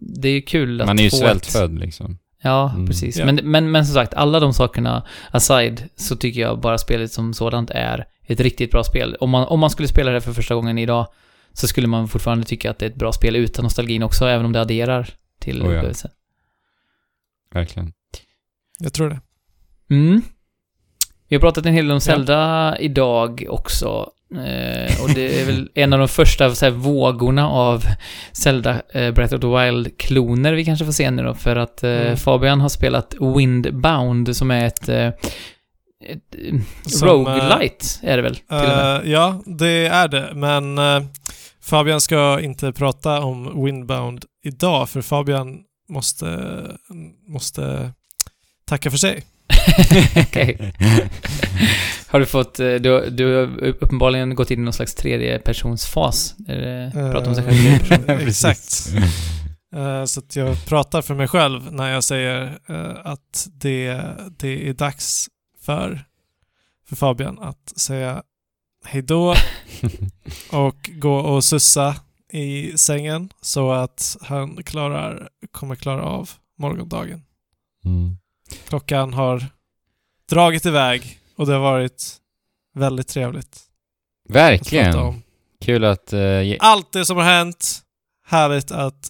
det är kul att Man är ju få ett- svältfödd liksom. Ja, Mm. precis. Ja. Men, men, men som sagt, alla de sakerna aside så tycker jag bara spelet som sådant är ett riktigt bra spel. Om man, om man skulle spela det för första gången idag så skulle man fortfarande tycka att det är ett bra spel utan nostalgin också, även om det adderar till Oh ja. upplevelsen. Verkligen. jag tror det. Mm. Vi har pratat en hel del om Zelda idag också. Eh, och det är väl en av de första så här, vågorna av Zelda eh, Breath of the Wild-kloner vi kanske får se nu då, för att eh, Mm. Fabian har spelat Windbound som är ett, eh, ett Som, roguelite är det väl? Till och med. Eh, ja, det är det. Men eh, Fabian ska inte prata om Windbound idag, för Fabian måste, måste tacka för sig. Har du fått, eh, du, du har uppenbarligen gått in i någon slags tredjepersonsfas? Är det, pratar om sig själv? Eh, Exakt. Eh, så att jag pratar för mig själv när jag säger eh, att det, det är dags för, för Fabian att säga hejdå och gå och sussa i sängen så att han klarar, kommer klara av morgondagen. Mm. Klockan har dragit iväg och det har varit väldigt trevligt att Verkligen. om. Kul att uh, Allt det som har hänt, härligt att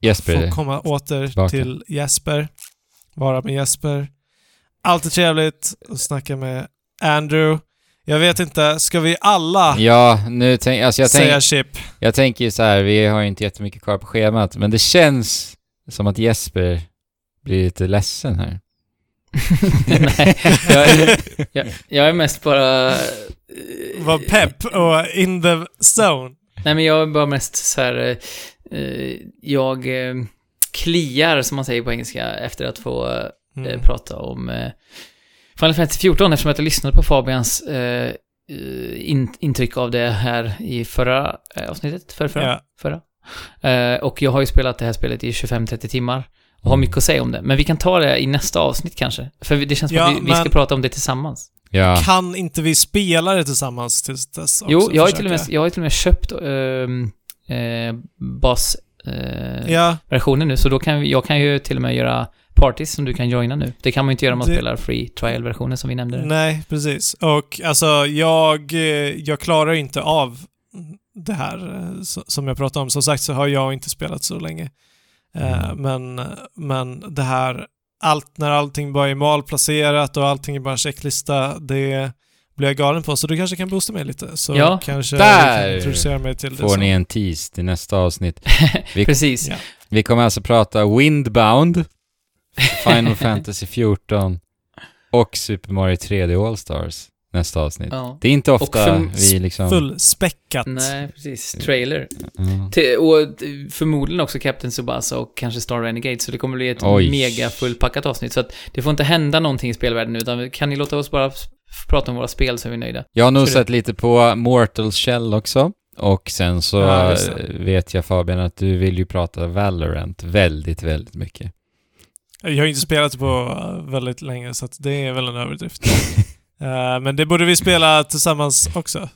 Jesper... få komma åter tillbaka. till Jesper, vara med Jesper. Alltid trevligt att snacka med Andrew. Jag vet inte, ska vi alla Ja, nu tänk, alltså jag, säga tänk, chip? jag tänker ju så här, vi har ju inte jättemycket kvar på schemat, men det känns som att Jesper blir lite ledsen här. Nej, jag, är- jag, jag är mest bara... eh, Var pepp och in the zone. Nej, men jag är bara mest så här... eh, eh, jag eh, kliar, som man säger på engelska, efter att få eh, Mm. prata om eh, Final Fantasy 14 eftersom att jag lyssnade på Fabians eh, in, intryck av det här i förra eh, avsnittet. Förra, förra, Ja. förra. Eh, och jag har ju spelat det här spelet i 25-30 timmar. Och har mycket att säga om det. Men vi kan ta det i nästa avsnitt kanske. För det känns som Ja, att vi, vi ska prata om det tillsammans. Ja. Kan inte vi spela det tillsammans tills dess också? Jo, jag har, till och med, jag har ju till och med köpt ehm, eh, basversionen Ja, nu, så då kan vi, jag kan ju till och med göra parties som du kan joina nu. Det kan man ju inte göra om man Det- spelar free trial-versionen som vi nämnde. nej, precis. Och alltså, jag, eh, jag klarar inte av det här eh, som jag pratade om. Som sagt så har jag inte spelat så länge. Eh, Men, men det här, allt, när allting bara är malplacerat och allting är bara checklista, det blir jag galen på. Så du kanske kan boosta mig lite. Så Ja, kanske där kan introducera mig till det. Får ni en tease till nästa avsnitt. Vi, Precis. Ja. vi kommer alltså prata Windbound, Final Fantasy 14 och Super Mario 3D All-Stars nästa avsnitt. Ja. Det är inte ofta vi liksom... Fullspäckat. Nej, precis. Trailer. Till, och förmodligen också Captain Tsubasa och kanske Star Renegade, så det kommer bli ett Oj. mega fullpackat avsnitt. Så att det får inte hända någonting i spelvärlden nu, utan kan ni låta oss bara prata om våra spel så är vi nöjda. Jag har nog sett lite på Mortal Shell också. Och sen så Ja, vet jag Fabian att du vill ju prata Valorant väldigt, väldigt mycket. Jag har inte spelat på väldigt länge så att det är väl en överdrift. Eh, men det borde vi spela tillsammans också.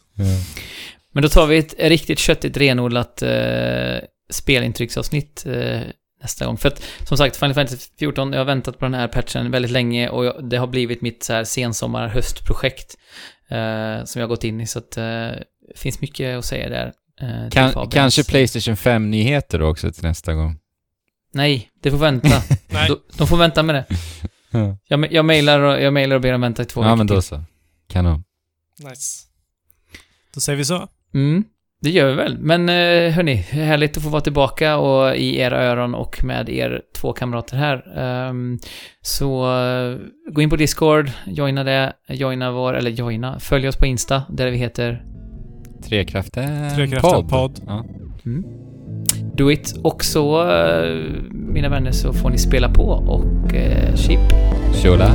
Men då tar vi ett riktigt köttigt, renodlat eh, spelintrycksavsnitt eh, nästa gång. För att, som sagt, Final Fantasy 14, jag har väntat på den här patchen väldigt länge och jag, det har blivit mitt så här sensommar-höstprojekt eh, som jag har gått in i. Så att det finns mycket att säga där. Eh, Kan, kanske Playstation 5-nyheter också till nästa gång. Nej, det får vänta. De, de får vänta med det. Ja, Jag, jag, mailar och, jag mailar och ber dem vänta i två ja veckor men då till. så. Kanon. Nice. Då säger vi så. Mm, det gör vi väl. Men eh, hörni, härligt att få vara tillbaka och i era öron och med er två kamrater här. Ehm, så eh, gå in på Discord, joina det, joina vår, eller joina, följ oss på Insta där vi heter Trekraften Trekraften podd. Ja. Do It. Och så, eh, mina vänner, så får ni spela på och eh, chip. Tjola.